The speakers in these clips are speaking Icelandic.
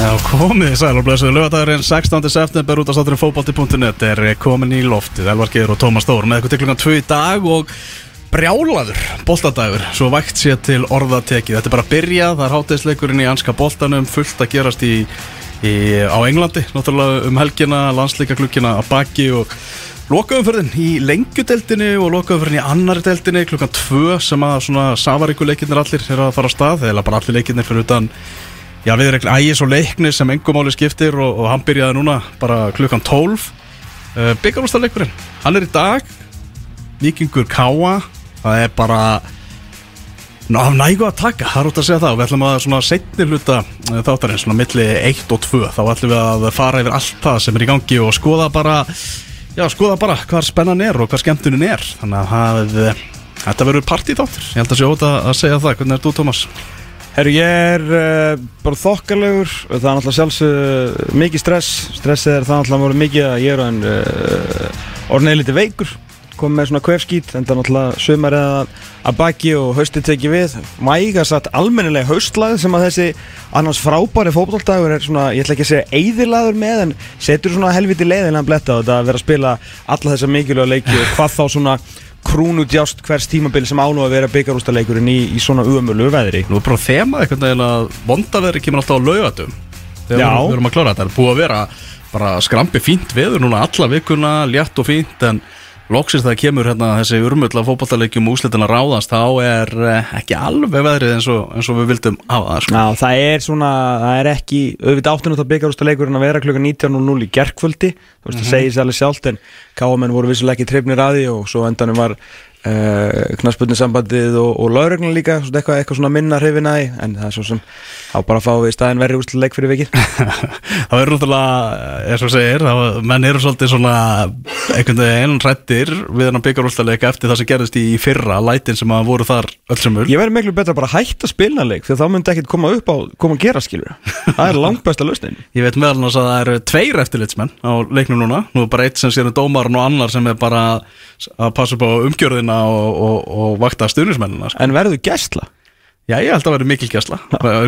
Já, komið sæl og blessuðu lögadagurinn 16. september út af státturinn fókbalti.net er komin í loftið, Elvar Geir og Tómas Stór með eitthvað til klukkan 2 í dag og brjálaður boltadagur. Svo vægt sér til orðatekið. Þetta er bara að byrja, það er hátegisleikurinn í anska boltanum fullt að gerast í, í, á Englandi, náttúrulega um helgina landsleika klukkina að baki og lokaumferðin í lengjudeldinni og lokaumferðin í annari deldinni klukkan 2 sem að svona safaríkuleikinnir allir er að fara á stað, eða bara allir leikinnir fyrir utan Já, við erum ægis og leiknis sem engumáli skiptir og, og hann byrjaði núna bara klukkan 12 uh, Byggarústarleikurinn, hann er í dag. Vikingur Káa það er bara ná, nægu að taka, það er út að segja það. Og við ætlum að svona setni hluta uh, þáttarinn svona milli 1 og 2 þá ætlum við að fara yfir allt það sem er í gangi og skoða bara já, skoða bara hvað spennan er og hvað skemmtunin er. Þannig að það, þetta verður partíþáttur. Ég held að sé óta að segja það, hvernig er þú Tómas? Herru, ég er uh, bara þokkalegur. Það er náttúrulega sjálfsög mikið stress. Stressið er það náttúrulega voru mikið að ég er en uh, orðinlega liti veikur. Komið með svona kvefskít en það er náttúrulega sömur eða að baki og haustið tekið við. Mæga satt almennilega haustlag sem að þessi annars frábæri fókbaldagur er svona, ég ætla ekki að segja eiðilagur með en setur svona helviti leiðinlega bletta á þetta að vera að spila alla þessa mikilvæga leiki og hvað þá svona krúnudjást hvers tímabil sem ánú að vera byggarústaleikurinn í, í svona umölu veðri. Nú er bara þema eitthvað að vondaveðri kemur alltaf á laugatum þegar Já. við erum að klára þetta. Það er búið að vera bara skrampi fínt veður núna alla vikuna, létt og fínt en loksist það kemur hérna þessi urmull af fótballtaleikjum og úslitin að ráðast þá er eh, ekki alveg veðrið eins og, eins og við vildum hafa það sko. Já, það er svona, það er ekki auðvitað áttunum það byggarústaleikurinn að vera klukka 19.00 í gerkvöldi þú veist, það segir sér alveg sjálft en káamenn voru vissulega ekki trefnir að því og svo endanum var uh, knaspunni og, og laurögnin líka svona eitthvað, eitthvað svona minna hrifin að því en það er svo sem þá bara fáum við í staðin verri úrslutleik fyrir vikið. Það er náttúrulega, eins og segir þá, menn eru svolítið svona einhvern veginn rættir við hann að byggja úrslaleika eftir það sem gerðist í fyrra lætin sem að voru þar öll sem mjög Ég verði miklu betra að bara hætta að spilna leik því að þá myndi ekkert koma upp á, koma að gera skilur það er langt besta lausnin. Ég veit meðal annars að það eru dómarinn og að og, og, vakta stuðnismennina sko. En verður gæstla? Já, ég held að vera mikil gæsla.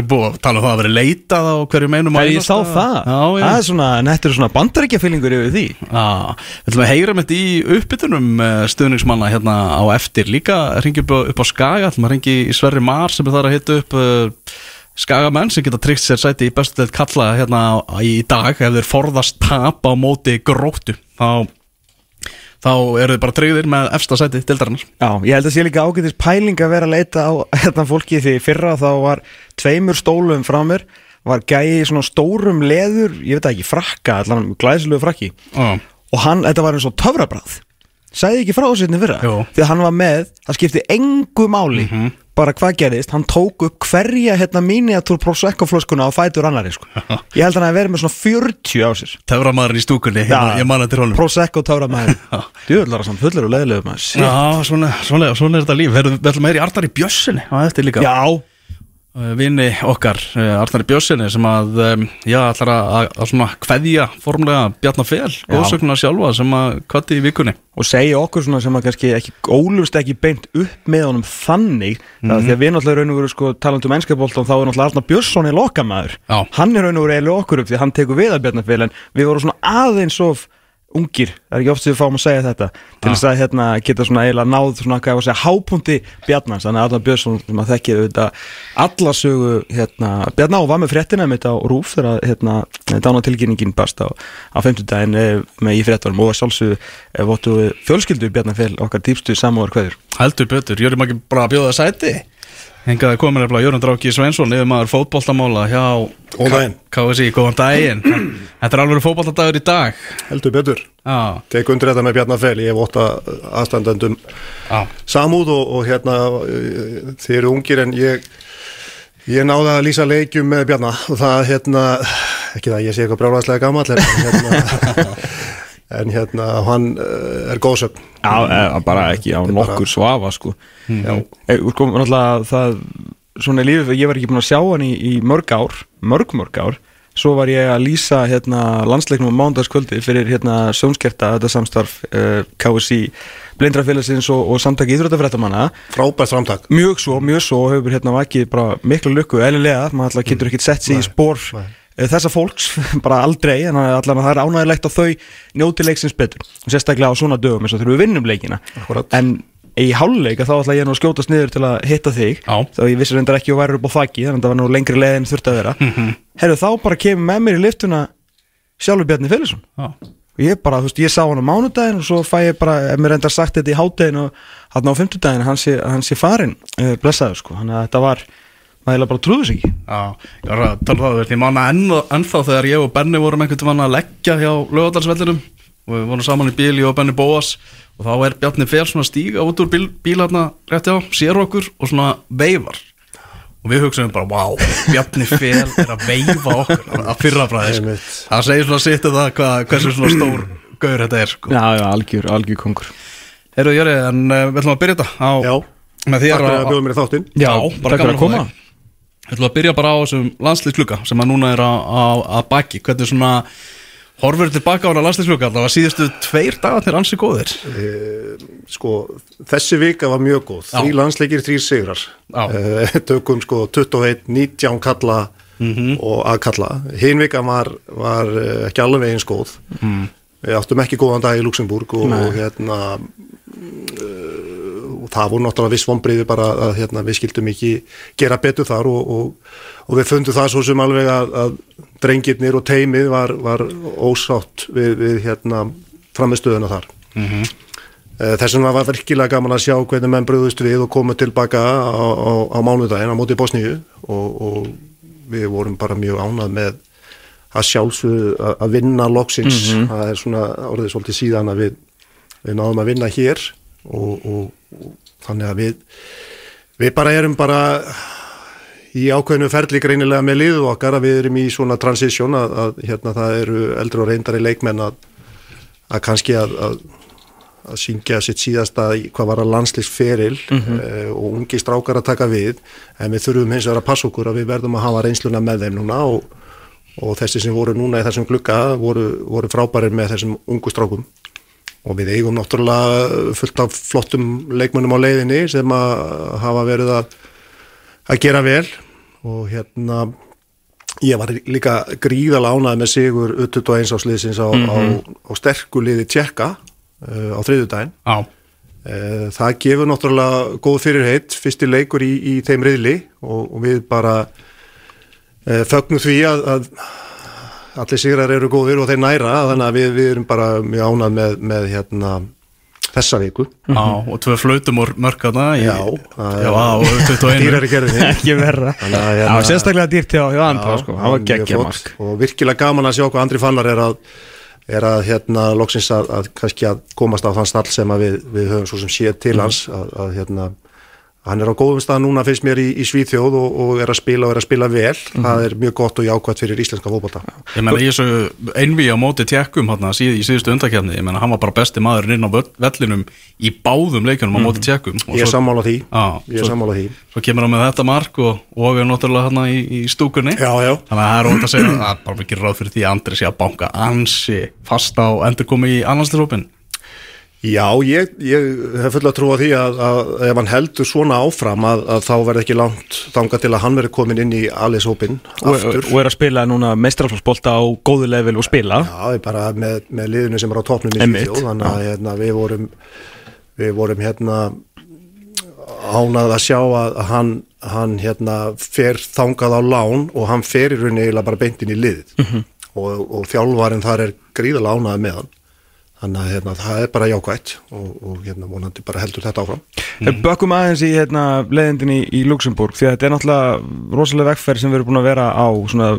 Búið að tala um það að vera leitað á hverju meinum Það ég sá það? Já, já. Það er svona, nettur svona bandaríkjafýlingur yfir því. Já, við ætlum að heyra með þetta í uppbytunum eh, stuðningsmanna hérna á eftir. Líka ringi upp, á- Skaga, ætlum að ringi í Sverri Mar sem er þar að hitta upp uh, Skagamenn sem geta tryggt sér sæti í bestu deild kalla hérna í dag ef þeir forðast tap á móti gróttu. Þá, þá eru þeir bara tryggðir með efsta sæti deildarinnar. Já, ég held að sé líka ágætis pæling að vera að leita á hérna fólki því fyrra þá var tveimur stólum frá mér var gæi svona stórum leður, ég veit ekki, frakka allan glæsilegu frakki. Já, og hann, þetta var eins og töfrabráð sagði ekki frá þessu hérna fyrra. Jú. því að hann var með, það skipti engu máli bara hvað gerðist, hann tók upp hverja hérna miniatúr prosecco flöskuna á fætur annari sko. ég held að hann að vera með svona 40 á sér. Teframadurinn í stúkunni, man- ég manna til honum. Prosecco töframæður djúðlar samt fullur og leðilegu maður. Já, svona, svona, svona er þetta líf. Ætlum að heyra í Bjössinni á eftir líka? Já, vini okkar, uh, Arnari Bjössinni sem að, já, ætlar að, að, svona kveðja formlega Bjarnar Fel góðsögnuna sjálfa sem að kvatti í vikunni. Og segja okkur svona sem að kannski ekki ólust ekki beint upp með honum þannig mm því að við náttúrulega raun og veru sko talandi um ennskapoltan þá er náttúrulega Arnar Björnsson í lokamæður Já. hann er raun og veru eiginlega okkur upp því að hann tekur við að Bjarnarfél en við vorum svona aðeins of ungir, það er ekki oft sem við fáum að segja þetta til þess að hérna, geta svona eiginlega náð svona hvað ég var að segja hápunti Bjarnars þannig að Arnar Björnsson að þekkja auðvitað alla sögu hérna, Bjarnar og var með fréttina mitt á Rúf þegar hérna, dána tilkynningin bast á, á 50 daginn með í fréttunum. Og sjálfsögðu eh, vottu við fjölskyldu Bjarnarfél okkar dýpstu samúar hverður heldur betur, Jörum ekki bara að bjóða sæti hengaði komin eftir Jörn Dráki Svensson yfir maður fótboltamála hjá. KSI, góðan daginn. Þetta er alveg fótboltadagur í dag. Heldur betur. Tek undir þetta með Bjarnar Fel, ég hef ótta aðstandendum já, samúð og, og hérna uh, þið eru ungir en ég ég náði að lýsa leikjum með Bjarnar og það hérna, ekki það ég sé eitthvað brjálæðslega gammal en hérna en hérna hann uh, er góðsögn. Já, eh, bara ekki á nokkur svafa sko. Já, Eh, sko, náttúrulega það svona lífið, ég var ekki búin að sjá hann í, í mörg ár, mörg mörg ár. Svo var ég að lýsa hérna landsleiknum á mánudagskvöldi fyrir hérna sjónskerta þetta samstarf uh, KSI blindrafélagsins og, og samtaki íþróttafrættamanna frábært framtak mjög svo, mjög svo hefur hérna vakið bara miklu lukku, eðlilega, maður alltaf getur ekkert sett sig í spór nei. Eh, þessa fólks, bara aldrei en allan að það er ánægilegt að þau njóti leiksins betur, sérstaklega á svona dögum eins og þegar við vinnum leikina. Akkúrat. en í háluleika þá ætla ég nú að skjótast niður til að hitta þig. Já. þá ég vissi reyndar ekki að væri upp á þakki þannig að það var nú lengri leið en þurfti að vera. Mhm. herru þá bara kemur með mér í liftuna sjálfur Bjarni Félagsson og ég bara, þú veist, ég sá hann á mánudaginn og svo fæ ég bara, ef mér reyndar sagt þetta í hátdegin og hann á fimmtudaginn, hann sé, hann sé farin uh, blessaður sko, þannig að þetta var maður bara trúðu sig ekki. Já, ég var að tala um það verið, ég manna enn, ennþá þegar ég og Benni vorum einhvern veginn að leggja hjá lögadalsvellinum og við vorum saman í bíl, ég og Benni Bóas og þá er Bjarni Fel svona stíga út úr bíl, bíl hérna rétt já, sér okkur og svona veifar. Og við hugsaum bara, wow, Bjarni Fel er að veifa okkur. Að fyrra bræði sko. Það segir svona sitt um það hvað, hversu svona stór gaur þetta er sko. Já, já, algjör, algjör kongur. Heyrðu Jöri, en uh, við ætlum að byrja þetta á, Já, takk fyrir að bjóða mér í þáttinn. Já, bara að að koma Við ætlum að byrja bara á þessum landslýsklukka sem að núna er að, baki hvernig svona horfur tilbaka á hana landslýsklukka það var síðustu tveir dagarnir ansi góðir Sko, þessi vika var mjög góð. Þrý landsleikir, þrý sigrar. Eh, Tökum sko 21, 19 kalla Mhm. og að kalla Hinn vika var, var eh, ekki alveg eins góð Mhm. Við áttum ekki góðan dag í Luxemburg og, og hérna uh, og það voru náttúrulega viss vonbriði bara að hérna, við skildum ekki gera betur þar og, og, og við fundum það svo sem alveg að, að drengirnir og teimið var, var ósátt við, við hérna framistöðuna þar. Mhm. Eh, Þess vegna var virkilega gaman að sjá hvernig menn bröðust við og komu tilbaka á, á, á mánudaginn á móti Bosníu og, og við vorum bara mjög ánað með að sjálfsögðu að- vinna loksins, það er svona orðið svolítið síðan að við, við náðum að vinna hér og, og, og þannig að við við bara erum bara í ákveðinu ferli greinilega með liðu okkar að við erum í svona transition að, að hérna það eru eldri og reyndari leikmenn að, að kannski að, að að syngja sitt síðasta hvað var að landslýsferil mm og ungi strákar að taka við. En við þurfum hins vegar að passa okkur að við verðum að hafa reynsluna með þeim núna og, og þessi sem voru núna í þessum glugga voru, voru frábærir með þessum ungu strákum og við eigum náttúrulega fullt af flottum leikmönnum á leiðinni sem að hafa verið að, að gera vel. Og hérna ég var líka gríðal ánað með sigur 21 ásliðsins á, á, á sterku liði tjekka uh, á þriðjudaginn. Já, Uh, það gefur náttúrulega góð fyrirheit, fyrsti leikur í, í þeim riðli og, og við bara uh, fögnum því að, að allir sigrar eru góðir og þeir næra þannig að við, við erum bara mjög ánað með, með hérna, þessa viku. Já, og tvö flautum og mörkana í, Já, það já, er- á 21 dýrar í gerðinni Ekki verra. Þannig að, Já, hérna- sérstaklega dýrt hjá, hjá Andra Já, sko, og virkilega gaman að sjá hvað Andri Fannar er að er að hérna loksins að, að kannski að komast á þann stall sem að við, við höfum svo sem séð til hans að, að hérna hann er á góðum stað núna finnst mér í, í Svíþjóð og, og er að spila og er að spila vel. Það er mjög gott og jákvæmt fyrir íslenska fótbolta. Ég meina í þessu einví á móti tjekkum hérna síð, í síðustu undakefni, ég meina hann var bara besti maðurinn inn á vellinum í báðum leikunum á móti tjekkum og ég er svo, sammála því. Já, ég er svo- sammála því. svo kemur hann með þetta mark og, og er náttúrulega hérna í, í stúkunni. Já, já. Þannig að það er ótt að segja að það bara mikið ráð fyrir því að Andri sé að banka ansi fast á endur komið í annarstilhópin Já, ég, ég hef fulla trú á því að, að ef hann heldur svona áfram að, að þá verði ekki langt þanga til að hann verði komin inn í alishópin og, og er að spila núna meistraflósbolta á góðu level og spila. Já, bara með, með liðinu sem er á topnum í Svíþjóð, þannig að hérna, við vorum við vorum hérna ánað að sjá að hann, hann hérna fer þangað á lán og hann fer í rauninni bara beintin í liðið. Mhm. og, og þjálfarinn þar er gríðalega ánað með hann þannig að hérna, það er bara jákvætt og, og hérna vonandi bara heldur þetta áfram. Við bökkum aðeins í hérna, leiðindin í, í Luxemburg því að þetta er náttúrulega rosalega vegferð sem við erum búin að vera á svona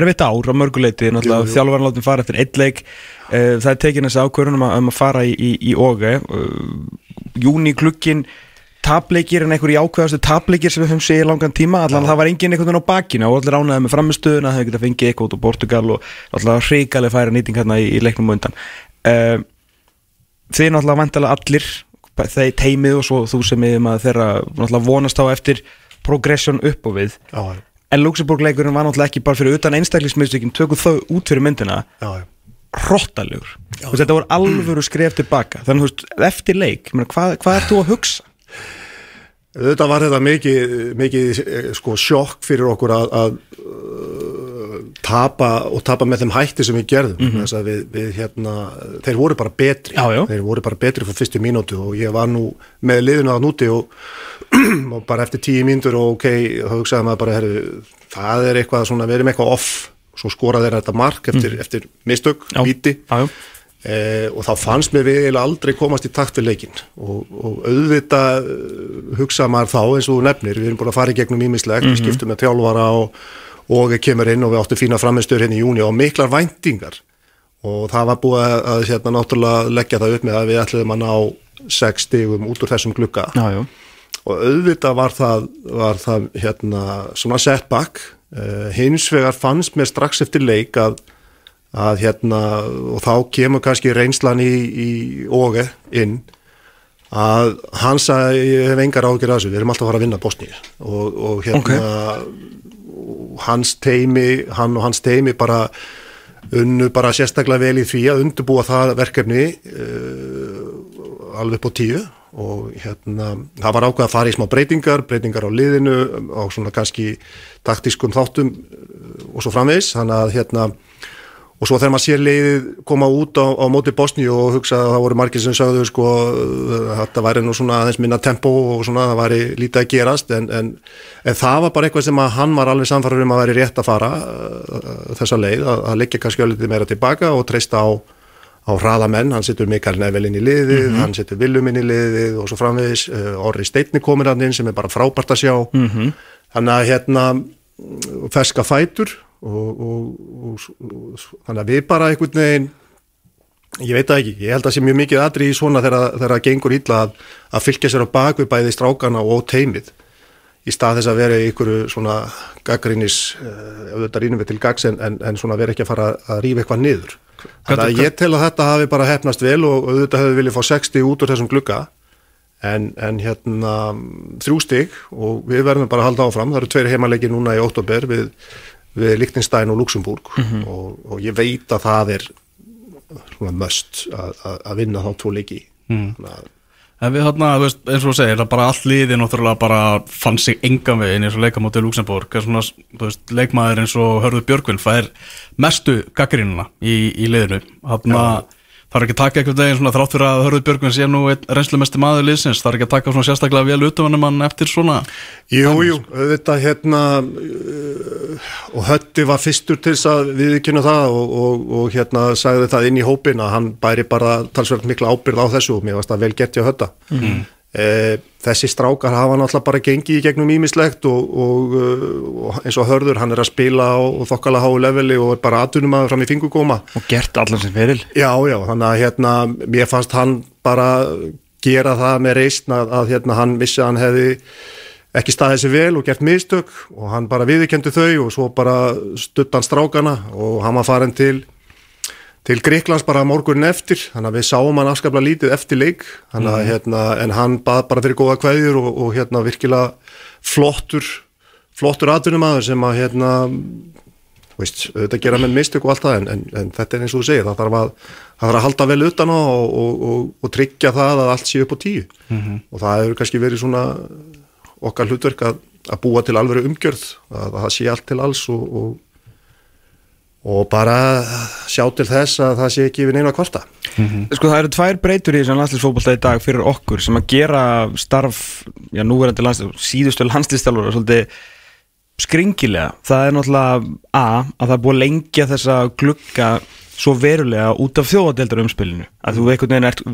erfitt ár á mörguleiti, þjálfarinn látum fara eftir eitt leik. Eh, það er tekin þessi ákvörðun um, að- um að fara í, í, í OG Júni klukkin tapleikir en einhverjir ákveðastu tapleikir sem við höfum séð í langan tíma. Allan það var enginn einhvern veginn á bakinu og allir ánæði með framistöðuna það hefur getað fengið eitthvað út á Portugal og alltaf hreikalega færa nýting hérna í, í leiknum og undan uh, þið náttúrulega vantilega allir þeir teimið og svo þú sem ég maður þeirra náttúrulega vonast á eftir progression upp og við. Já, en Luxemburg leikurinn var náttúrulega ekki bara fyrir utan einstaklismistökin tökum þau út fyrir myndina. Já, já. Hrottalegur. Og þetta voru alvöru skref tilbaka þannig þú veist, eftir leik hvað, hvað ert þú að hugsa? Þetta var þetta mikið, mikið eh, sko, sjokk fyrir okkur að, að tapa og tapa með þeim hætti sem við gerðum mm -hmm. við, við, hérna, þeir voru bara betri Já, já. þeir voru bara betri fyrir fyrstu mínútu og ég var nú með liðinu að núti og, og bara eftir tíu mínútur og ok, þá hugsaði maður bara herri, það er eitthvað svona, við erum eitthvað off svo skoraði þeir þetta mark eftir, mm. eftir mistök, Já. víti Já, já. Eh, og þá fannst mér við aldrei komast í takt við leikinn og, og auðvitað eh, hugsa maður þá eins og nefnir, við erum búin að fara í gegnum ímislegt, við skiptum með tjálfara og, og kemur inn og við áttum fína framistur hérna í júni og miklar væntingar. Og það var búið að, hérna, náttúrulega leggja það upp með að við ætluðum að ná sex stigum út úr þessum glugga. Já, og auðvitað var það, var það hérna, svona setback. Uh, hins vegar fannst mér strax eftir leik að, að hérna og þá kemur kannski reynslan í, í óge inn að hann sagði ég hef engar ágjör að þessu, við erum alltaf að fara að vinna Bosníu. Og, og hérna og hans teimi hann og hans teimi bara unnu bara sérstaklega vel í því að undurbúa það verkefni uh, alveg á tíu. Og hérna það var ákveð að fara í smá breytingar breytingar á liðinu á svona kannski taktískum þáttum uh, og svo framvegs þannig að hérna og svo þegar maður sér leiðið koma út á, á móti Bosníu og hugsa að það voru margir sem sagðu sko þetta væri nú svona aðeins minna tempo og svona það væri lítið að gerast en, en, en það var bara eitthvað sem að hann var alveg samfarið um að væri rétt að fara uh, þessa leið, að, að leggja kannski öllitið meira tilbaka og treysta á, á hraðamenn, hann setur Mikael Nevel inn í liðið, hann setur Willum inn í liðið og svo framvegis, uh, Orri Steitni komir hann inn sem er bara frábært að sjá. Mhm. þannig að hérna ferska fætur og, og, og, þannig að við bara einhvern veginn ég veit það ekki, ég held að sé mjög mikið aðri í svona þegar, það gengur illa að, að fylgja sér á bakvið bæði strákana og teimið. Í stað þess að vera í einhverju svona gaggrínis, uh, auðvitað rínum við til gags en, en, en svona vera ekki að fara að rífa eitthvað niður. Þannig að ég tel að þetta hafi bara hefnast vel og auðvitað hefur viljað fá 60 út úr þessum glugga. En, en hérna þrjú stig og við verðum bara að halda áfram, það eru tveir heimaleiki núna í óttobер við, við Lichtenstein og Luxemburg. Og, og ég veit að það er must að, vinna þá tvo leiki. Að En við veist, eins og þú segir, bara allt liði náttúrulega bara fann sig engan veginn eins og leikamótið Luxemburg, svona, veist, leikmaður eins og Hörður Björgvin fær mestu gaggrínuna í, í liðinu. Þarna, það er ekki að taka einhvern veginn svona þrátt fyrir að Hörður Björgvin sé nú einn reynslumesti maður liðsins, það er ekki að taka svona sérstaklega vel utöfunum hann eftir svona. Jú, jú, auðvitað hérna uh, og Hötti var fyrstur til þess að viðkynna það og, og, og hérna sagði það inn í hópin að hann bæri bara talsverð mikla ábyrð á þessu og mér varst það vel gett hjá Hötta mm. Þessi strákar hafa náttúrulega bara gengið í gegnum ímislegt og, og, og eins og Hörður hann er að spila á þokkala háu leveli og er bara aðtunum aður fram í fingugóma Og gert allan sem feril. Já, já, þannig að hérna mér fannst hann bara gera það með reysn að, að hérna hann vissi að hann hefði ekki staðið sér vel og gert mistök og hann bara viðkendi þau og svo bara stutt hann strákana og hann var farin til til Greiklands bara morgunin eftir þannig að við sáum hann afskaplega lítið eftir leik þannig að hérna en hann bað bara fyrir góða kveðjur og, og hérna virkilega flottur flottur aðdunumæður sem að hérna veist, auðvitað gera með mistök og allt það en, en, en þetta er eins og þú segir, það þarf að það þarf að halda vel utan á og, og, og, og tryggja það að allt sé upp á tíu. Og það hefur kannski verið svona okkar hlutverk að, að búa til alveg umgjörð, að, að það sé allt til alls og, og bara sjá til þess að það sé ekki við neina kvarta Sko það eru tvær breytur í þessum landslisfótbolta í dag fyrir okkur sem að gera starf, já núverandi landslis, síðustu landslistjálfur svolítið skringilega. Það er náttúrulega A, að það er búið að lengja þessa glugga svo verulega út af þjóðadeldar umspilinu. Að þú einhvern veginn ert,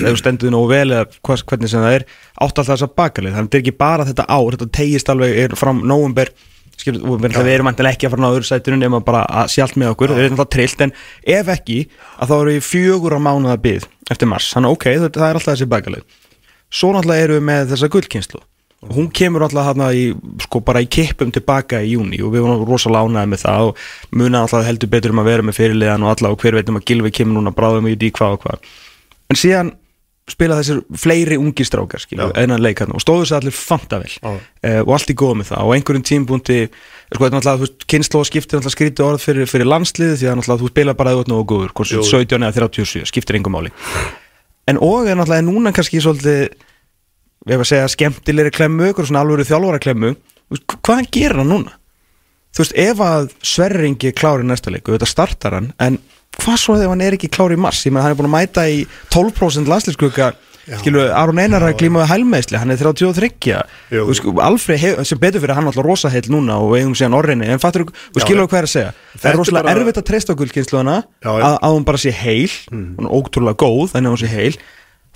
þú stendur nógu vel eða hvernig sem það er, átt alltaf þessa bakalið. Þannig að þetta er ekki bara þetta ár, þetta tegist alveg er fram nóvumber skilur, og við erum endilega ekki að fara á öðru sætinu nema bara að sjálf með okkur, það er náttúrulega trillt en ef ekki, að þá eru við fjögur á mánuða byggð eftir mars, þannig ok, það, það er alltaf þessi bækalið svo náttúrulega eru við með þessa gullkynslu og hún kemur alltaf hérna í, sko bara í kippum tilbaka í júni og við vorum rosalega ánæði með það og muna alltaf heldur betur um að vera með fyrirliðan og alltaf og hver veitum að Gilvi kemur núna bráðum í því hvað og hvað. En síðan spila þessir fleiri ungi strákar einan leik hérna og stóðu sér allir fanta vel uh, og allt í góð með það. Og einhverjum tímbúndi sko þetta er náttúrulega, kynnslóð skiptir náttúrulega skrítið orð fyrir, fyrir landsliði því að náttúrulega þú spila bara eða nógu góður, hvort Jú. 17 eða 37, skiptir engum máli. En og er náttúrulega núna kannski svolítið við hefum að segja skemmtilegri klemmu, svona alvöru þjálfara klemmu hvað hann gerir hann núna? Þú veist, ef að Sverringi klári næsta leik, auðvitað startar hann en hvað svo ef hann er ekki klári í mars? Ég meina hann er búin að mæta í 12% landslíkskuga skilu, Aron Einar að glíma við hælmeðsli, hann er 33 Jú. Þú sko, Alfred, hef, sem betur fyrir hann alltaf rosa heill núna og eigum síðan orrinni, en fattur þú skilur hvað er að segja? Það Þetta er rosalega bara- erfitt að treysta Já, já. að, að hún bara sé heil. Hún er ótrúlega góð, þannig að hún sé heil.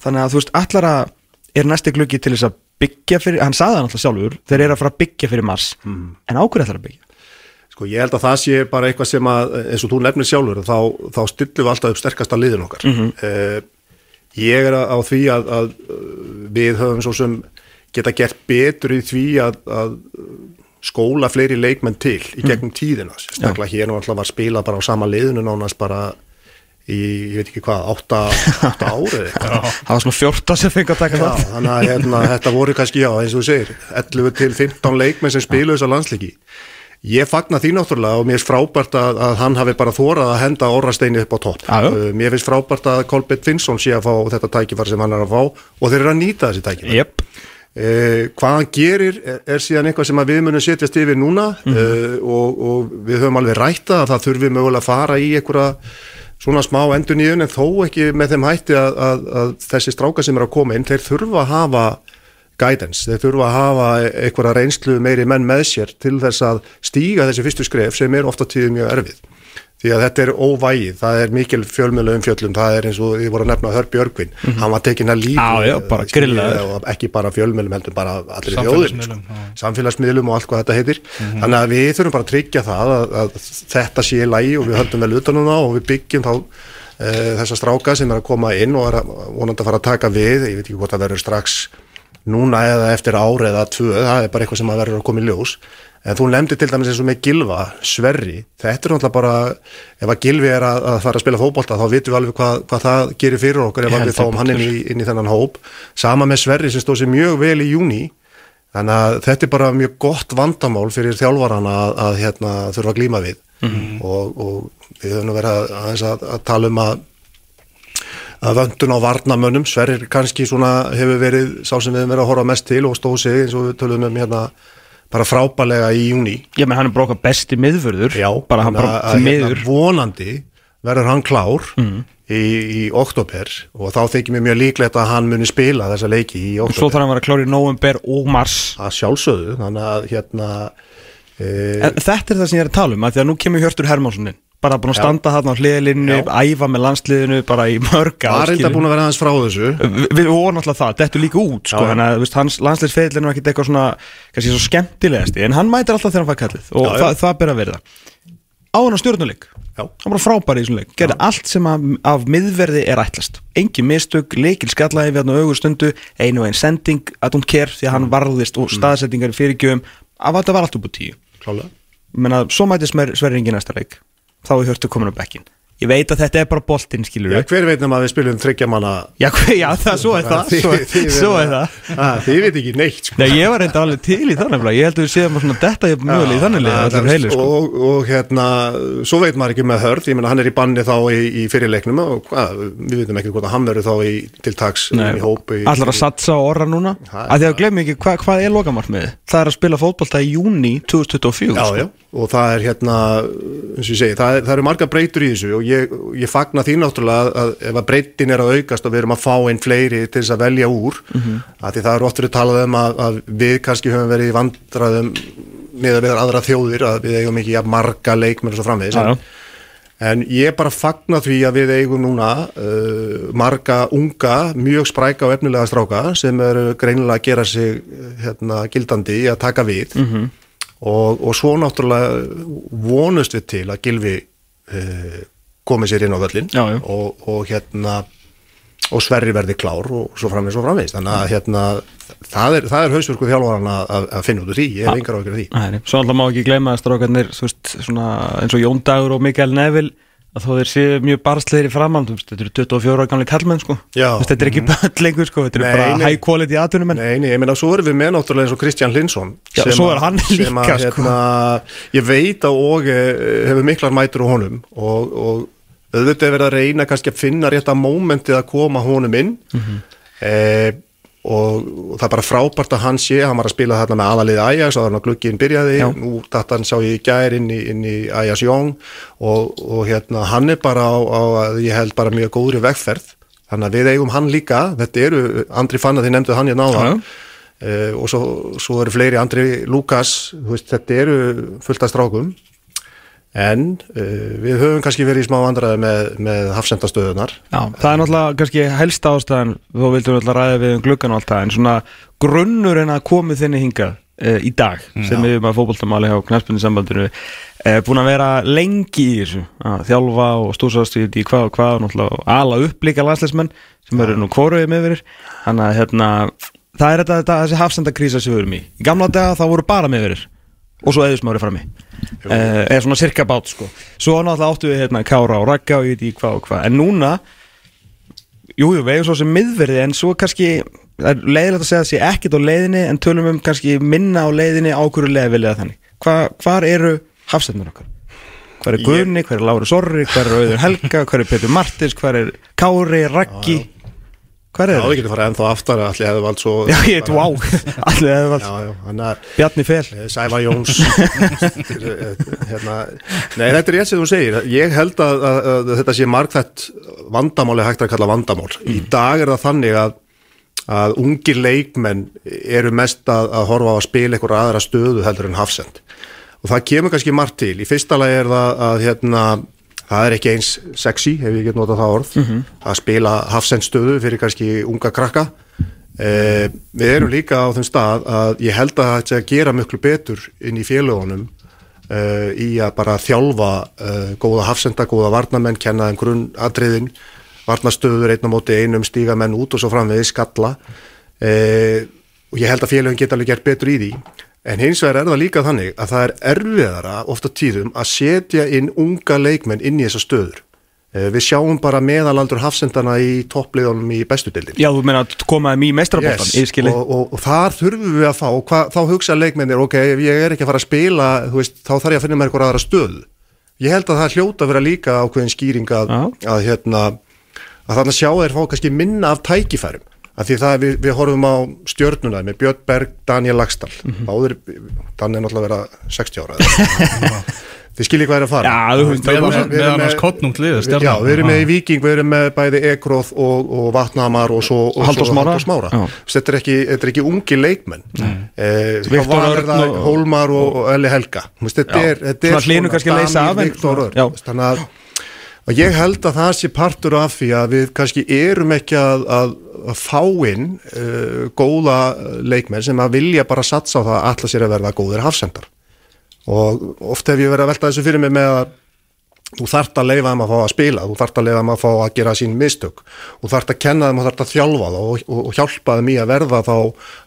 Þannig að þú veist, allar að er næsti gluggi til þess að byggja fyrir hann sagði það alltaf sjálfur, þeir eru að fara að byggja fyrir mars. En ákveð ætlar að byggja Sko ég held að það sé bara eitthvað sem að eins og þú nefnir sjálfur þá, þá stillum við alltaf upp sterkasta liðin okkar. Mm ég er á því að, að uh, við höfum svo sem geta gert betur í því að, að skóla fleiri leikmenn til í gegnum tíðina. Staklega hér og alltaf var spilað bara á sama liðinu nánast bara í, ég veit ekki hvað, átta, átta árið eitthvað. Það var svona 14 sem fengi að taka Já, það þannig að hérna, þetta voru kannski, já, eins og þú segir 11 til 15 leikmenn sem spilu þessa landsliki ég fagna því náttúrulega og mér finnst frábært að, að hann hafi bara þórað að henda orrasteini upp á topp. Uh, mér finnst frábært að Kolbett Finnsson sé að fá þetta tækifar sem hann er að fá og þeir eru að nýta þessi tækifar Jep. uh, hvað hann gerir er, er síðan eitthvað sem við munum setjast yfir núna Mhm. uh, og, og við höfum alveg rætta að það þurfi mögulega að fara í einhverja svona smá endur nýjun en þó ekki með þeim hætti að, að, að þessi stráka sem er að koma inn, þeir þurfa að hafa guidance, þeir þurfa að hafa einhverja reynslu meiri menn með sér til þess að stíga þessi fyrstu skref sem er ofta tíðum mjög erfið. Því að þetta er óvægið, það er mikil fjölmjölu umfjöllum, það er eins og ég voru að nefna Hörbi Örgvin, hann var tekinn að bara grillaður. og ekki bara fjölmjölum heldur bara allir já. samfélagsmiðlum og allt hvað þetta heitir. Þannig að við þurfum bara að tryggja það að, að þetta sé í lægi og við höldum vel utanum það og við byggjum þá e, þessa stráka sem er að koma inn og er að, vonandi að fara að taka við. Ég veit ekki hvort það verður strax núna eða eftir ári eða tvö það er bara eitthvað sem að verður að koma í ljós. En þú nefndi til dæmis eins og með Gilva Sverri, þetta er náttúrulega bara ef að Gilvi er að, að fara að spila fótbolta þá vitum við alveg hvað, hvað það gerir fyrir okkur ef við fáum hann inn í, inn í þennan hóp. Sama með Sverri sem stóð sér mjög vel í júni þannig að þetta er bara mjög gott vandamál fyrir þjálfarana að, að hérna, þurfa að glíma við. Og, og við höfum verið að, að, að tala um að vöndun á varnamönnum Sverrir kannski svona hefur verið sá sem við höfum verið að horfa mest til og stóð sig eins og við tölum um hérna bara frábælega í júni Já, menn hann er okkar besti bara hann þannig bara að- að því hérna, miður. vonandi verður hann klár í, í oktober og þá þykir mér mjög líklegt að hann muni spila þessa leiki í og svo oktober þarf hann að vera klári í november og mars. Að sjálfsögðu þannig að hérna e, þetta er það sem ég er að tala um að því að nú kemur Hjörtur Hermanssonin bara búin að standa þarna á hliðlinnu æfa með landsliðinu bara í mörg ár, var reynda skilur. búin að vera aðeins frá þessu? Við, við vorum alltaf það, þetta er líka út sko, að þú veist, hans landsliðsfeðil er nú ekkit eitthvað svona kannski svo skemmtilegasti, en hann mætir alltaf þegar hann fær kallið og Já, já. það, það ber að verða á hann á stjórnuleik hann var frábæri í þessum leik, gerði allt sem af, af miðverði er ætlast. Engin mistök, leikil skallaði við hann á augur stundu einu og einn sending, I don't care því að hann varðist og staðsettingar í fyrirgjöfum. Að þetta var allt upp á tíu. Menna, svo mæti Sverringi næsta leik þá er Hjörtur komin á bekkin ég veit að þetta er bara boltinn, skilur Já, hver veit nema að við spilum þryggja manna? Já, já, það, svo er það Svo, svo er það. að, Þið veit ekki neitt sko. Nei, ég var reynda alveg til í þannig Ég held að við séum að svona detta ég mögulega í þannig sko. og, og hérna svo veit maður ekki með hörð. Ég meina hann er í banni þá í, í fyrirleiknum og hvað, við veitum ekki hvort að hann verður þá í í, Allar að satsa á orra núna? Er að Því að glemmi ekki, hva, hvað er lokamarkmið Það er að spila fótbolta í júni 2024 Já, sko. já, og það er hérna eins og ég segi, það, er, það eru marga breytur í þessu og ég, ég fagna því náttúrulega að, ef að breytin er að aukast og við erum að fá einn fleiri til þess að velja úr mm. -hmm. að því það er oft verið talað um að, að við kannski höfum verið í vandraðum með að við aðra þjóðir að við eigum ekki að marga leikmenn og svo framvegis en, en ég bara fagna því að við eigum núna uh, marga unga, mjög spræka og efnilega stráka sem eru greinilega að gera sig hérna, gildandi í að taka við Mhm. Og, og svo náttúrulega vonust við til að Gilvi uh, komi sér inn á völlin Já, já. og, og hérna og Sverri verði klár og svo framvegis og framvegis þannig að hérna það er, er hausverku þjálfaran að, að- finna út úr því, ég hef engar ákveður því Nei, nei. Svo alltaf má ekki gleyma að strákarnir eins og Jón Dagur og Mikael Neville að þó þeir séu mjög barstlegir í framann þetta eru 24 ára gamli kallmenn sko. Já. Þetta er ekki börn lengur sko. þetta eru bara nei. high quality atvinnumenn Nei, nei, ég meina, svo erum við með náttúrulega eins og Kristján Linsson Já, svo að- er hann líka, að, sko. hérna, Ég veit að og hefur miklar mætur á honum og, og auðvitað er verið að reyna kannski að finna rétta mómentið að koma honum inn Mhm. eh, og, það er bara frábært að hann sé, hann var að spila þarna með aðaliði Ajax og þannig að glukkin byrjaði, Já. nú þetta hann sá ég í gær inn í, inn í Ajax Young og, og hérna hann er bara á, á að ég held bara mjög góðri vegferð, þannig að við eigum hann líka, þetta eru, Andri Fanna þið nefndu hann á það, uh, og svo, svo eru fleiri, Andri Lukas, veist, þetta eru fullt af strákum, en uh, við höfum kannski verið í smá vandræði með, með hafsendastöðunar, Já, það er náttúrulega kannski helsta ástæðan þó vildur náttúrulega ræða við um gluggan og allt það en svona grunnur en að komið þinni hingað e, í dag sem við erum að fótboltamáli hjá knæspunni sambandinu e, búin að vera lengi í þessu að þjálfa og stúsast í hvað og hvað og náttúrulega ala upp líka landsleismenn sem eru nú kóruðið með verið þannig að hérna það er þetta, þetta þessi hafsendakrísa sem við erum í. Í gamla daga þá voru bara með verið og svo eðismári frammi. Uh, eða svona cirka bát sko. Svo náttúrulega áttu við hérna Kára og Ragga og ég veit ekki hvað og hvað. En núna Jú, jú, við eigum svo sem miðverði en svo kannski, það er leiðilegt að segja að sé ekkert á leiðinni en tölum um kannski minna á leiðinni á hverju leiðvilið þannig. Hva, hvar eru hafsendunum okkar? Hvar er Guðni, hvar er Lári Sorri, hvar er Auður Helga, hvar er Petur Martins, hvar er Kári, Raggi, hvar Já, er við það? getum farið ennþá aftar allir hefði vald svo Já, ég veit, vá, allir hefði vald, Já, já, hann er Bjarni Fel. eh, Sæfa Jóns. Eh, hérna, Nei, þetta er rétt sem þú segir. Ég held að, að, að þetta sé margþætt vandamáli hægt að kalla vandamál. Í dag er það þannig að að ungir leikmenn eru mest að, að horfa á að spila einhver aðra stöðu heldur en hafsend og það kemur kannski margt til. Í fyrsta lagi er það að hérna, það er ekki eins sexy, ef ég get notað það orð að spila hafsendstöðu fyrir kannski unga krakka. Eh, við erum líka á þeim stað að ég held að þetta gera miklu betur inn í félagunum uh, í að bara þjálfa uh, góða hafsenda, góða varnamenn kenna þeim grunnatriðin. Varnastöður einn á móti einum stíga menn út og svo framvegið skalla. Uh, og ég held að félagin geta alveg gert betur í því en hins vegar er það líka þannig að það er erfiðara ofta tíðum að setja inn unga leikmenn inn í þessa stöður. Uh, við sjáum bara meðalaldur hafsendana í toppliðunum í bestu deildin Já, þú meina að komaðum í meistrabóttan, yes. ég skilji. og, og, og þar þurfum við að fá hva, þá hugsa leikmennir, ok, ég er ekki að fara að spila veist, þá þarf ég að finna mér eitthvað aðra stöð. Ég held að það hljóta að vera líka ákveðin skýring að, að hérna að þarna sjá þeir fá kannski minna af tækifærum af því það við, við horfum á stjörnuna með Björn Berg, Daniel Lagstall Mhm. báður, Dan er náttúrulega að vera 60 ára þið skiljið hvað er að fara. Já, þú veist, Við erum með- Meðan við erum hans með- kottnungt lið Já, við erum með í Viking, við erum með bæði Ekroð og, og Vatnamar og svo svo Smára. Smára. Þetta, er ekki, þetta er ekki ungi leikmenn. Eh, Viktor Örn Hólmar og, Elli Helga. Þetta er, þetta Svona er að Viktor Örn. Þannig að og ég held að það sé partur af því að við kannski erum ekki að, að, að fá inn uh, góða leikmenn sem að vilja bara satsa á það að alla sér að verða góðir hafsendar. Og oft hef ég verið að velta þessu fyrir mig með að þú þart að leifa þeim að fá að spila þú þart að leifa þeim að fá að gera sín mistök. Þú þart að kenna þeim og þart að þjálfa þá og, og, og hjálpa þeim í að verða þá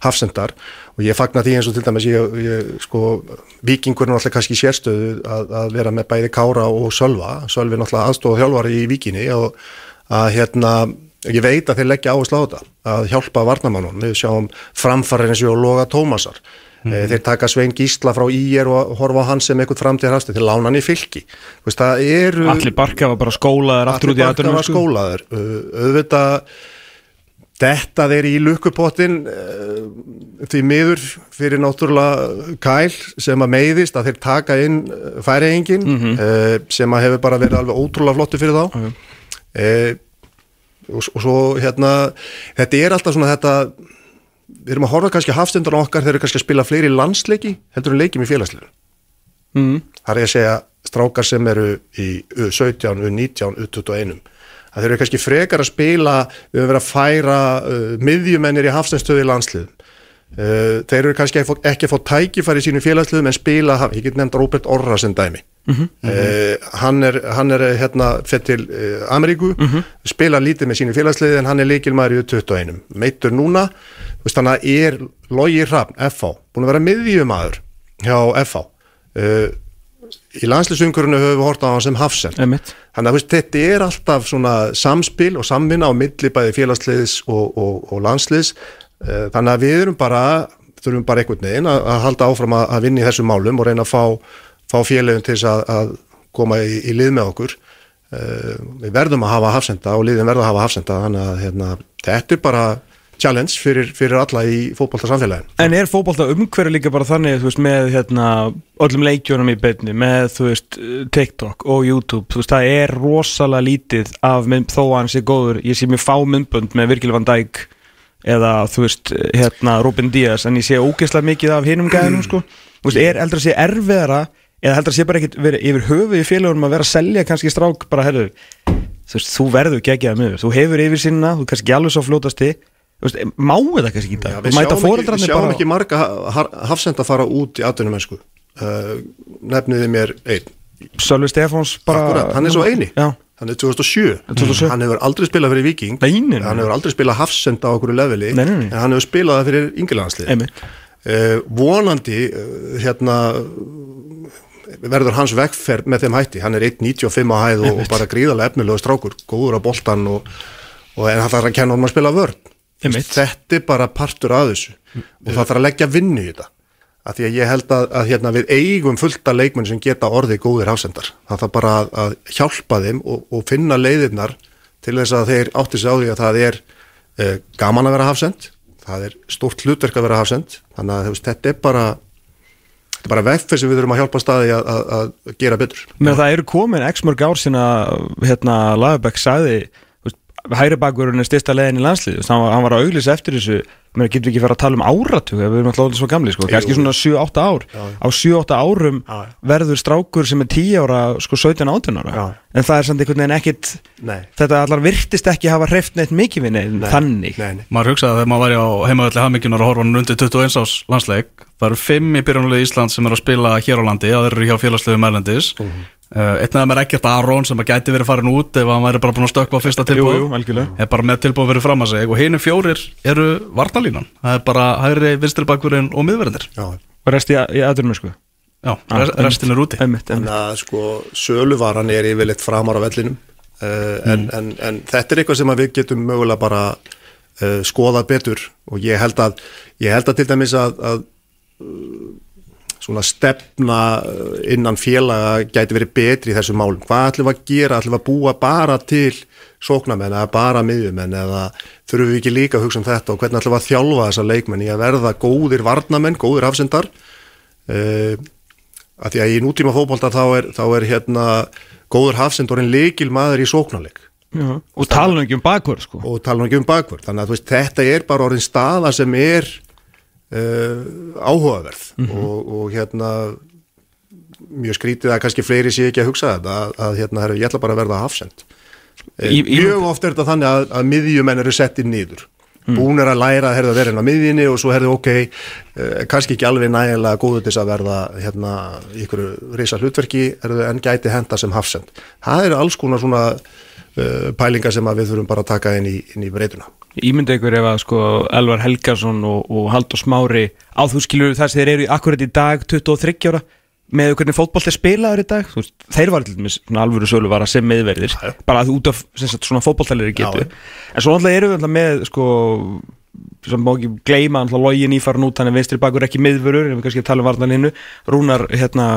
hafsendar. Og ég fagna því eins og til dæmis ég, ég sko, vikingurinn alltaf kannski sérstöðu að, að vera með bæði Kára og Sölva. Sölvi náttúrulega aðstofa þjálfari í vikinni og að hérna ég veit að þeir leggja áherslu á þetta að hjálpa varnamannun, við sjáum framfarir eins og Loga Tómasar Mm. þeir taka Svein Gísla frá IR og horfa á hann sem eitthvað framtíðarhafsti þeir lána hann í fylki eru Allir Barka var bara skólaður aftur út í Barka aðdurinn. var skólaður uh, auðvitað þetta þeir í lukkupottin uh, því miður fyrir náttúrulega kæl sem að meiðist að þeir taka inn færiðingin Mhm. uh, sem að hefur bara verið alveg ótrúlega flottu fyrir þá Ok. uh, og, og svo hérna þetta er alltaf svona þetta við erum að horfa kannski að hafstendurna okkar þeir eru kannski að spila fleiri landsleiki heldur en leikjum í félagsleinu Mm. það er að segja strákar sem eru í U17, U19, U21 að þeir eru kannski frekar að spila við höfum verið að færa uh, miðjumennir í hafstenstöðu í landsliðum þeir eru kannski ekki, að fá tækifæri í sínum félagsliðum en spila, ég get nefnt Robert Orra sem dæmi. Uh, hann er, hann er eh, hérna fett til Ameríku, spila lítið með sínum félagsliði en hann er leikilmaður í U21. Meittur núna, veist þannig að er Logi Hrafn, FH, búin að vera miðjumaður hjá FH uh, í landslýsungurinu höfum við hort á hann sem Einmitt. þannig að þetta er alltaf svona samspil og samvinna á milli bæði félagsliðis og, og, og landsliðs þannig að við erum bara þurfum bara einhvern veginn að, að halda áfram að, að vinna í þessum málum og reyna að fá, fá félagin til að, að koma í, í lið með okkur. Uh, við verðum að hafa hafsenda og liðin verða að hafa hafsenda þannig að hérna, þetta er bara challenge fyrir, fyrir alla í fótbolta samfélagin En er fótbolta umhverju líka bara þannig þú veist, með hérna, öllum leikjunum í beinni með þú veist, TikTok og YouTube þú veist, það er rosalega lítið af þó að hann sé góður ég sé mér fá myndbönd með Virgil van Dijk eða þú veist, hérna Robin Díaz, en ég sé ógeðslega mikið af hinum gæðinum sko, þú veist, er heldur að sé erfiðara eða heldur að sé bara ekkit verið yfir höfu í félagunum að vera að selja kannski strák bara, herru, þú veist, þú verður geggjað með þú hefur yfir sinna, þú kannski alveg svo fljótasti. Þú veist, má þetta kannski ekki Já, Þú mæta sjáum, ekki, við sjáum bara ekki marga ha- hafsenda fara út í atvinnum mennsku uh, nefniði mér einn. Sölvi Stefáns bara Akkurat, hann er svo eini. Já, hann er 2007, 2007. hann hefur aldrei spilað fyrir Viking Nei, nei, nei. hann hefur aldrei spilað hafsenda á okkur leveli en hann hefur spilað það fyrir yngilanslið einmitt. Uh, vonandi uh, hérna verður hans vegferð með þeim hætti. Hann er 1.95 á hæð og, og bara gríðarlega efnilegu strákur, góður á boltan og, og en hann þarf að kenna honum að spila vörn. Þetta er bara partur af þessu. Og það þarf að leggja vinnu í þetta af því að ég held að, að hérna, við eigum fullta leikmenn sem geta orðið góðir hafsendar. Það þarf bara að, að hjálpa þeim og, og finna leiðirnar til þess að þeir átti sig á því að það er uh, gaman að vera hafsend það er stórt hlutverk að vera hafsend þannig að veist, þetta er bara þetta er bara vegferð sem við þurfum að hjálpa staði að, að, að gera betur. Menn það eru komin x mörg ár sinna hérna Lagerbæk sagði hægri bakverðurinn er styrsta leiðin í landslið hann var, hann var að auglýsa eftir þessu menn getur ekki fara að tala um áratug við erum alltaf svo gamli sko, kannski svona 7-8 ár á 7-8 árum Já, já. verður strákur sem er 10 ára sko 17-18 ára Já. en það er samt einhvern veginn ekkit Nei. þetta allar virtist ekki hafa hreift neitt mikið við neitt þannig nei, nei. Maður hugsaði að þegar maður væri á heimaðalli hammingjunar og horfa hann undir 21 ás landsleik Það eru fimm í byrjunulegu Ísland sem eru að spila hér á landi Það eru hjá félagslegu mælendis uh Mhm. Einn af þeim er ekkert Aron sem að gæti verið farin út ef hann væri bara búin að stökkva á fyrsta Jú, tilbúð jú, algjörlega. Er bara með tilbúð verið fram að sig Og hinu fjórir eru varnalínan Það er bara hægri vinstri bakkurinn og miðverðinir Já. og rest í, aðurum sko Já, res, restin er úti. Einmitt, einmitt. Þannig að sko söluvaran er yfirleitt framar á vellinum. Uh, en, en, en þetta er eitthvað sem við getum mögulega bara uh, skoðað betur. Og ég held að ég held að til dæmis að, að svona stefna uh, innan félaga gæti verið betri í þessu málum. Hvað ætlum við að gera? ætlum við að búa bara til sóknarmenn eða bara miðjumenn eða þurfum við ekki líka að hugsa um þetta og hvernig ætlum við að þjálfa þessa leikmenn í að verða góðir varnamenn, góðir hafsendar uh, að því að í nútíma fótbolta þá er, þá er hérna góður hafsendorinn leikil maður í sóknarleik Já. og tala nú ekki um bakverð sko og tala nú ekki um bakvörð þannig að þú veist, þetta er bara orðin staða sem er uh, áhugaverð. Og, og hérna mjög skrítið að kannski fleiri sé ekki að hugsa þetta að, að hérna, herru, ég ætla bara að verða hafsend. Í- í- mjög oft er þetta þannig að, að miðjumenn eru settið niður. Búin er að læra að herða verðin á miðjunni og svo herðu ok, uh, kannski ekki alveg nægilega góður til þess að verða hérna í ykkur reysa hlutverki herðu, en gæti henda sem hafsend. Það eru alls konar svona pælingar sem við þurfum bara að taka inn í, inn í breytuna. Ímyndi ykkur ef að sko Elvar Helgason og, og Haldur Smári á þú skilur þess að þeir eru akkurat í dag 23 ára með hvernig fótboll er spilaður í dag veist, þeir var dæmis svona alvöru sölu var að sem meðverðir bara út af sagt, svona já. en svo náttúrulega eru við náttúrulega með sko sem má ekki gleyma náttúrulega login í farin út hann er vinstri bakur ekki miðvörur en við kannski að tala um varnalínu Rúnar hérna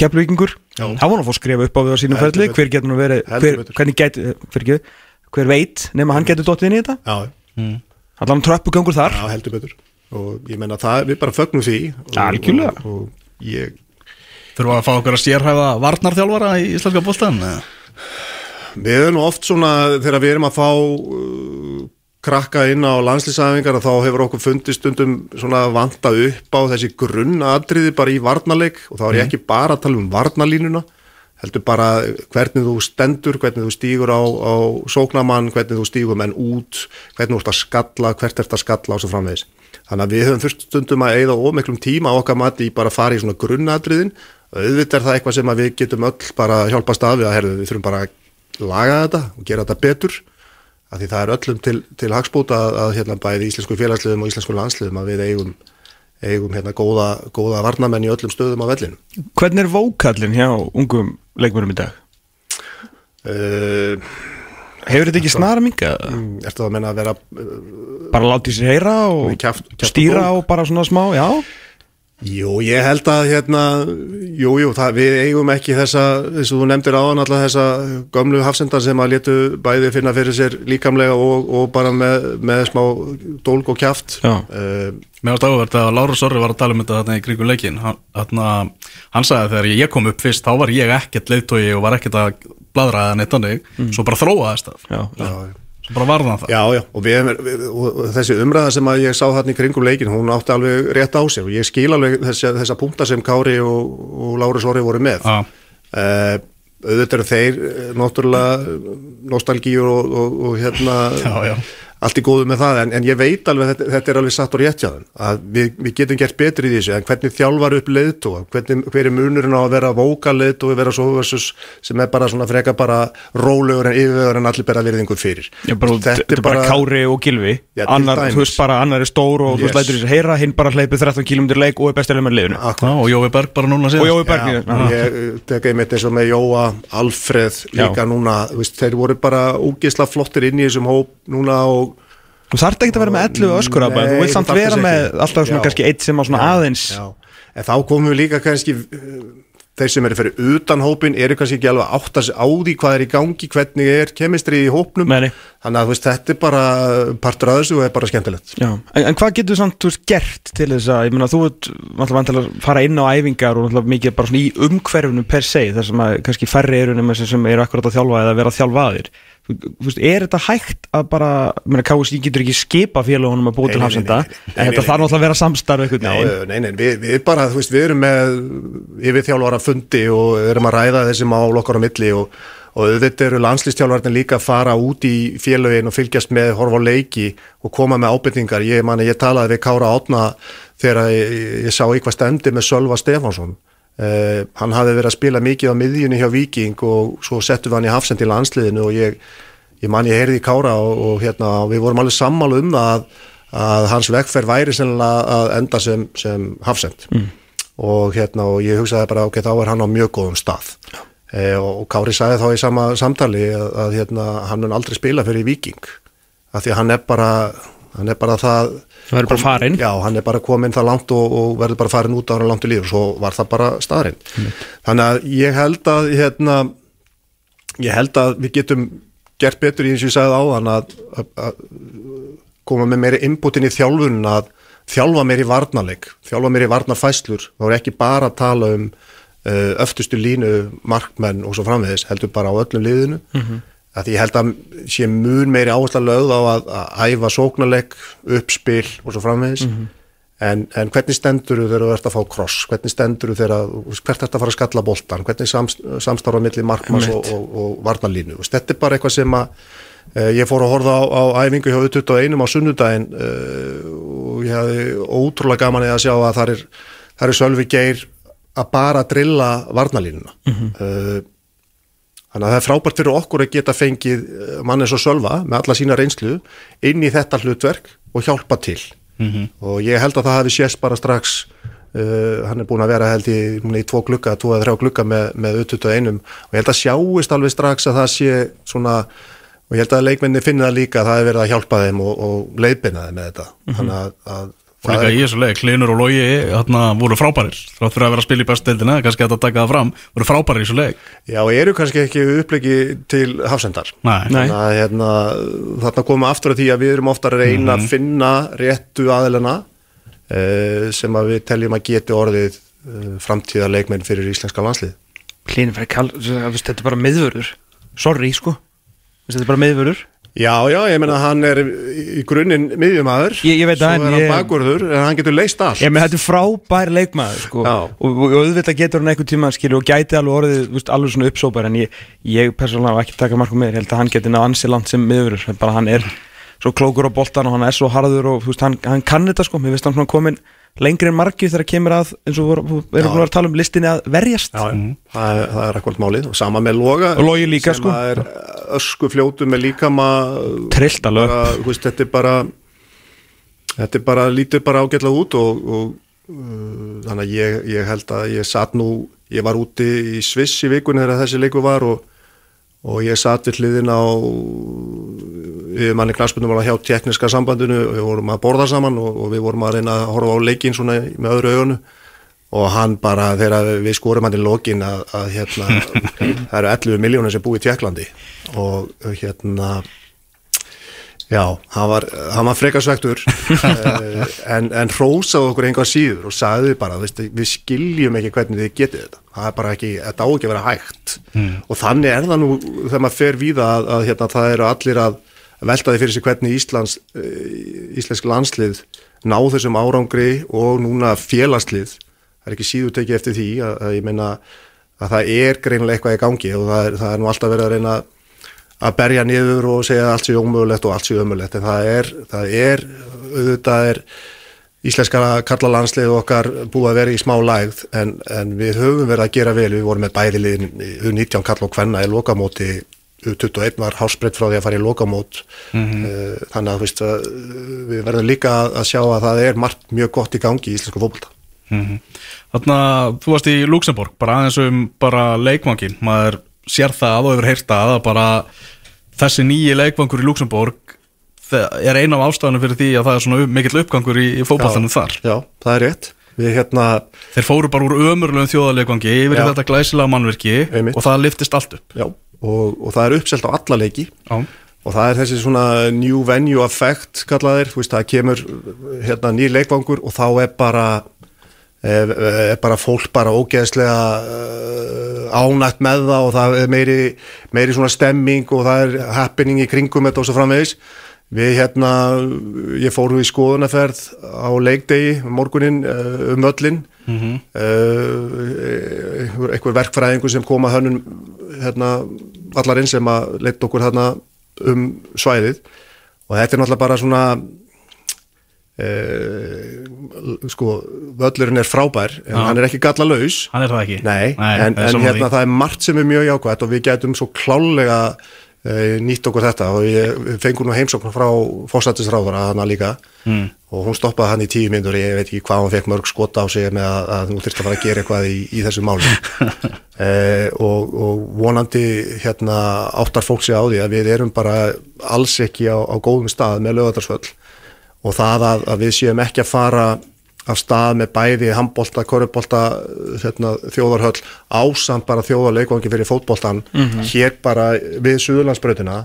kepluvíkingur hann var nú að fá að skrifa upp á við á sínum ferli. hver getur nú verið hver, hvernig get, fyrir hver veit nema hann getur dottið inn í þetta? Já, allan tröppugangur þar. Já heldur betur. Og ég menna það, við bara fögnum því. Og, Algjörlega. og, og ég Þurfum við að fá okkur að sérhæfa varnarþjálfara í Íslandska bóltan Við erum nú oft svona þegar við erum að fá uh, krakka inn á landslýsæfingar þá hefur okkur fundist stundum svona vanta upp á þessi grunnatriði bara í varnarleik og þá er ég ekki bara að tala um varnarlínuna heldur bara hvernig þú stendur, hvernig þú stígur á, á sóknamann, hvernig þú stígur menn út, hvernig þú ert að skalla, hvert ert að skalla og svo framvegis. Þannig að við höfum þurft stundum að eigða ómiklum tíma á okkar mati í bara að fara í svona grunnatriðin. Auðvitað er það eitthvað sem við getum öll bara að hjálpa stafi að herðu, við þurfum bara að laga þetta og gera þetta betur. Af því það er öllum til, til hagspóta að, að hérna, bæði íslensku félagsliðum og íslensku landsliðum að við eigum, eigum hérna, góða, góða varnamenn í öllum stöðum á vellinu. Hvernig er vókallin hjá ungum leikmörum í dag? Uh, Hefur þetta ekki snara minga? Ertu að menna að vera uh, Bara látið sér heyra og kjaft- kjaft og stýra bók? og bara svona smá, já Jú, ég held að hérna, jú, jú, það, við eigum ekki þessa, eins og þú nefndir áðan alltaf þessa gömlu hafsendar sem að letu bæði finna fyrir sér líkamlega og, og bara með, með smá dólg og kjaft. Já. Uh, Mér varst áhverð að Láru Sorri var að tala um þetta þarna í kringum leikin hann, hann, sagði að þegar ég kom upp fyrst þá var ég ekkert leiðtói og var ekkert að bladra eða neitt annir svo bara þróaðist það. Já, já, svo bara varðan það já, já, og, við, við, og þessi umræða sem að ég sá þarna í kringum leikin, hún átti alveg rétt á sér og ég skil alveg þessa, þessa punkta sem Kári og, og Láru Sori voru með. Uh, auðvitað eru þeir eh, náttúrulega nostalgíur og, og, og hérna Já, já. Allt í góðu með það en, en ég veit alveg þetta, þetta er alveg satt og rétt þeim að við, við getum gert betri í þessu en hvernig þjálfar upp leiðtóa hvernig, hver er munurinn á að vera vóka leiðtói vera svo versus sem er bara svona freka bara rólegur en yfirvegur en allir bera virðingu fyrir Já, bara, þetta er bara Kári og Gilvi Já, annar, þú veist bara, annar er stór og þú veist Yes. lætur þessi heyra, hinn bara hleypið 13 km leik og er bestilega með. Já, og Jói Berg bara núna og síðan Jói Berg Já, ég uh, tek einmitt eins og með Jóa Alfreð líka Já. núna þú veist, þeir voru bara úgisla flottir inn í þessum hóp núna og þú þarft ekki að vera með 11 öskur Nei, þú vilt samt vera með alltaf svona Já. kannski eitt sem á svona aðeins. Já, en þá komum við líka kannski uh, þeir sem eru fyrir utan hópin eru kannski ekki alveg átt að sig á því hvað er í gangi, hvernig er kemistrið í hópnum. Nei. þannig að veist, þetta er bara partur að þessu og er bara skemmtilegt. Já, en, en hvað getur samt þú veist, gert til þess að, ég meina þú ert vantilega að fara inn á æfingar og mikið bara svona í umhverfinu per se þar sem að kannski færri eru nema sem sem eru akkurat að þjálfa eða vera að er þetta hægt að bara KSI getur ekki skipa félagunum að búa til hafsenda, en þetta þarf náttúrulega að vera samstarf nei, nei, við, við bara, þú veist, við erum með yfir þjálfara fundi og erum að ræða þessi mál okkar á milli og, og auðvitað eru landslýstjálfarnir líka að fara út í félögin og fylgjast með horfa á leiki og koma með ábyrningar. Ég, mani, ég talaði við Kára Átna þegar ég, ég sá eitthvað stendi með Sölva Stefánsson. Uh, hann hafði verið að spila mikið á miðjunni hjá Viking og svo settum við hann í hafsend í landsliðinu og ég, ég man ég heyrði í Kára og, og hérna, við vorum alveg sammálu um að, að hans vegferð væri sennilega að enda sem, sem hafsend. Mm. og hérna og ég hugsaði bara ok, þá er hann á mjög góðum stað. E, og, og Kári sagði þá í sama samtali að, að hérna, hann mun aldrei spila fyrir Viking af því að hann er bara hann er bara það Hann verður bara farinn. já, hann er bara komin það langt og, og verður bara farin út á hann langt í líf og svo var það bara staðarinn þannig að ég held að hérna, ég held að við getum gert betur í eins og ég sagði áðan að, að, að koma með meiri inputin í þjálfun að þjálfa meiri varnarleik, þjálfa meiri varnarfæslur þá er ekki bara að tala um uh, öftustu línu, markmenn og svo framvegis, heldur bara á öllum liðinu mm -hmm. Að ég held að sé mun meiri áhersla lögð á að, að æfa sóknarleik, uppspil og svo framvegis. En, en hvernig stendur þú þegar þú ert að fá kross? Hvernig stendur þú þegar, hvert ert að fara að skalla boltan, hvernig samst, samstarfa milli markmanns og, og, og varnarlínu? Þú veist, þetta er bara eitthvað sem að uh, ég fór að horfa á, á æfingu hjá 21 á sunnudaginn uh, og ég hafði ótrúlega gaman að sjá að það er, er Sölvi Geir að bara drilla varnarlínuna. Uh, Þannig að það er frábært fyrir okkur að geta fengið eh, mann eins og Sölva með alla sína reynslu inn í þetta hlutverk og hjálpa til. Og ég held að það hafi sést bara strax, uh, hann er búin að vera held í, í tvo glugga, tvo eða þrjá glugga með, með 21 og ég held að sjáist alveg strax að það sé svona, og ég held að leikmenni finna það líka að það er verið að hjálpa þeim og, og leiðbina þeim með þetta. Þannig að, að Og líka í þessu leik, Klinur og Logi þarna voru frábærir, þrátt fyrir að vera að spila í bestudeildina kannski að þetta taka það fram, voru frábærir í þessu leik Já, og eru kannski ekki upplegi til hafsendar. Þannig að hérna, þarna komum við aftur að því að við erum ofta að reyna að finna réttu aðilana uh, sem að við teljum að geti orðið uh, framtíða leikmenn fyrir íslenska landslið. Kall, þetta er bara miðvörður. Sorry sko, þetta er bara miðvörður Já, já, ég meina hann er í grunninn miðjumæður, Ég- ég veit svo er hann ég- bakvörður en hann getur leist allt. Ég með þetta er frábær leikmaður sko. Og, og, og auðvitað getur hann einhvern tíma skilur, og gæti alveg orðið þú veist, alveg svona uppsópar en ég, ég persónulega ekki taka markum með ég held að hann geti náð ansi langt sem miðurur bara hann er svo klókur á boltan og hann er svo harður og þú veist, hann, hann kann þetta sko mér finnst hann svona komin lengri en margi þegar kemur að eins og við erum búin að tala um listinni að verjast Já, já. Það, er, það er akkvæmt málið og sama með Loga líka, sem sko. er ösku fljótu með líkama trillt alveg bara, þú veist, þetta er bara þetta er bara, lítið bara ágætlega út og, og uh, þannig að ég, ég held að ég satt nú ég var úti í Sviss í vikunni þegar þessi leiku var og, og ég satt við hliðin á við manni knarspunum var að hjá tekniska sambandinu og við vorum að borða saman og, og við vorum að reyna að horfa á leikin svona með öðru augunu og hann bara þegar við skorum hann í lokin að, að hérna, það eru 11 miljónir sem búi í Tjekklandi og hérna Já, hann var, hann var frekarsvektur en, en hrósaði okkur einhvað síður og sagði bara, veist, við skiljum ekki hvernig þið getið þetta. Það er bara ekki, þetta á ekki að vera hægt. Mm. og þannig er það nú þegar maður fer víða að, að hérna, það eru allir að velta því fyrir sig hvernig Íslands íslensk landslið ná þessum árangri og núna félagslið. Það er ekki síður tekið eftir því að, að ég meina að það er greinilega eitthvað í gangi og það er, það er nú alltaf verið að reyna að berja niður og segja að allt sé ómögulegt og allt sé ömulegt en það er, það er auðvitað er íslenska kallalandslið okkar búið að vera í smá lægð en, en við höfum verið að gera vel. Við vorum með bæðiliðin 19 kall og hvenna í lokamóti 21 var hásbreytt frá því að fara í lokamót. Mm -hmm. þannig að, veist, að við verðum líka að sjá að það er margt mjög gott í gangi í íslensku fólkvölda mm -hmm. Þannig að þú varst í Luxemburg bara aðeins um bara leikvangin maður sér það og hefur heyrta að bara þessi nýji leikvangur í Luxemburg er eina af ástafanum fyrir því að það er svona mikill uppgangur í, í fókbaltanum þar. Já, það er rétt. Hérna... Þeir fóru bara úr ömurlegum þjóðarleikvangi yfir þetta glæsilega mannverki Einmitt. og það liftist allt upp. Já, og, og það er uppselt á alla leiki Já. og það er þessi svona new venue effect kallaðir, veist, það kemur hérna nýr leikvangur og þá er bara er bara fólk bara ógeðslega uh, ánægt með það og það er meiri, meiri svona stemming og það er happening í kringum þetta og svo framvegis við hérna, ég fóru í skoðunaferð á leikdegi morgunin um öllin mm -hmm. uh, einhver verkfræðingu sem kom að hönnun hérna, allarinn sem að leitt okkur hérna um svæðið. Og þetta er náttúrulega bara svona Uh, sko völlurinn er frábær en Já. hann er ekki galla laus hann er það ekki? Nei, Nei, en, en hérna það er margt sem er mjög jákvæmt og við getum svo klálega nýtt okkur þetta og við fengum nú heimsóknar frá fósættisráðara hana líka. Mm. og hún stoppaði hann í tíu minnur ég veit ekki hvað hann fekk mörg skota á sig með að, að hún þurfti að fara að gera eitthvað í, í þessu máli. Uh, og, og vonandi hérna áttar fólk sig á því að við erum bara alls ekki á, á góðum stað með lögadarsvöll og það að, að við séum ekki að fara af stað með bæði handbólta, korubólta hérna, þjóðarhöll ásamt bara þjóðarleikvangi fyrir fótbóltan mm -hmm. hér bara við Suðurlandsbröðina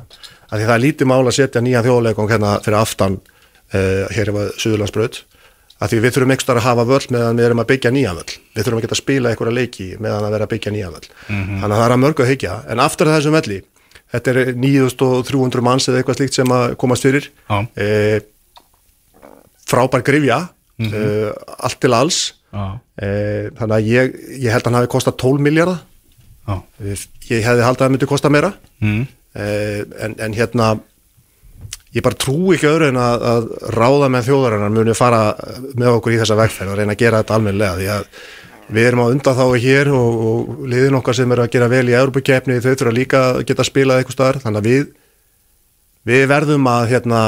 að því það er lítið mála að setja nýja þjóðarleikvang hérna fyrir aftan uh, hér er Suðurlandsbröð að því við þurfum ekstra að hafa völl meðan við erum að byggja nýja völl við þurfum geta að spila einhverja leiki meðan að vera að byggja nýja völl mm -hmm. þannig að það er að mörgu að hyggja en aftur þessum velli þetta er 9300 manns eða eitthvað slíkt sem að komast fyrir ah. eh, frábær grifja mm -hmm. uh, allt til alls ah. uh, þannig að ég, ég held að hann hafi kostað 12 miljardar ah. ég hefði haldið að það myndi kosta meira mm. uh, en, en hérna ég bara trú ekki öðru en að, að ráða með þjóðarinnar muni fara með okkur í þessa vegferð og reyna að gera þetta almenlega því að við erum á undan þá hér og, og liðin okkar sem eru að gera vel í Európa-kefni þau þurfa líka að geta að spila eitthvað starf þannig að við við verðum að hérna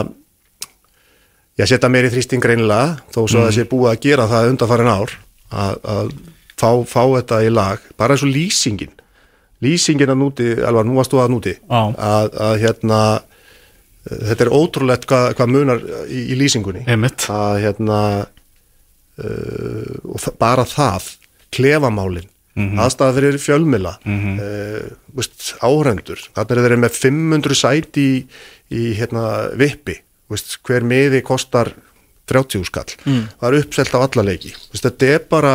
ég setja í þrýsting reynilega þó svo mm. að það sé búið að gera það undanfærin ár að, að fá, fá þetta í lag, bara eins og lýsingin lýsingin að núti, alvar nú að stóða að núti ah. að, að hérna þetta er ótrúlegt hvað, hvað munar í, í lýsingunni Einmitt. að hérna uh, það, bara það klefamálin mm -hmm. aðstæða fyrir fjölmila mm -hmm. uh, áhrendur, þannig að þeir eru með 500 sæti í, í hérna vippi veist, hver miði kostar 30 skall, mm. það er uppselt á alla leiki, veist, þetta er bara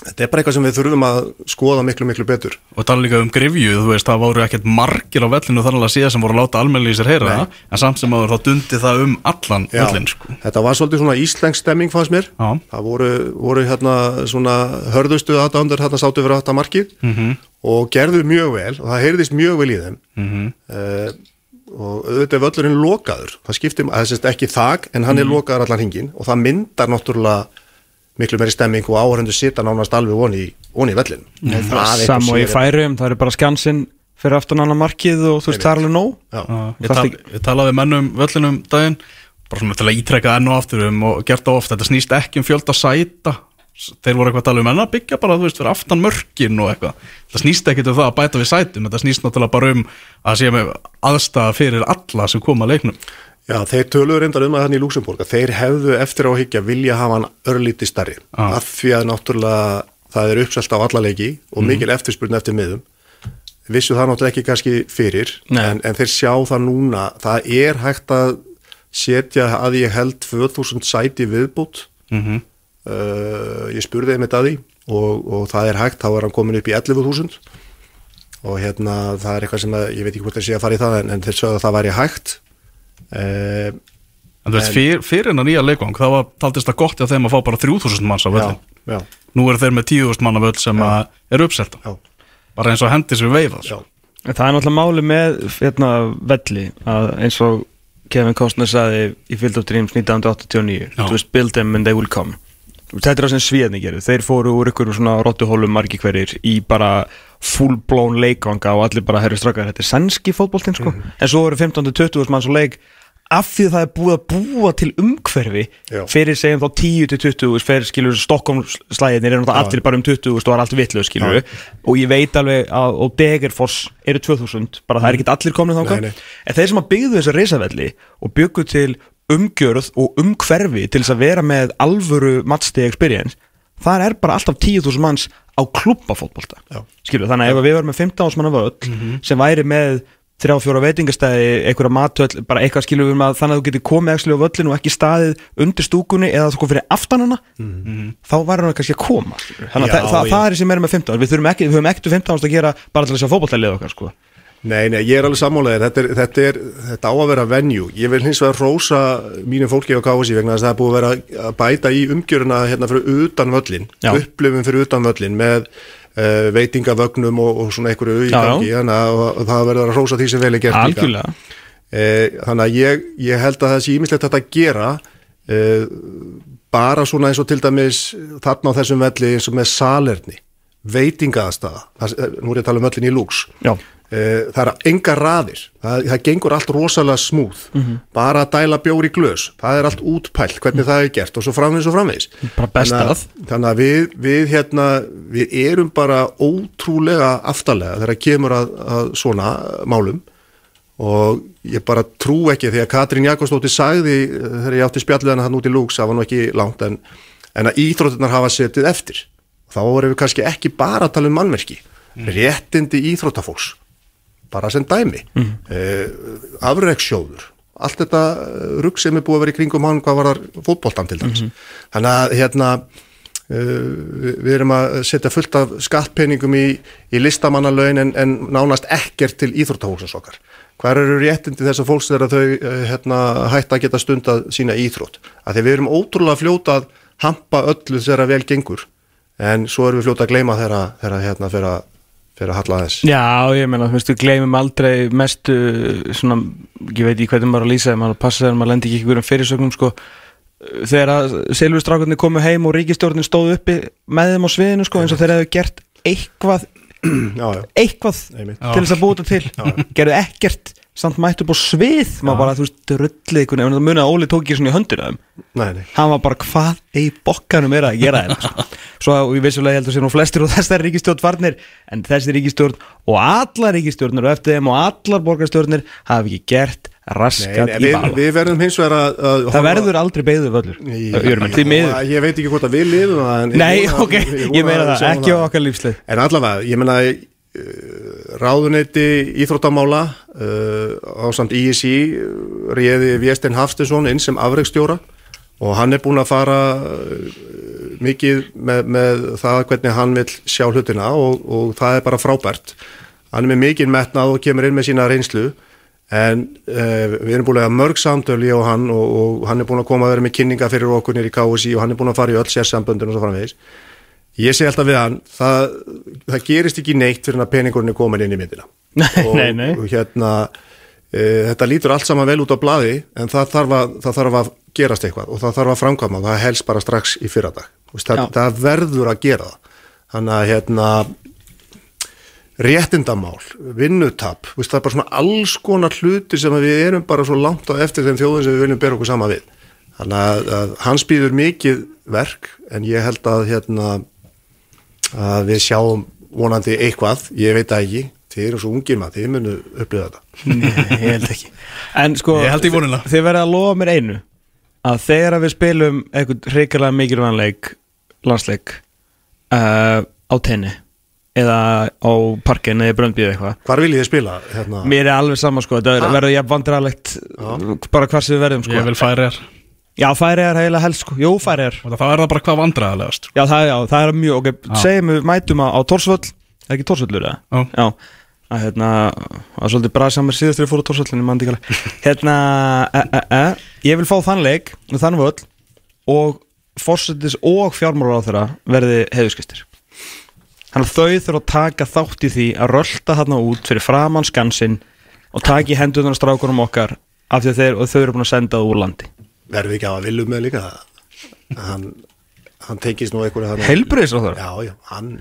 þetta er bara eitthvað sem við þurfum að skoða miklu miklu betur og tala líka um grifju, þú veist, það voru ekkert margir á vellinu þannig að síðan sem voru að láta almenni í sér heyra það, en samt sem að þá dundi það um allan Já, vellin sko. þetta var svolítið svona íslensk stemming fannst mér Já. það voru, voru hérna svona hörðustu aðdándur hérna sáttu fyrir þetta markið mm -hmm. og gerðu mjög vel og það heyrðist mjög vel í þeim mm -hmm. uh, og auðvitað er völlurinn lokaður það skiptir, það sést ekki þag en hann mm. er mhm. lokaður allan hingin og það myndar náttúrulega miklu meiri stemming og áhörundu sita nánast alveg voni, voni í völlin mm. Sam og ég færum, það er bara skansinn fyrir aftan annar markið og þú veist það er alveg nóg Ég, tal, ég talaði mennum völlinum daginn bara svona til að ítrekka enn og aftur um og gert það ofta, þetta snýst ekki um fjöld að sæta þeir voru eitthvað að tala um en að byggja bara, þú veist, fyrir aftan mörkin og eitthvað. Það snýst ekki um það að bæta við sætum þetta snýst náttúrulega bara um að sé með aðstæða fyrir alla sem koma að leiknum. Já, þeir töluður reyndar um að hann í Luxemburg að þeir hefðu eftir á að higgja vilja hafa hann örlíti starri Ah. af því að náttúrulega það er uppselt á alla leiki og mikil eftirspurn eftir miðum vissu það náttúrulega ekki kannski fyrir en, en þeir sjá það núna. Það er hægt að setja að ég held 2000 sæti viðbútt mm uh, ég spurði þetta að því og, og það er hægt, þá er hann komin upp í 11.000 og hérna það er eitthvað sem að, ég veit ekki hvort þeir sé að fara í það en, en þeir sögðu að það væri hægt. Uh, En þú veist, fyr, fyrir hennar nýja leikvang þá var, taldist það gott að þeim að fá bara 3000 manns á já, völlin já, Nú eru þeir með 10.000 manna völl sem að er uppselta. Já, bara eins og hendis við veifað já, En Það er náttúrulega máli með hérna, velli að eins og Kevin Costner saði í Field of Dreams 1989 Já. Þú veist, build them and they will come Þetta er það sem sviðni gerir Þeir fóru úr ykkur svona rottuhólum margi hverjir í bara full blown leikvanga og allir bara herri strakkar Þetta er sænski fótboltinn sko. En svo eru 15-20 manns á leik. Af því að það er búið að búa til umhverfi Já. fyrir segjum þá 10-20 fyrir skilur Stockholm slæðinir er náttúrulega allir bara um 20 og er allt vitlu skilur og ég veit alveg að og Degerfoss eru 2000 bara það er ekki allir þangað. Nei. en þeir sem að byggðu þessa risavelli og byggu til umgjörð og umhverfi til þess að vera með alvöru matchday experience þar er bara alltaf 10.000 manns á klubbafótbolta. Þannig að ef við varum með 15 manna völl sem væri með þrjá fjóra veitingastæði, einhverja matöll bara eitthvað skilur við um að þannig að þú getur komið ekki á völlinu og ekki staðið undir stúkunni eða þú kom fyrir aftanana þá var hann kannski að koma þannig að Já, það, það, það er sem er með 15 við, ekki, við höfum ekkert 15 að gera bara til að sjá fótboltalið okkar sko. Nei, nei, ég er alveg sammálaðið, þetta, þetta, þetta á að vera venue. Ég vil hins vegar rósa mínum fólki á KSI vegna þess að það er búið að vera að bæta í umgjöruna hérna fyrir utan völlin, Já. upplifum fyrir utan völlin með uh, veitingavögnum og, og svona einhverju gangi, þannig að og það verður að rósa því sem vel er gert líka. algjörlega Eh, þannig að ég, ég held að það sé ímislegt þetta að gera eh, bara svona eins og til dæmis þarna á þessum velli eins og með salerni eh, nú er ég að tala um vellin í lúks Já. Eh, það er enga raðir, það, það gengur allt rosalega smúð, bara að dæla bjór í glös, það er allt útpælt hvernig það er gert og svo framvegis og framvegis. Bara best þannig að. þannig að við, við hérna við erum bara ótrúlega aftalega þegar kemur að, að svona málum. Og ég bara trú ekki því að Katrín Jakobsdóttir sagði eh, þegar ég átti spjallið hana hann út í lúks það var nú ekki langt en, en að íþróttunar hafa setið eftir. Þá vorum við kannski ekki bara að tala um mannverki réttindi íþróttafólks bara sem dæmi. Mm. uh, afreksjóður allt þetta rugg sem er búið að vera í kringum hann hvað var þar fótboltan til dæmis. Þannig að hérna uh, við, erum að setja fullt af skattpenningum í, í listamannalaun en, en nánast ekkert til íþróttafólksins okkar. Hver eru réttindi þess að fólks þegar þau uh, hérna, hætta að geta stundað sína íþrótt? Að því við erum ótrúlega fljóta að hampa öllu þegar vel gengur. En svo erum við fljóta að gleyma þegar, þegar hérna fyrir að halla þess Já, ég meina, þú veist, við gleymum aldrei mestu, svona, ég veit ekki hvernig maður að lýsa, maður að passa þegar maður lendi ekki ykkur um fyrirsögnum, sko, þegar að Silvustrákarnir komu heim og ríkistjórnin stóð uppi með þeim á sviðinu, sko, eins og þeir hefðu gert eitthvað, já, já, eitthvað einmitt. til þess að búa þetta til, gerðu ekkert, samt mættu upp á svið, maður bara, þú veist, drullið en það munið að Óli tók ekki svona í að nei. hann var bara, hvað í bokkanum er að gera þetta, sko. Svo og ég vissulega held að sé nú flestir og þessar ríkistjórn farnir en þessi ríkistjórn og allar ríkistjórnir og eftir þeim og allar borgarstjórnir hafa ekki gert raskat nei, í við, bala við verðum hins vegar að, að það verður aldrei beigðu völlur. Miður Já, Ég veit ekki hvort að við lifum Nei, ok, ég meina að við það, ekki á okkar lífslið En allavega, ég meina ráðuneyti íþróttamála uh, á samt ISI uh, réði Viestin Hafstinsson inn sem afreikstjóra og hann er búin að fara mikið með, með það hvernig hann vil sjá hlutina og, og það er bara frábært. Hann er með mikið metnað og kemur inn með sína reynslu en uh, við erum búin að mörg samtöl ég og og, og hann er búin að koma að vera með kynninga fyrir okkur nýri KSI og hann er búin að fara í öll sérsamböndun og svo framvegis ég segi alltaf við hann það, það gerist ekki neitt fyrir að peningurinn er komin inn í myndina. Og, nei, nei. og hérna e, þetta lítur allt saman vel út á blaði en það þarf, að, það þarf að gerast eitthvað og það þarf að framkvæma það helst bara strax í fyrradag. Það, það verður að gera það. Þannig að hérna réttindamál, vinnutap það er bara svona alls konar hluti sem við erum bara svo langt á eftir þeim þjóðin sem við viljum bera okkur sama við. Þannig að, að hans býður mikið verk en ég held að hérna að við sjáum vonandi eitthvað, ég veit það ekki þið eru svo ungir maður, þið munu upplýða þetta. Nei, ég held ekki. En sko, þið verðið að lofa mér einu að þegar að við spilum eitthvað reykjulega mikilvæganleik landsleik uh, á tenni eða á parkin eða bröndbíð eitthvað. Hvar viljið þið spila? Hérna? Mér er alveg sama sko, þetta verður ég vandrarlegt bara hvar sem við verðum sko. Ég vil færi þér Já, færi er heila helst sko, jú færi er Og það er það bara hvað vandræðalegast Já, það, já, það er mjög, ok, segjum við mætum á, á Tórsvöll, er ekki Tórsvöllur eða? Já. Já, að hérna, það er svolítið bara samar síðast þegar ég fór á Tórsvöll, en ég mann alveg. Hérna, e, e, e, ég vil fá þann leik, og þann völl og fórsetis og fjármálar á þeirra verði heiðuskistir Þannig að þau þurfa að taka þátt í því að rölda þarna út fyrir framann skansinn og taka í hendunar strákunum okkar af því að þeir, þau eru búin að senda það úr landi Verðum við ekki að viljum með líka Hann, hann tekist nú einhverju hann Heilbrigðis á þeirra? Já, já, hann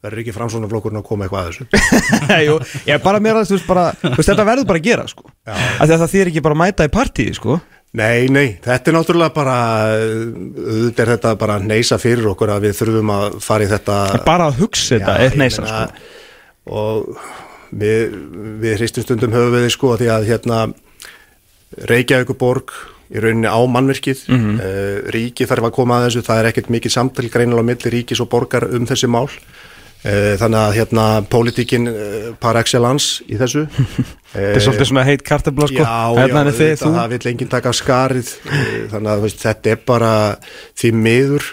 verður ekki framsónaflokkurinn að koma eitthvað að þessu Jú, ég er bara mér að þú veist bara, veist, þetta verður bara að gera sko. að það þýr ekki bara að mæta í partíi sko. Nei, nei, þetta er náttúrulega bara auðvitað er þetta bara neysa fyrir okkur að við þurfum að fara í þetta bara að hugsa þetta er meina, sko. og við, við hristum stundum höfum við sko því að hérna Reykjavíkuborg í rauninni á mannverkið mm Mhm. ríki þarf að koma að þessu. Það er ekkert mikið samtal greinilega á milli ríkis og borgar um þessi mál. Eh, þannig að hérna pólitíkin uh, par excellence í þessu. Þetta er svolítið svona heit kartabla sko. Já, já, hérna þið, það vil enginn taka skarið. Eh, þannig að veist, þetta er bara því miður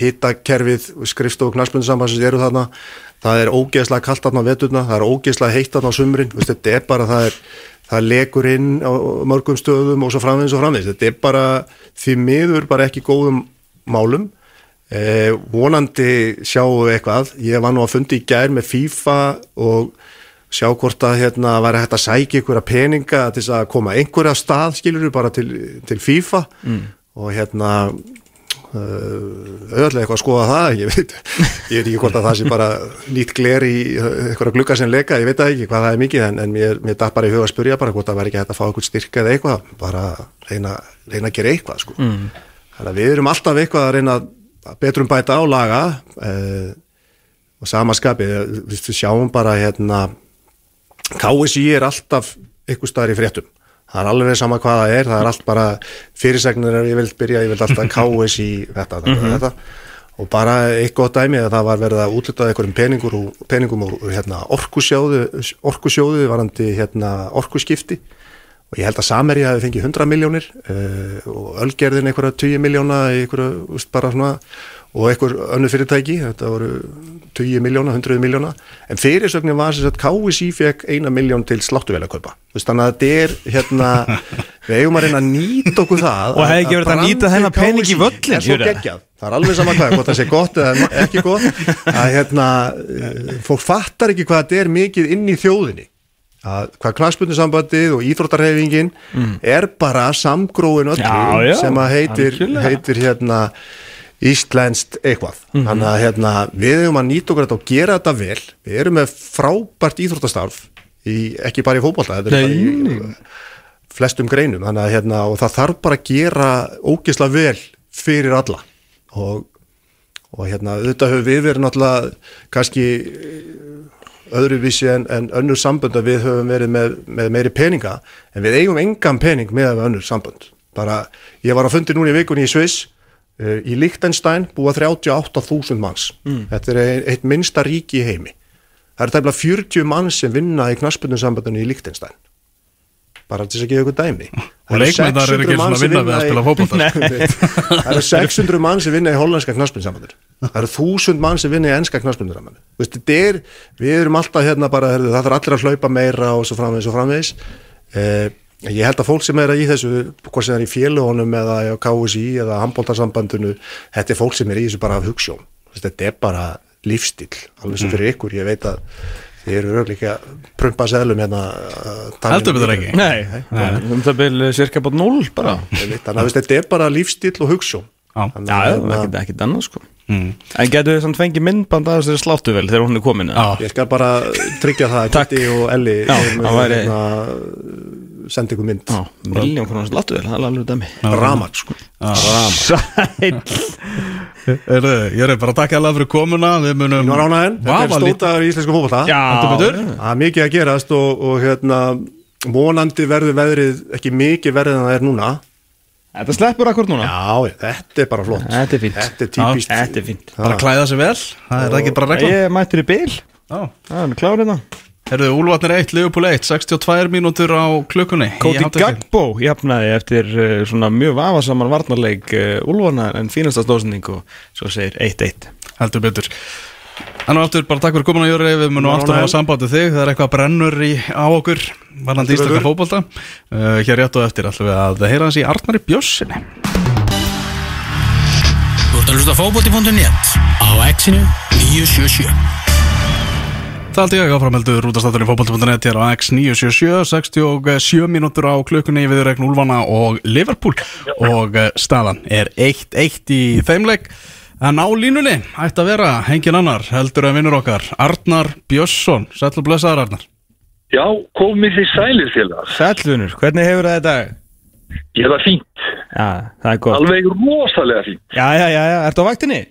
hittakerfið, skrifstofu knarspöndusambansins eru þarna, það er ógeðslega kallt þarna á veturna, það er ógeðslega heitt þarna á sumrin, veist, þetta er bara það er það lekur inn á mörgum stöðum og svo framvegis og framvegis, þetta er bara því miður bara ekki góðum málum. Eh, vonandi sjáum við eitthvað. Ég var nú að fundi í gær með FIFA og sjá hvort að hérna væri hægt að sækja ykkur að peninga til að koma einhverja stað skilur bara til, til FIFA. Mm. og hérna auðvitað eitthvað að skoða það ég veit, ég veit ekki hvort að það sé bara nýtt gler í eitthvað glugga sem leika ég veit ekki hvað það er mikið en, en mér, mér dætt bara í huga að spurja bara hvort það væri ekki að fá eitthvað styrka eða eitthvað bara reyna, reyna að gera eitthvað sko. mm. þannig að við erum alltaf eitthvað að reyna að betrum bæta á laga uh, og samaskapi við sjáum bara hérna KSI er alltaf ykkur staðar í fréttum það er alveg sama hvað það er það er allt bara fyrirsegnir er ég vil byrja, ég vil alltaf KSI þetta, þetta, Mhm. þetta. Og bara eitthvað dæmi að það var verið að útlita einhverjum peningur og, peningum úr hérna, orkusjóðu, orkusjóðu varandi hérna, orkuskipti. Og ég held að Sameri hafi fengið 100 miljónir uh, og Ölgerðin einhverja 10 miljóna einhverja, úst, bara svona og einhver önnu fyrirtæki, þetta voru 20 miljóna, 100 miljóna en fyrirsögnin var sem sagt KSI fekk eina miljón til sláttuvel að kaupa Vist, þannig að þetta er hérna við eigum að reyna að nýta okkur það Og hefði ekki verið að brandið nýta þennan pening í KSI völlinn, er svo geggjað, það er alveg sama hvað hvort það sé gott eða ekki gott að hérna, fólk fattar ekki hvað þetta er mikið inn í þjóðinni. Að hvað knastbundisambandið og íþróttarhefingin er bara samgróin öllu Mm. Sem að heitir, heitir hérna íslenskt eitthvað. Þannig að hérna, við hefum að nýta okkur þetta og gera þetta vel. Við erum með frábært íþróttastarf í, ekki bara í fótbolta þetta er bara í flestum greinum. Þannig að hérna, og það þarf bara að gera ógisla vel fyrir alla. Og, og hérna auðvitað höfum við verið náttúrulega kannski öðruvísi en, en önnur sambönd að við höfum verið með, með meiri peninga. En við eigum engan pening með önnur sambönd. Bara, ég var að fundi núna í vikunni í Sviss í Liechtenstein búa 38.000 manns. Þetta er eitt minnsta ríki í heimi. Það eru tæmlega 40 manns sem vinna í knaspundum í Liechtenstein. Bara til þess að gefa ykkur dæmi. Leikmyndar eru ekki svona að vinna við að spila fótbolta. Það eru 600 mann sem vinna í hollandska knaspunsambandur það eru 1000 mann sem vinna í ennska knaspunsambandur við erum alltaf hérna bara það þarf allir að hlaupa meira og svo framvegis og framvegis. Eh, ég held að fólk sem er í þessu hvort sem það er í félugunum eða á KSI eða handbóltarsambandinu þetta er fólk sem er í þessu bara af hugssjón þetta er bara lífstíl alveg sem fyrir ykkur, ég veit að þið eru örgleika prumpa seglum hérna um- Heldur við það ekki? Nei, um það byrja cirka búin 0 bara. Þannig að þetta er bara lífstíl og hugssjón Já. Þannig Já, að, já, hérna, ekkert annað sko. Mm. En getur þið samt fengið myndband að þessari sláttu vel þegar hún er komin Ég skal bara tryggja það Takk. Kitti og Elli það væri- hérna, senda ykkur mynd. Miljón konar sláttu vel, það er alveg dæmi. Ramag sko. Erðu, ég er bara að takka alveg fyrir komuna. Við munum þetta er stótaður í íslensku betur. Það er mikið að gerast og, og hérna vonandi verður veðrið ekki mikið verðið en það er núna. Þetta sleppur akkur núna? Já, þetta er bara flott. Þetta er fínt. Þetta er típist Þetta er fínt. Bara klæða sig vel. Það er ekki bara regla Ég mættir í bil. Já. Það er klárið það Herðu, Úlfarnir 1, Liverpool 1 62 mínútur á klukkunni hádeginu. Gagbo jafnaði eftir uh, svona mjög vafasaman varnarleik uh, Úlfana en fínasta stóðsending og svo segir 1-1 Heldur betur. Þannig aftur, bara takk fyrir komuna Jóri Við munum aftur ánægður. hafa sambandið þig. Það er eitthvað brennur í, á okkur Varnandi betur. fótbolta. Uh, Hér rétt og eftir ætlum við að heyra hans í Arnari Bjössinni Þú ert að hlusta á fótbolti.net á exinu 977 Það held ég að framheldur útastátturinn fótbolti.net hér á X977 67 mínútur á klukkunni við regn Úlfana og Liverpool og eh, staðan er 1-1 í þeimleik en á línunni ætti að vera hengin annar heldur en vinnur okkar Arnar Björnsson, sætlu blessaður Arnar Já, komið þið sælir félagar. Sælfunur, hvernig hefur það þetta? Ég er það fínt, Já, það er gott alveg rosalega fínt. Já, já, já, já, ertu á vaktinni?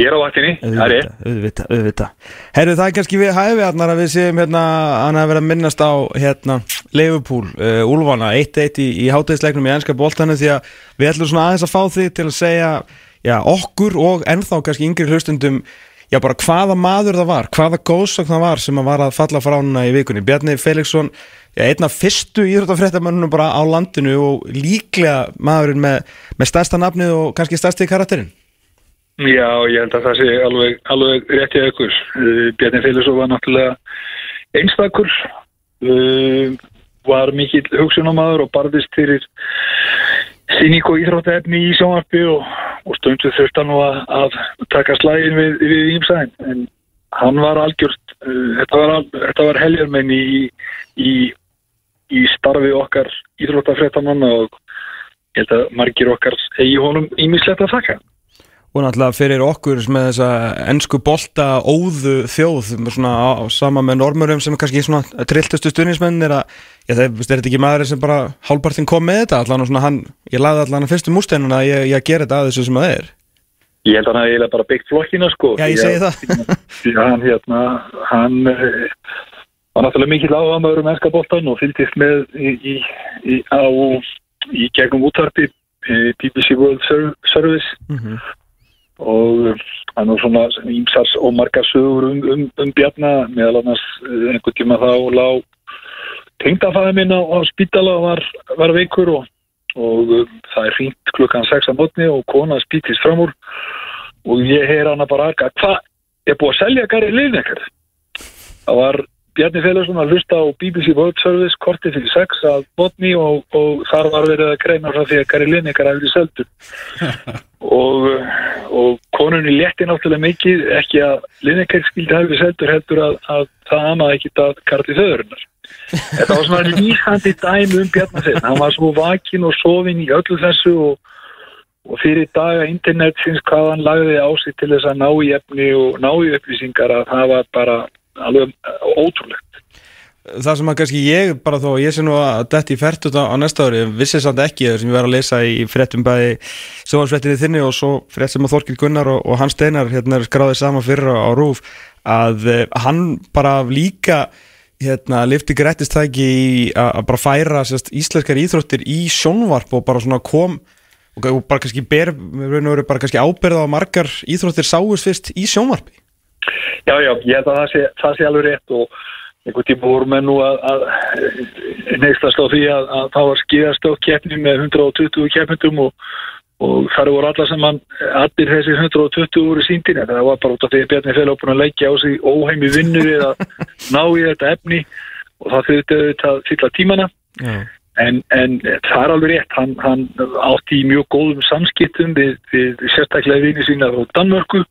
Ég er á vaktinni, það er ég. auðvitað, auðvitað. Herru, það er kannski við hæfi Arnar að við séum hérna að vera að minnast á hérna Liverpool, uh, Úlfana 1-1 í, í hátæðisleiknum í ennska boltanu því að við ætlum svona aðeins að fá þig til að segja já, okkur og ennþá kannski yngri hlustundum já, bara hvaða maður það var, hvaða góðsögn það var sem að var að falla frá hana í vikunni. Bjarni Felixson, já, einn af fyrstu íþróttafréttamönnunum bara á landinu og líklega maðurinn með, með stærsta nafnið og kannski stærsti karakterinn Já, ég held að það sé alveg, alveg rétt í aukur. Uh, Bjarni Félagsson var náttúrulega einstakur, uh, var mikill hugsunamaður og barðist fyrir síník og íþróttaefni í sjónvarpi og, og stundu þurfti hann nú að, að taka slægin við, við ímsæðin. En hann var algjört, uh, þetta var, var heljarmenn í, í, í starfi okkar íþróttafréttamanna og ég held að margir okkar eigi honum ímislegt að þakka. Og náttúrulega fyrir okkur með þessa ennsku bolta óðu þjóð svona á, á sama með normurum sem er kannski svona trilltustu stuðnismenn er að já, það er, þetta ekki maður sem bara hálfpartin kom með þetta allan og svona hann, ég laði allan að fyrstu músteinuna að ég, ég gera þetta að þessu sem það er Ég held að hann eiginlega bara byggt flokkina sko. Já, ég segi að- það. Hann hérna, hann eh, var náttúrulega mikill áhamaður um ennska boltan og fylgdist með í, í, í, á, í gegnum útvarpi eh, BBC World Ser- Service Mhm. Og eh, hann var svona ímsars og margar sögur um, um, um Bjarna. Meðal annars eh, einhvern tíma þá lá tengdafæði minn á, spítala var, var veikur og, og uh, það er fínt klukkan 6 á mótni og kona spítist fram úr. Og ég heyr hana bara arga hvað, er búið að selja Gary Lineker? Það var Bjarni Félagsson að hlusta á BBC World Service korti fyrir 6 að mótni og, og þar var verið að greina frá því að Gary Lineker hefði verið seldur og, og konunni létti náttúrulega mikið ekki að Lineker skildi hafi verið seldur heldur að, að það amaði ekki að Karli Þöðurinnar Þetta var svona lýsandi dæmi um Bjarnarfinn. Hann var svo vakin og sofin í öllu þessu og, og fyrir daga internetsins hvað hann lagði á sig til þess að ná í efni og ná í upplýsingar að það var bara alveg ótrúlegt. það sem að kannski ég bara þó ég sé nú að detti í fært á, á næsta ári, vissi samt ekki það sem ég var að lesa í fréttum bæði sjóhansfréttinni þinni og svo frétt sem að Þorkil Gunnar og, og Hans Steinar hérna er skráðið saman fyrir á, Rúf að uh, hann bara líka hérna lifti grættistæki í að bara færa sérst, íslenskar íþróttir í sjónvarp og bara svona kom og, bara kannski ber, bara kannski ábyrða á margar íþróttir sáust fyrst í sjónvarpi Já, já, ég held að það sé, það sé alveg rétt og einhvern tíma voru menn nú að, að neistast á því að, að það var skíðastökk keppni með 120 keppnindum og, og þar voru alla sem hann, allir þessi 120 voru síndin en það var bara út af því að Bjarni Félag búin að leggja á sig óheimi vinnur við að ná í þetta efni og það þurfti auðvitað að fylla tímana Já. en, en það er alveg rétt hann, hann átti í mjög góðum samskiptum við, við sérstaklega vinni sína frá Danmörku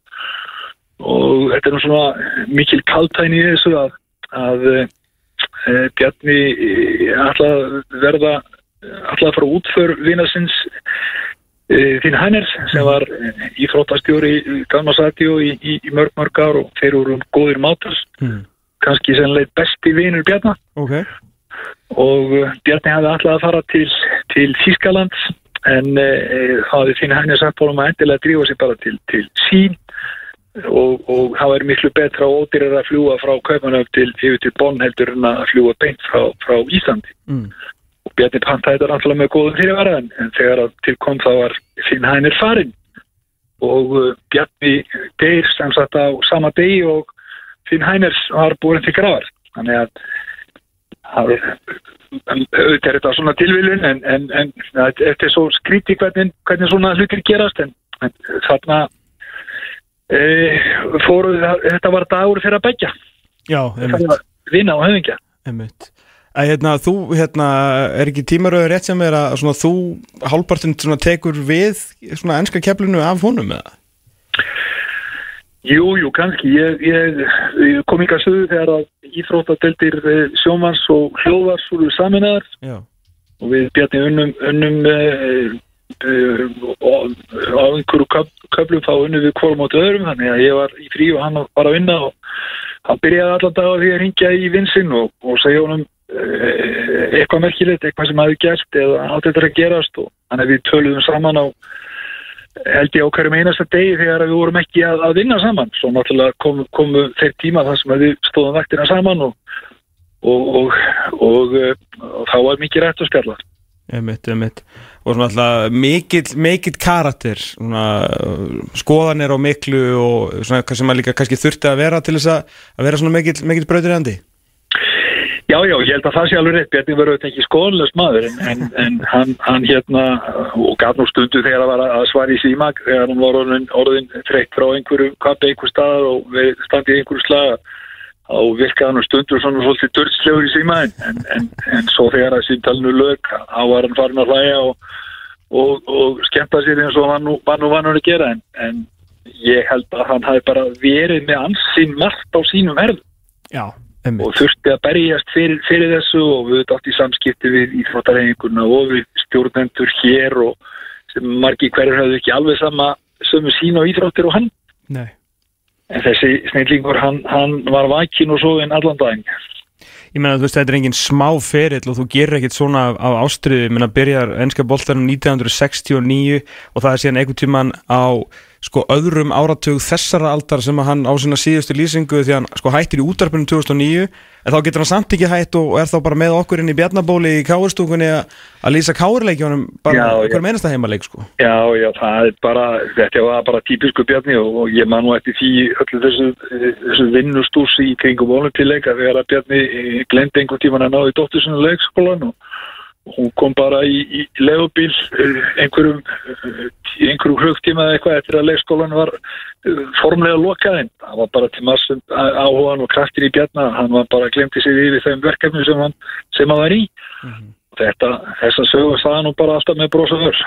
og þetta er nú svona mikil kaltæni í þessu að, að e, Bjarni ætla að verða ætla að fara útför vinasins e, þín Hæners sem var íþróttastjóri Gamma Satjó í, í, í mörg mörg ár og þeir eru góðir mátars Hmm. kannski sennilega besti vinur Bjarnar ok. Og Bjarni hafði alltaf að fara til, til Þískaland en e, hafði Finn Hægni sagt bólum að endilega drífa sig bara til, til sín og, og það væri miklu betra og ódýrar að fljúa frá Kaupanöf til, yfir til Bonn heldur en að fljúa beint frá, frá Íslandi. Mm. og Bjarni pantaði þetta náttúrulega með góðum fyrirvara en, en þegar að til kom þá var Finn Hænir farinn. Og uh, Bjarni deyr sem sagt á sama degi og Finn Hænir var búin til gravar þannig að er auðvitað er þetta svona tilviljun en, en, en þetta er svo skríti hvernig, hvernig svona hlutir gerast en, en þarna fóru þetta var dagur fyrir að begja Já, einmitt, vinna og höfingja einmitt. Að, hérna, þú, hérna, er ekki tímaröður rétt sem er að svona, þú hálpartinn tekur við svona ennska keflinu af honum eða? Jú, jú, kannski. Ég, ég, ég kom ykkar söðu þegar að íþróttadeldir eh, sjómans og hljóðvars voru saminæðar og við bjarni unnum, unnum uh, og á einhverju köf- köflum þá unnum við hvorm át öðrum þannig að ég var í frí og hann var að vinna og hann byrjaði allan dag á því að ringja í vinsinn og, og segja honum uh, eitthvað merkilegt, eitthvað sem hafi gert eða átt þetta að gerast og þannig að við töluðum saman á held ég á hverjum einasta degi þegar við vorum ekki að, að vinna saman. Svo náttúrulega komu, komu þeir tíma þar sem að við stóðum vaktina saman og, og, og, og þá var mikið rætt að spjalla einmitt, einmitt. Og svona alltaf mikill, mikill karakter, svona skoðanir og miklu og svona hvað sem að líka kannski þurfti að vera til þess að, að vera svona mikill, mikill brautur í andi. Já, já, ég held að það sé alveg rétt Bjarni var auðvitað ekki skoðanlegst maður en, en, en hann, hann hérna og gaf nú stundu þegar var að svara í síma þegar hann var orðin, orðin þreytt frá einhverju kappi einhver stað og standið einhverju slag og virkaði hann stundu svona svolítið dörtslegur í síma en, en, en, en svo þegar að símtalinu lög þá var hann farin að hlæja og, og, og skemmta sér eins og hann nú var nú vanur að gera en, en ég held að hann hafi bara verið með ansinn margt á sínum verð Já, og þurfti að berjast fyrir, fyrir þessu og við átt í samskipti við íþróttarhefinguna og við stjórnendur hér og margi hverjur hafðu ekki alveg sama sömu sín og íþróttir og hann. Nei. En þessi snillingur hann, hann var vakin og svo en allan daginn. Ég meina, þú veist, þetta er engin smá ferill og þú gerir ekkert svona af ástriðu, ég meina, byrjar ennska boltanum 1969 og það er síðan einhvern tíman á sko öðrum áratug þessara aldar sem að hann á sinna síðustu lýsingu því að hann sko hættir í útarpunum 2009 en þá getur hann samt ekki hætt og er þá bara með okkur inn í Bjarnabóli í káurstúkunni að lýsa káurleikjónum bara okkur meinasta heimaleik sko. Já, já, það er bara, þetta var bara típisku bjarni og, og ég man nú eftir því öllu þessu, þessu vinnustúsi í kringum voluntíleika þegar að bjarni eh, glemdi einhvern tíman að ná í dóttursinu leikskólan og hún kom bara í, í legubíl eh, einhverjum eh, einhverjum hlugtíma eða eitthvað eftir að leikskólan var eh, formlega lokaðinn. Það var bara til massum áhugan og kraftir í bjarna, hann var bara glemti sig yfir þeim verkefni sem hann, sem hann var í. Þetta, þessa sögur staða nú bara alltaf með brosaður.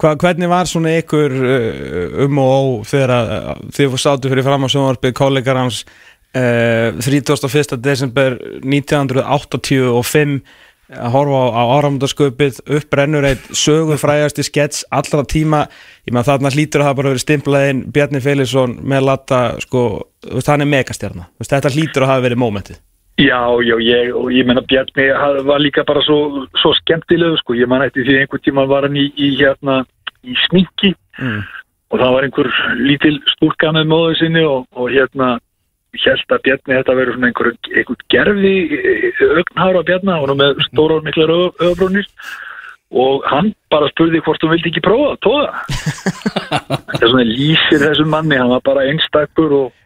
Hva, hvernig var svona ykkur um og ó þegar að að þið sátu fyrir fram á sjónvarpið kollegar hans uh, 31. desember 1985 að horfa á, á áramöndarsköpið upprennur eitt sögufrægasti skets allra tíma, ég meðan þarna hlýtur að það bara verið stimplaðinn Bjarni Felixson með latta, sko, hann er megastjarna, þetta hlýtur að hafa verið mómentið. Já, já, ég, og ég menna Bjarni var líka bara svo, svo skemmtilegu, sko, ég man eftir því einhvern tíma var hann í, í hérna, í sminki Mm. og það var einhver lítil stúlka með móðu sinni og, og hérna held að Bjarni þetta verið svona einhver, einhver gerfi augnhára Bjarni, hann var nú með stórar miklar öfbrúnir og hann bara spurði hvort hún vildi ekki prófa að tóða þetta er svona lýsir þessum manni, hann var bara einstakur og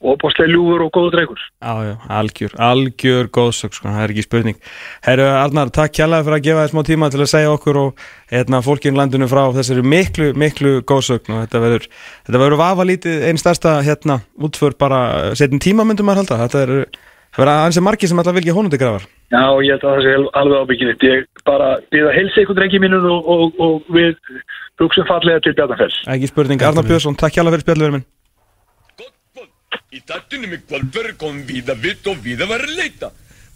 opáslega ljúfur og góður dreikur Já, já, algjör, algjör góðsök, sko, það er ekki spurning. Herru, Arnar, takk kjærlega fyrir að gefa þér smá tíma til að segja okkur og hérna, fólkinn landinu frá þessari miklu, miklu góðsögn og þetta verður, þetta verður vafa lítið einn stærsta, hérna, útför bara setjum tíma myndum maður halda, þetta er, það verður aðeins margir sem alltaf vilja honum til grafar. Já, ég held að það sé alveg ábyggilegt. Ég bara byrða heilsa ykkur drengi mínum og, og, og við Í tattunum í kvöld verður komum víða vitt og víða verður leita.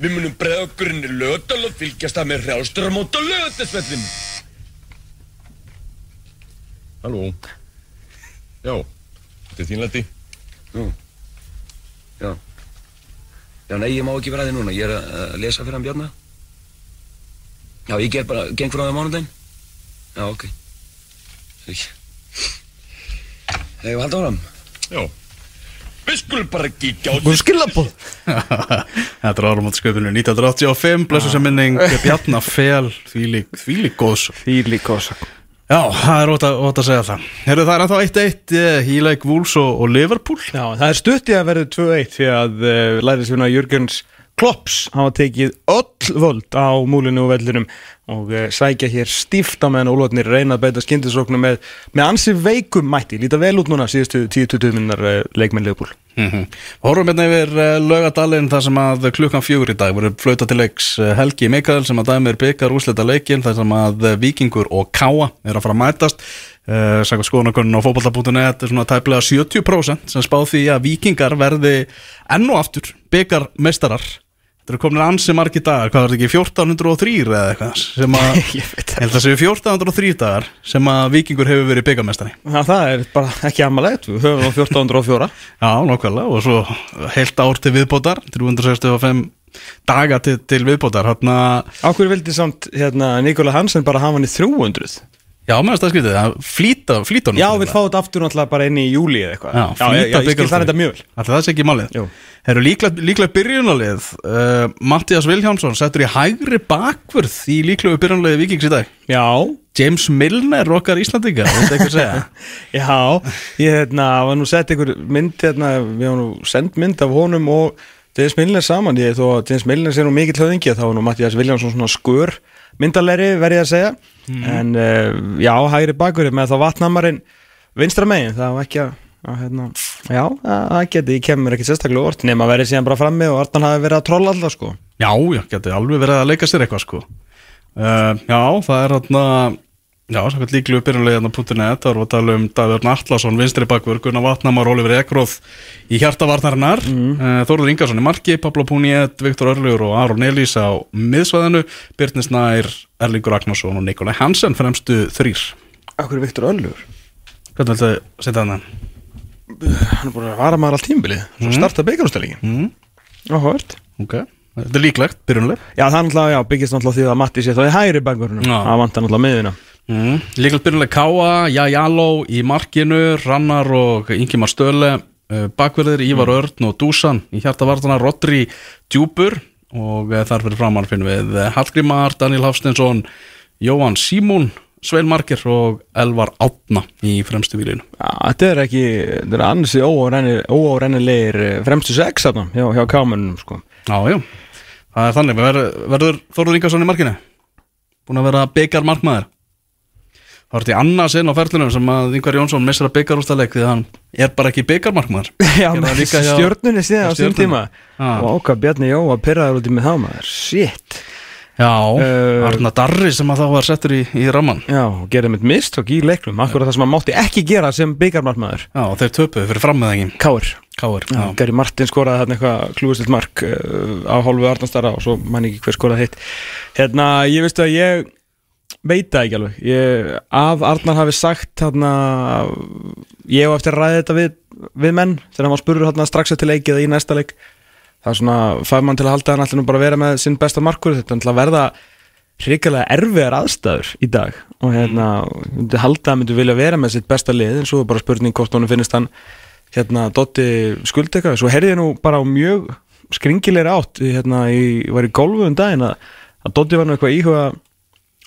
Við munum bregða okkur inn í lögadal og fylgjast það með hrjálsturamót og lögadalsvellinu. Halló Já, þetta er þín landi Nú, já. Já, nei, ég má ekki vera að því núna. Ég er að að lesa fyrir hann Bjarnar. Já, ég ger bara, geng frá það mánudaginn. Já, ok. Þegar við halda áram. Já. Við skulum bara kíkja á Góð skilabóð Þetta er áramótsköpunu 1985 Blessu sem minning Bjarnafel Þvílík, þvílík góðs Því líka ósak Já, það er ótt að, ótt að segja það. Herru, það er ennþá 1-1 eh, í leik Wolves og, og Liverpool. Já, það er stutt í að verða 2-1 því að uh, lærisvina Jörgens Klopps hafa tekið öll völd á múlinu og vellinum og uh, sækja hér stíft á meðan ólotnir reyna að beita skindisóknu með, með ansi veikum mætti, líta vel út núna síðustu 10-20 minnar uh, leikmenn Leopold mm -hmm. Hórum hérna yfir uh, laugadalinn þar sem að klukkan fjögur í dag voru flauta til leiks Helgi Mikael sem að dæmir byggar úslita leikin þar sem að Víkingur og Káa er að fara að mætast. Sækvæmt skoðanakonun á fótballta.net er svona tæplega 70% sem spá því að Víkingar verði enn og aftur byggar eru komin ansi margi dagar, hvað var þetta ekki, 1403 eða eitthvað? Sem að, Ég veit held að það séu 1403 dagar sem að Víkingur hefur verið byggarmestari Já, það er bara ekki amalegt, við höfum á 1404 Já, nokkvæmlega og svo heilt ár til viðbótar 365 daga til, til viðbótar. Hérna, Áhverju vildi samt hérna, Nikola Hansen bara hafa hann í 300 Já, meðan það skrítið, að flýta, flýta Já, við það. fáum þetta aftur náttúrulega bara inn í júli eða eitthvað. Já, já, flýta ég, ég skil það þetta mjög vel. Ætli það sé ekki málið? Jú. Herru, líklega, líklega byrjunalið uh, Mattias Vilhjámsson settur í hægri bakvörð í líklegu byrjunalið Víkings í dag. Já, James Milner, okkar Íslandinga Þetta eitthvað segja? Já, ég hérna, var nú sett einhver mynd hérna, við hafa nú sendt mynd af honum og James Milner saman, ég þó að James Milner sé nú mikill höfðingi þá var nú Mattias Viljánsson svona skur myndalegri verið að segja. En uh, já, hægri bakur með þá vatnamarinn vinstra megin. Það var ekki að, að hérna, já, að- það geti, ég kemur ekki sérstaklega orð nema verið síðan bara frammi og Arnan hafi verið að trolla alltaf sko. Já, já, getur alveg verið að leika sér eitthvað sko. Uh, Já, það er hérna Já, samkvæmt líklu byrjunlega hérna .net Það voru að tala um Davíðurn Atlason, vinstri bakvör Gunnar Vatnamar, Oliver Ekroð í hjartavarnarinnar mm. Þórður Ingarsson í marki, Pablo Puniet, Viktor Örlugur og Aron Elís á miðsvæðinu Byrnis Nær, Erlingur Ragnarsson og Nikolai Hansen fremstu þrýr Akkur er Viktor Öllur? Hvernig viltu setja þannig? Hann er bara að vara maður allt tímbilið svo starta byggarústælingin Mm. Áhört Ok, þetta er líklegt, byrjunlega Já, það Mm. Líklega byrjulega Káa, Jajalo í markinu, Rannar og Ingimar Stöle, uh, bakverðir Ívar Örn og Dúsan í hjartavartana, Rodri Djúpur og uh, þar fyrir framann finnum við uh, Hallgrímar, Daniel Hafstensson, Jóhann Símún, Svein Marker og Elvar Átna í fremstu výlinu. Þetta er ekki, þetta er ansi óárennilegir eh, fremstu sex hjá, hjá kámanunum sko Já, já, það er þannig, Ver, verður Þorður Ingarsson í markinu? Búin að vera byggar markmaður? Það var þetta í annað sinn á ferlunum sem að Ingvar Jónsson missar að byggar úrstæðleik því að hann er bara ekki byggarmarkmaður. Já, það með stjörnunni síðan á sín tíma. Já. og ákvað Bjarni Jó að pyrraður út í með þá maður. Shit. Já, Eh, Arna Darri sem að þá var settur í, í ramman Já, og gerði mitt mistök í leiknum Akkur það sem hann mátti ekki gera sem byggarmarkmaður Já, og þeir töpuðu fyrir fram með ekki. Káur Káir, Já, Gary Martin skoraði þarna eitthvað klúistilt mark uh, á hálfu Arnastara og svo man ekki hver skoraði hitt. Hérna, ég veistu að ég veit það ekki alveg. Ég, Af Arnar hafi sagt þarna ég á eftir að ræða þetta við, við menn þegar hann var spurður þarna strax eftir leik eða í næsta leik. Það er svona, fær mann til að halda hann allir nú bara að vera með sinn besta markur þetta er náttúrulega að verða hrikalega erfiðar aðstæður í dag. Og hérna, halda að hann myndi vilja vera með sitt besta lið en svo er bara spurning hvort honum finnist hann hérna Dotti skuldeka svo heyrði ég nú bara á mjög skringilegri átt hérna, ég var í golfu um daginn að, að Dotti var nú eitthvað íhuga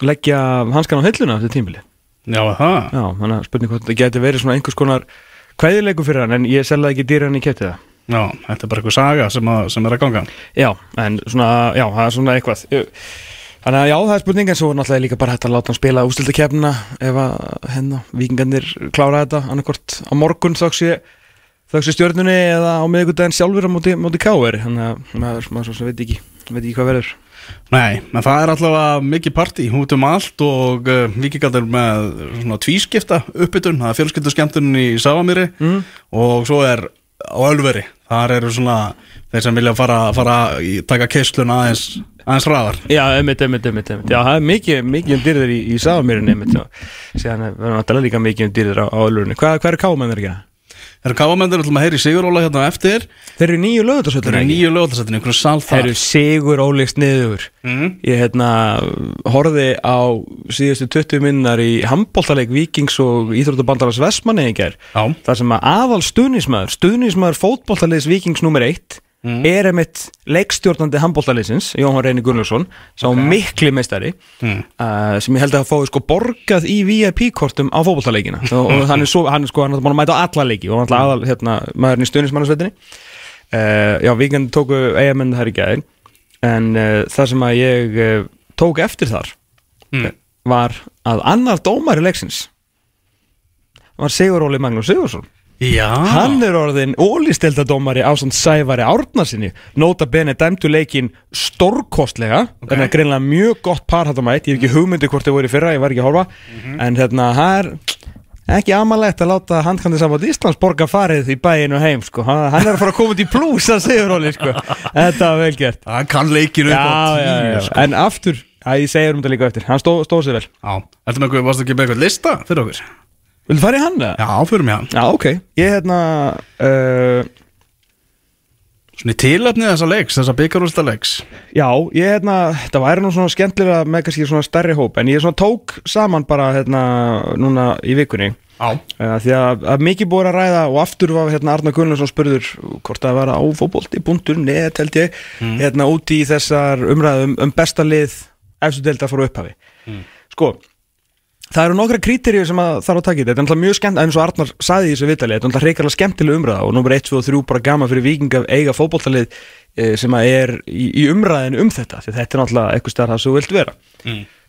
leggja hanskan á hilluna eftir tímbili Já, það já, þannig að spurning hvort þetta geti verið svona einhvers konar kvæðileiku fyrir hann en ég selði ekki dýra hann í kætti það. Já, þetta er bara eitthvað saga sem, að, sem er að ganga. Já, en svona, já, það er svona eitthvað. Þannig að já, það er spurning en svo er náttúrulega líka bara hægt að láta hann spila ústildakeppnina ef að hérna, vikingarnir klára þetta annarkort á morgun þóks ég þóks ég stjörnunni eða á miðvikudaginn sjálfur á móti, móti káver þannig að maður, maður svo sem veit ekki veit ekki hvað verður Nei, en það er alltaf mikið partí. Út um allt og uh, vikingaldir með svona tvískipta uppbytun, það er fjölskyldu skemmtun í Savamýri Mm. og svo er á Ölveri, þar eru svona þeir sem vilja fara, fara taka keisluna aðeins, aðeins hraðar. Já, einmitt, einmitt, einmitt, einmitt. Já, það er mikið, mikið um dýrðir í, í Sáamýrin einmitt síðan er verður náttúrulega líka mikið um dýrðir á, á öllurinni Hvað, hvað er kámenn er að gera? Eru káamendur, ætlum að heyri Siguróla hérna á eftir Þeir eru nýju lögutarsöldur Þeir eru nýju lögatarsættinu, einhvern Þeir þar eru sigur ólíks niður Mhm. Ég hérna horfði á síðustu 20 minnar í handbóltaleik Víkings og Íþróttabandalars Já. þar sem að aðal stuðnismæður stuðnismæður fótbóltalegs Víkings nummer 1 Mhm. er einmitt leikstjórnandi handbóltalegsins, Jóhann Reyni Gunnlaugsson sá mikli meistari Mhm. uh, sem ég held að hafa fóði sko borgað í VIP-kortum á fótbóltaleikina og, hann er svo, hann er sko, hann er búin að mæta á alla leiki og hann er aðal, hérna, maðurinn í stuðnismænarsveitinni uh, Já, Víkend tóku eigamenn þar í gæðin en uh, það sem að ég uh, tók eftir þar Mm. var að annar dómari leiksins var Siguróli Magnús Sigursson Já Hann er orðin ólistildadómari á svona Sævari Árnarsinni Nota bene dæmdu leikin stórkostlega okay. Þannig að greinlega mjög gott par þetta mætt Ég hef ekki hugmyndi hvort þau voru í fyrra, ég var ekki að horfa En hérna, það er ekki amalegt að láta handkandi saman Íslands borga farið í bæinu heim sko. hann, hann er að fara að koma út í plús að Siguróli sko. Þetta var vel gert Það kann leikinu upp á já, já, tíu já. sko. En aftur, að ég segir um þetta líka eftir Hann stóð stó sig vel Já, Ertu með eitthvað, varstu ekki með eitthvað lista fyrir okkur? Vil fara í hann? eða? Já, fyrir mig hann. Já, ok. Ég hérna uh, Svona í tilefni þessa leiks, þessa byggarústa leiks. Já, ég hérna Það væri nú svona skemmtilega með kannski svona stærri hóp En ég svona tók saman bara hérna Núna í vikunni. Já. Uh, Því að, að mikið búið að ræða Og aftur var hérna Arna Gunnlaugsson spurður Hvort það var á fótbolti.net held ég Hérna úti í þessar umræðum Um besta lið Efstu delta fór upphafi. Sko Það eru nokkra krítirjur sem að þarf að taka í. Þetta Þetta er náttúrulega mjög skemmt, eins og Arnar saði í þessu vitali Þetta er náttúrulega reikalega skemmtileg umræða og nummer 1, 2 og 3 bara gama fyrir viking að eiga fótboltalið eh, sem er í, í umræðinu um þetta þetta er náttúrulega eitthvað stær það sem þú vilt vera.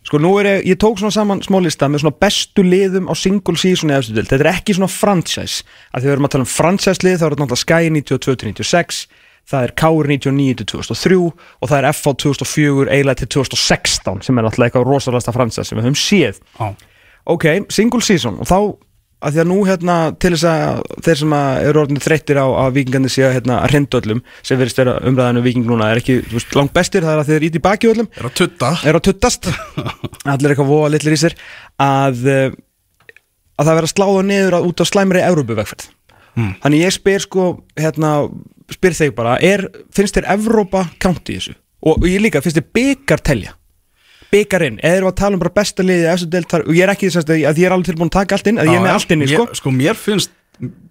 Sko nú er ég, ég tók svona saman smá lista með svona bestu liðum á single season í efstu dild Þetta er ekki svona franchise. Því við erum að tala um franchise lið þá er þetta náttúrulega Sky 92-96 það er Káur 99-2003 og það er FH 2004 eiginlega til 2016 sem er náttúrulega eitthvað rosalasta franchise sem við höfum séð. Já. Ok, single season og þá að því að nú hérna til þess að þeir sem að eru orðinni þreyttir á að vikingandi sé að hérna að hrinda öllum sem verðist vera umræðinu viking núna er ekki veist, langt bestir, það er að þeir íti baki öllum. Er að tutta. Er að tuttast. Allir eitthvað voða litlir í sér að, eh, að það vera sláða niður að, út á slæmri Evrópuvegferð. Hmm. þannig ég spyr sko hérna, spyr þig bara er, finnst þér Evrópa kánt í þessu? Og, og ég líka, finnst þér byggar telja? Byggarinn, eða við að tala um bara besta liði og ég er ekki þess að ég er alveg tilbúin að taka allt inn, að ég er með allt inn í sko. sko, mér finnst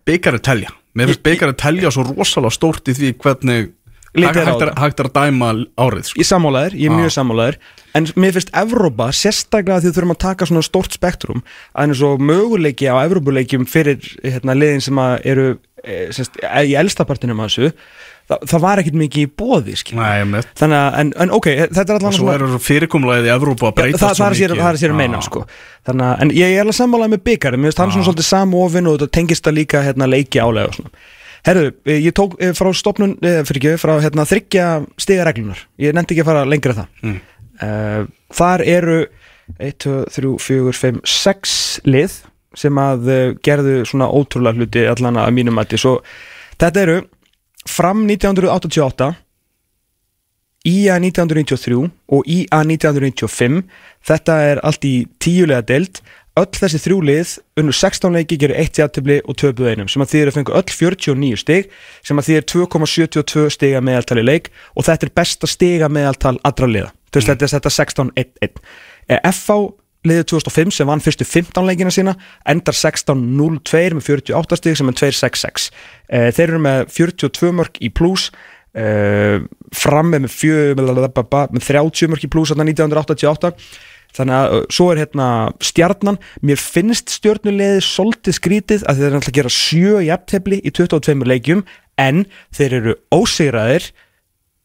byggarinn telja. Mér finnst byggarinn telja svo rosalega stórt í því hvernig er hægt er, að dæma árið sko. Ég sammálaðir, ég er mjög sammálaðir En mér finnst Evrópa, sérstaklega því við þurfum að taka svona stórt spektrum að eins og möguleiki á Evrópuleikjum fyrir hérna, liðin sem að eru semst, e, í elstapartinum að þessu það, það var ekkit mikið í bóði Þannig að, en, en ok, þetta er allan Og svo eru fyrirkomulaðið í Evrópu að Já, breytast það, það, er það er sér að meina sko. Þannig að, en ég er alveg sammálaðið með byggar Mér finnst hann svona svolítið samofin og þetta tengist það líka hérna, leiki álega og svona. Herðu, eh, ég tók eh, frá stopnun, eh, fyrir ekki, frá hérna, þryggja stigareglunar Ég nefndi ekki að fara lengra en það. Mm. Þar eru 1, 2, 3, 4, 5, 6 lið sem að uh, gerðu svona ótrúlega hluti allan að mínum mæti Svo þetta eru fram 1988 IA 1993 og IA 1995 þetta er allt í tíulega deild. Öll þessi þrjú lið unnu 16 leiki gerir eitt játtöfli og töpuð einum sem að þýðir að fengu öll 49 stig sem að þýðir 2,72 stiga meðaltali leik og þetta er besta stiga meðaltal allra liða. Veist þetta er þetta 16-1-1 Eh, FH liðið 2005 sem vann fyrstu 15 leikina sína endar 16-0-2 með 48 stig sem er 2-6-6 Eh, þeir eru með 42 mörg í pluss uh, framme með, fjö, með 30 mörg í pluss 1988 þannig að uh, svo er hérna stjarnan, mér finnst stjörnulegði svolítið skrítið að þeir er alltaf að gera sjö jafntefli í 22 leikjum en þeir eru ósegraðir Eh,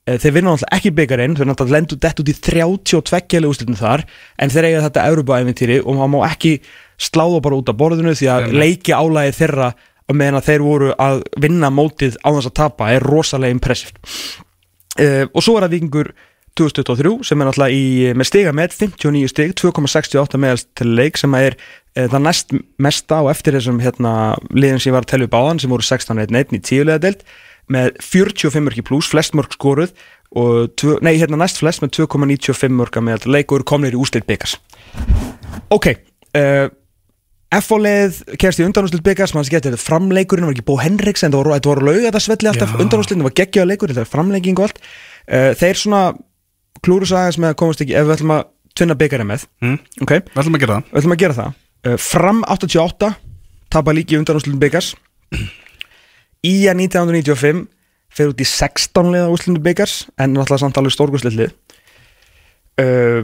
þeir vinna náttúrulega ekki byggarinn þeir náttúrulega lendu dett út í 32 úrslitin þar en þeir eiga þetta Európa-æventýri og maður má ekki sláða bara út af borðinu því að leiki álægi þeirra á meðan að þeir voru að vinna mótið á þess að tapa er rosalega impressivt uh, og svo er það vikingur 2023 sem er náttúrulega í, með stiga með 59 stig, 2,68 meðast til leik sem er uh, það næst mesta og eftir þessum hérna, liðin sem ég var að telja upp áðan sem voru 16-1-1 í tíulega deild með 45 mörg í pluss, flest mörg skoruð og, tvö, nei, hérna næst flest með 2,95 mörg að meðal leik og eru komnir í úslit byggas ok uh, F-leið kemst í undanúslit byggast mann skemmt, þetta framleikurinn var ekki Bó Henriks en það voru, voru lauga þetta svelli alltaf Já. undanúslit, það var geggjaða leikur, þetta var framlegging og allt. Uh, þeir svona klúru sagðis með að komast ekki ef við ætlum að tvinna byggarinn með. Mm. ok, Við ætlum að gera það. Að gera það. Uh, fram 88 tapa líki í undanúslitum byggars Ía 1995 fer út í 16 liða úslitum byggars en náttúrulega samt alveg stórgúslið uh,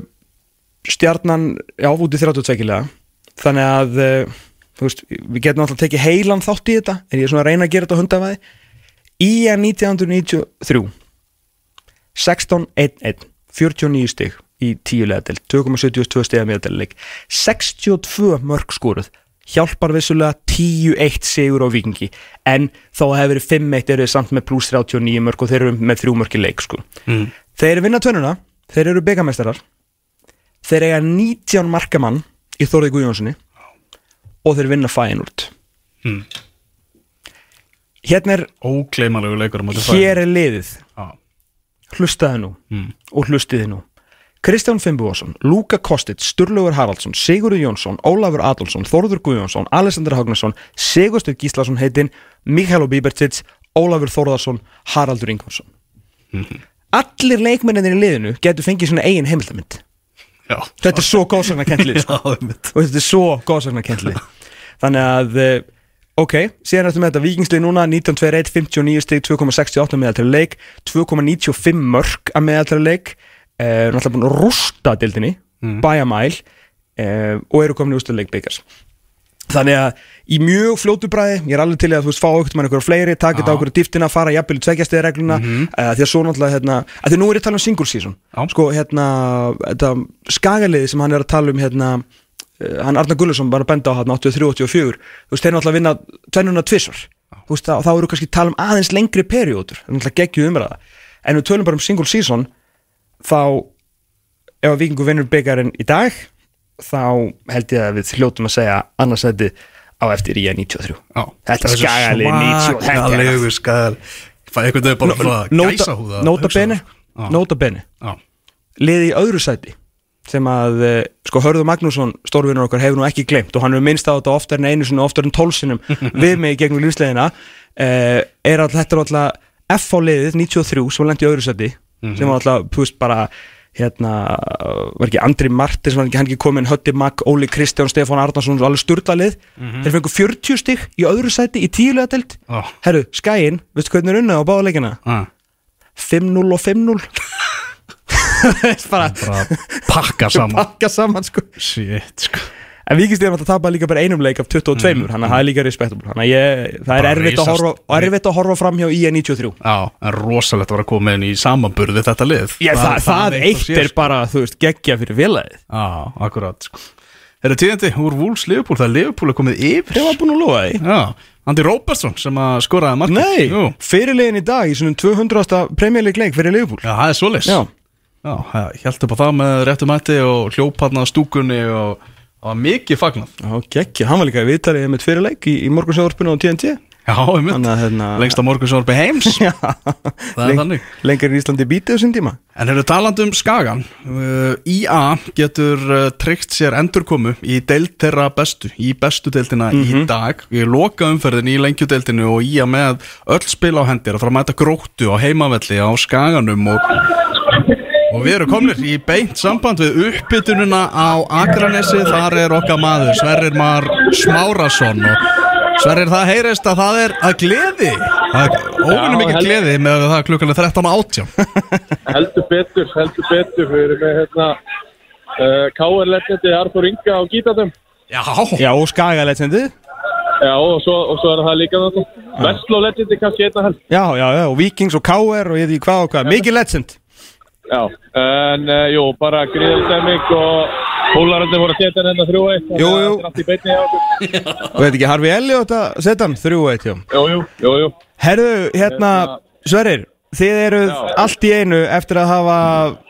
stjarnan já, út í 32 liða. Þannig að uh, veist, við getum náttúrulega tekið heilan þátt í þetta en ég er svona að reyna að gera þetta hundafæði Ía 1993 16-1-1 49 stig í 10 leðadel 2,72 stig að meðadeleik 62 mörg skoruð hjálpar vissulega 10-1 sigur á vikingi en að hefur verið 5-1 eru samt með pluss 39 mörg og þeir eru með 3 mörg í leik sko. Mm. þeir vinna tönnuna þeir eru byggameistarar þeir eiga 19 markamann í Þórði Guðjónssoni og þeir vinna fæinúrt Mm. hérna er Ókleimalegu leikur hér er liðið Já. hlustaði nú Mm. og hlustiði nú Kristján Fimbuvason, Luka Kostic, Sturlaugur Haraldsson, Sigurður Jónsson, Ólafur Adolfsson, Þórður Guðjónsson, Alexander Hagnarsson, Sigurstur Gíslason heitinn, Mikael Bíbertits, Ólafur Þórðarsson, Haraldur Ingvarsson. Allir leikmenninir í liðinu getur fengið svona eigin heimildamind. Já. Þetta er svo góðsagna kentlið, sko. Já, einmitt. og þetta er svo góðsagna kentlið. Þannig að, eh, ok, síðan ertu með þetta vikingslið núna, 1921, 59 stig, 2,68 meðal til leik, 2,95 mörg að meðal til leik, uh, náttúrulega búin að rústa dildinni, mm. bæja mæl uh, og eru komin í úsleik byggars. Þannig að í mjög fljótu bræði, ég er alveg til að þú veist fá okkur mann ykkur fleiri, taka þetta á okkur dýftina, fara jafnvel í tveggjastið regluna, mm því að svo náttúrulega hérna, að því nú er ég að tala um single season Já. sko hérna, þetta skagaliði sem hann er að tala um hérna, uh, hann Arnar Gulluðsson var að benda á hérna 83-84, þú veist, þeir náttúrulega vinna tvennuna tvissvar, þú veist, þá, þá eru kannski tala um aðeins lengri periódur, það er náttúrulega geggjuð umræða, en við tölum bara um single season þá ef að vikingu vinnur byggarinn í dag þá held ég að við hljótum að segja annarsæti á eftir í að 93 Já. Þetta er Þessi skagalið 90 þetta er- Svakalegu skagal. Fæ einhvern veginn bara frá Nota, gæsa húða nota bene. Nota bene. Já. liði í öðru sæti sem að eh, sko Hörður Magnússon, stórvinur okkar hefur nú ekki glemt og hann hefur minnst á þetta oftar en einu og oftar en tólsinum við mig gegnum lífsleðina uh, er alltaf, þetta er alltaf F á liðið 93 sem lengt í öðru sæti sem var alltaf, þú veist bara hérna, var ekki Andri Martins var ekki hann ekki komin, Hötti Magg, Óli Kristján Stefán Arnarsson, alveg sturlalið þeir fengu 40 stig í öðru sæti í tíulega delt Já. herru, Skæin, veistu hvernig er unnað á báða leikina? Já. 5-0 og 5-0 bara Bara pakka saman. pakka saman sko. Shit sko En Víkistíðan átt að tapa líka bara einum leik af 22 Þannig að það er líka respektabl Þannig að ég, það er Bara erfitt að, horfa, erfitt að horfa fram hjá IE93 Já, en rosalegt vera að koma inn í samanburði þetta lið. Já, það, það, það eitt er sko. bara, þú veist, geggja fyrir félagið. Já, akkurat sko. Er það tíðandi úr Wolves Liverpool, það er Liverpool að komið yfir. Ég var búin að lofa því. Já, Andy Robertson sem að skoraði markið. Nei, Jú. fyrirlegin í dag í svona 200. Premier League leik fyrir Liverpool. Já, það er svoleiðis. Já. Já, upp á það með réttum hætti og hljóparna stúkunni og það var mikið fagnað. Já, geggja, hann var líka í viðtalið með fyrir leik í, í morgunsjóðarpinu á TNT Já, Þannig að hérna Lengsta morgunsjórfi heims. Já, Það er þannig. Lengar í Íslandi bítið á sinn tíma. En eru talandi um Skagan uh, IA getur uh, tryggt sér endurkomu í deild þeirra bestu í bestu deildina í dag. Í loka umferðin í lengjudeildinu og IA með öll spil á hendir að fara að mæta gróttu á heimavelli á Skaganum og, og við erum komnir í beint samband við uppbytununa á Akranesi. Þar er okkar maður Sverrir Mar Smárasson og Sverrir það heyrist að það er að gleði. Það er óvinnum mikið gleði með að það er klukkan er 13 á 18 heldur betur, heldur betur. Við erum með hérna uh, K.R. Lettindi, Arthur Inga á gítatum Já, Já, og skagalegtsendið já og svo, og svo er það líka þetta Vestló Lettindi kannski einna helst Já, já, já, og Vikings og KR og ég ekki hvað og hvað. Mikið legend já, en uh, jú, bara gríðarstemming og Húlarandi voru að setja hennar þrjú eitt Jú, jú. þetta allt í beinni hjá okkur. Og veit ekki, Harfi Elliot að setja hann þrjú eitt hjá jú, jú, jú, jú. Herðu, hérna, Sverrir Þið eruð Já. allt í einu eftir að hafa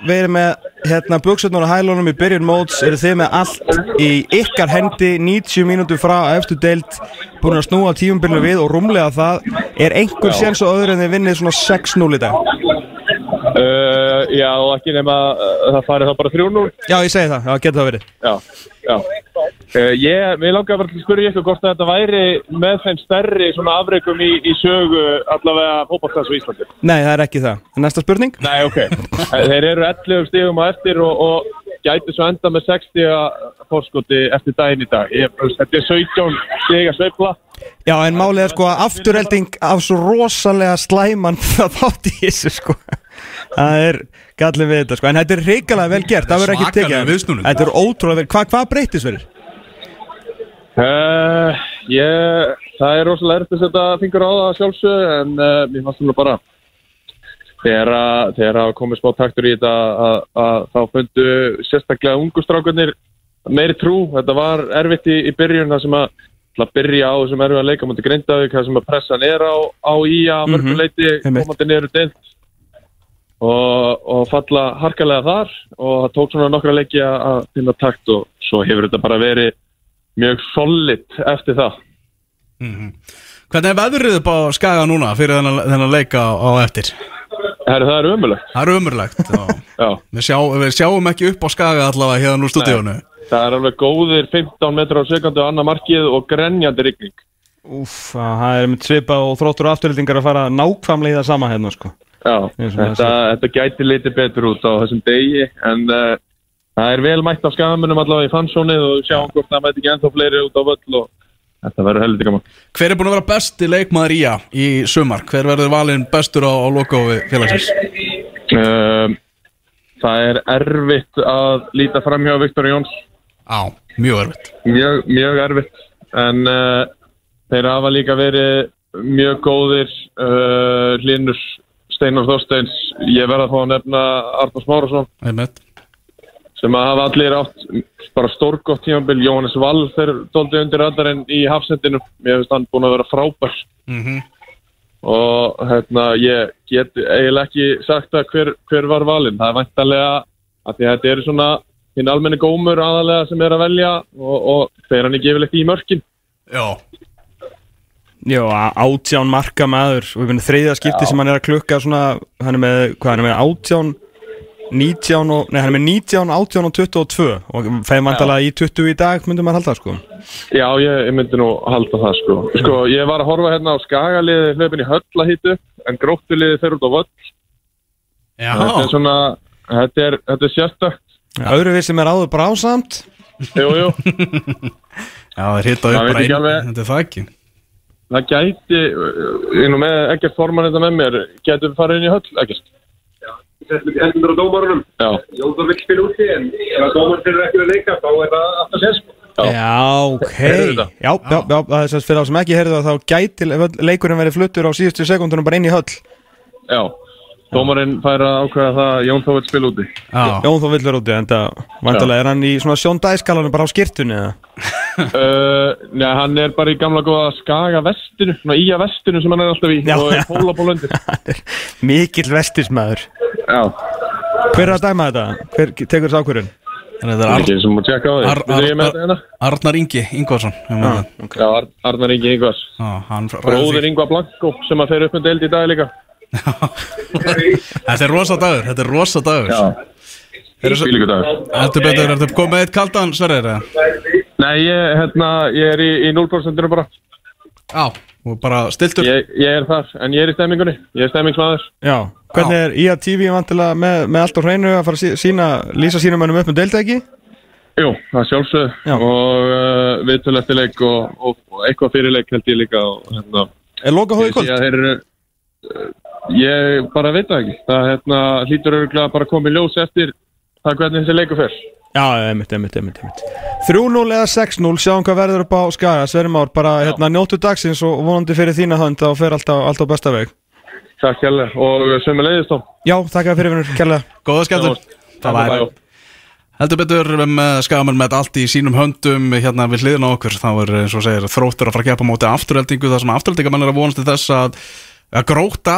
verið með hérna buksarnar og hælunum í byrjun móts eru þið með allt í ykkar hendi 90 mínútur frá eftir deilt búin að snúa tímumbilinu við og rúmlega það. Er einhver séns og öðru en þið vinnið svona 6-0 í dag uh, já, og ekki nema uh, það farið þá bara 3-0 Já, ég segi það, það getur það verið já, já Uh, ég, mér langar bara til að spyrja ykkur hvort að þetta væri með þeim stærri svona afreikum í, í sögu allavega fótballtans í Íslandi. Nei, það er ekki það. Næsta spurning? Nei, ok. Þeir eru 11 stigum á eftir og, og gæti svo enda með 60 fórskoti eftir daginn í dag. Ég, þetta er 17 stiga sveifla. Já, en málið er sko að afturhelding af svo rosalega slæman það þátt í þessu sko. Það er gallið við þetta sko. En þetta er reikalega vel gert, það verður ekki tekið. Þetta er ótrúlega vel. Hva, hvað breytist verður? Uh, ég, það er rosalega erfitt að setja fingur á það sjálfsög en uh, mér fannst það bara þegar að komið smá taktur í þetta að, að þá fundu sérstaklega ungu strákarnir meiri trú, þetta var erfitt í, í byrjun það sem að, til að byrja á þessum erfið að leika mútið Grindavík, það sem að pressan er á, á í að mörgum Mhm, leiti einmitt. komandi niður deilt og, og falla harkalega þar. Og það tók svona nokkra leiki að, finna takt og svo hefur þetta bara verið mjög solid eftir það. Hvernig er veðrið upp á skaga núna fyrir þennan, þennan leika á, á eftir? Herri, það er umulegt Það er umurlegt Já. við, sjá, við sjáum ekki upp á skaga allavega hérna úr stúdíónu Það er alveg góðir 15 metrar á sekundu á annar markið og grenjandi rigning. Úf, það er með svipa og þróttur og afturheldingar að fara nákvæmlega í það sama hérna sko. Já, þetta, þetta gæti litið betur út á þessum degi en uh, það er vel mætt á skamunum allavega í fansónið og sjáum hvort það mæti ekki ennþá fleiri út á völl og þetta verður heldur gaman Hver er búin að vera besti leikmaður í að í sumar? Hver verður valinn bestur á, á logofi félagsins? uh, Það er erfitt að líta fram hjá Viktor Jóns Á, mjög erfitt Mjög, mjög erfitt en uh, þeir hafa líka verið mjög góðir uh, Linus Steinar Þorsteins ég verða að fá að nefna Arnars Márasson sem að hafa allir átt bara stórgótt tímabil. Jóhannes Wall þeir dóldi undir radarinn í hafsendinu. Mér finnst hann búin að vera frábær. Mm og hérna ég get eiginlega ekki sagt að hver, hver var valinn. Það er væntalega að því að þetta eru svona hinn almenni gómur aðalega sem er að velja og, og þeir hann ekki yfirleitt í mörkin. Já Já, á- átján marka maður. Og við finnum þriðja skipti sem hann er að klukka svona, hann er með, hvað hann er með átján 19 og, nei hann er með 19, 18 og 22 og feið vandalega í 20 í dag myndum maður halda sko. Já, ég, ég myndi nú halda það sko. sko ég var að horfa hérna á skagaliði hlaupin í höllahítu en gróttuliði fer út á völl. Já. Þetta er svona þetta er, þetta er sérstakt. Öðru við sem er áður brásamt Jú, jú. Já, það er hitta Það upp veit bara ekki inn alveg. Þetta er það ekki það gæti, ég nú með ekkert forman þetta með mér, getur við farið inn í höll ekkert. Hendur á dómarunum. Já, Jón Þór vill spila úti en ef að dómar fyrir ekki að leika þá er það alltaf sér sko. Já, ok. Þetta? Já, já, já, það er sérst fyrir þá sem ekki heyrðu það þá gæti leikurinn verið fluttur á síðustu sekundunum bara inn í höll. Já Dómarinn fær að ákveða það að Jón Þór vill spila úti. Já, Jón þó vill vera úti, en það vandalega er hann í svona sjóndæskalanum bara á skirtunni eða? Uh, Já, hann er bara í gamla góða skaga vestinu, svona ía vestinu sem hann er alltaf í Já, og er pólabólundir Mikill vestismæður Já, Hver er að dæma þetta? Hver tekur þessu ákvörðun? það er Ar ekki sem að tjekka á því. Ar- Við erum með þetta hérna. Arnar Ingi Ingvarsson Já, Já, Ar Arnar Ingi Ingvars. Bróðir Ingvar Blanko sem að fer upp með deild í dag líka Þetta er rosa dagur, þetta er rosa dagur. Þetta betur, ertu komið með eitt kaldan sverðir? Nei, ég, hérna, ég er í, í 0% bara. Já, og bara stiltur ég, ég er þar, en ég er í stemmingunni. Ég er stemmingsmaður. Já, hvernig er IA TV vantilega með, með allt á hreinu að fara að sí- sína, lýsa sínum mönnum upp með deildæki? Jú, það er sjálfsög Já. og uh, viðtölu eftir leik og, og, og eitthvað fyrir leik held ég líka og hérna. Er loka hóði ég sé kvöld? að þeir eru uh, ég bara veit það ekki. Það hérna, hlýtur örgulega bara að koma í ljós eftir það hvernig þessi leiku fer. Já, einmitt, einmitt, einmitt, einmitt. 3-0 eða 6-0, sjáum hvað verður upp á Skaga. Sverri Már, bara hérna, njóttu dagsins og vonandi fyrir þína hönd þá fer allt á, allt á besta veg. Takk hérlega og sömu leiðist þá Já, þakka fyrir vinnur, kærlega. Góða skemmtun. Bye bye. Heldur betur með skagamann með allt í sínum höndum hérna við hliðin á okkur. Þá er eins og segir þróttur að fara að gefa móti afturheldingu þar sem afturheldingamenn er að vonast til þess að að gróta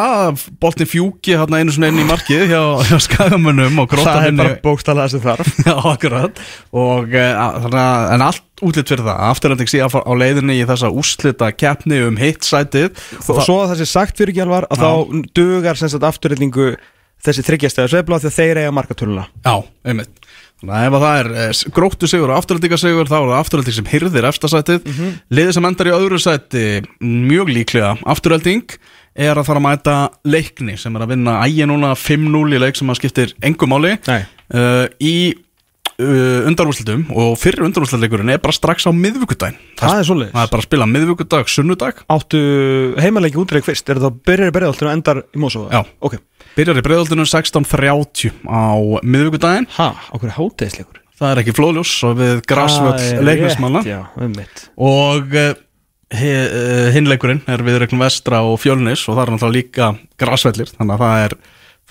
boltin fjúki hérna einu svona inn í markið hjá, hjá skagamönnum og gróta Það er bara bókstala þessi þarf. Já, akkurat. Og e, þannig að, en allt útlitt fyrir það. Afturhending sé á á leiðinni í þessa úslita keppni um hitt sætið. Og svo að það sé sagt fyrir Gjálvar að þá dugar sem sagt afturreldingu þessi þryggjastæðu sveifla því að þeir eiga markatöluna. Já, einmitt. Þannig að ef að það er eh, gróttu sigur og afturhaldinga sigur þá er það afturhalding sem hyrðir efstasætið mm Mhm. liðið sem endar í öðru sæti mjög líklega afturhalding er að fara að mæta leikni sem er að vinna ægi núna 5-0 í leik sem að skiptir engum máli Nei. uh, í uh, undarúslitum og fyrir undarúslitleikurinn er bara strax á miðvíkudaginn Það er það er bara að spila miðvíkudag, sunnudag Áttu heimaleiki útileik fyrst, er það byrjar í berðaltinu og endar í Mósóða? Já. Ok. byrjar í breiðaldinu 16.30 á miðvíkudaginn Ha, okkur hátegisleikur? það er ekki flóðljós og við grasvöll leiknismanna og hinleikurinn er við reglum vestra og fjölnis og það er náttúrulega líka grasvellir þannig að það er,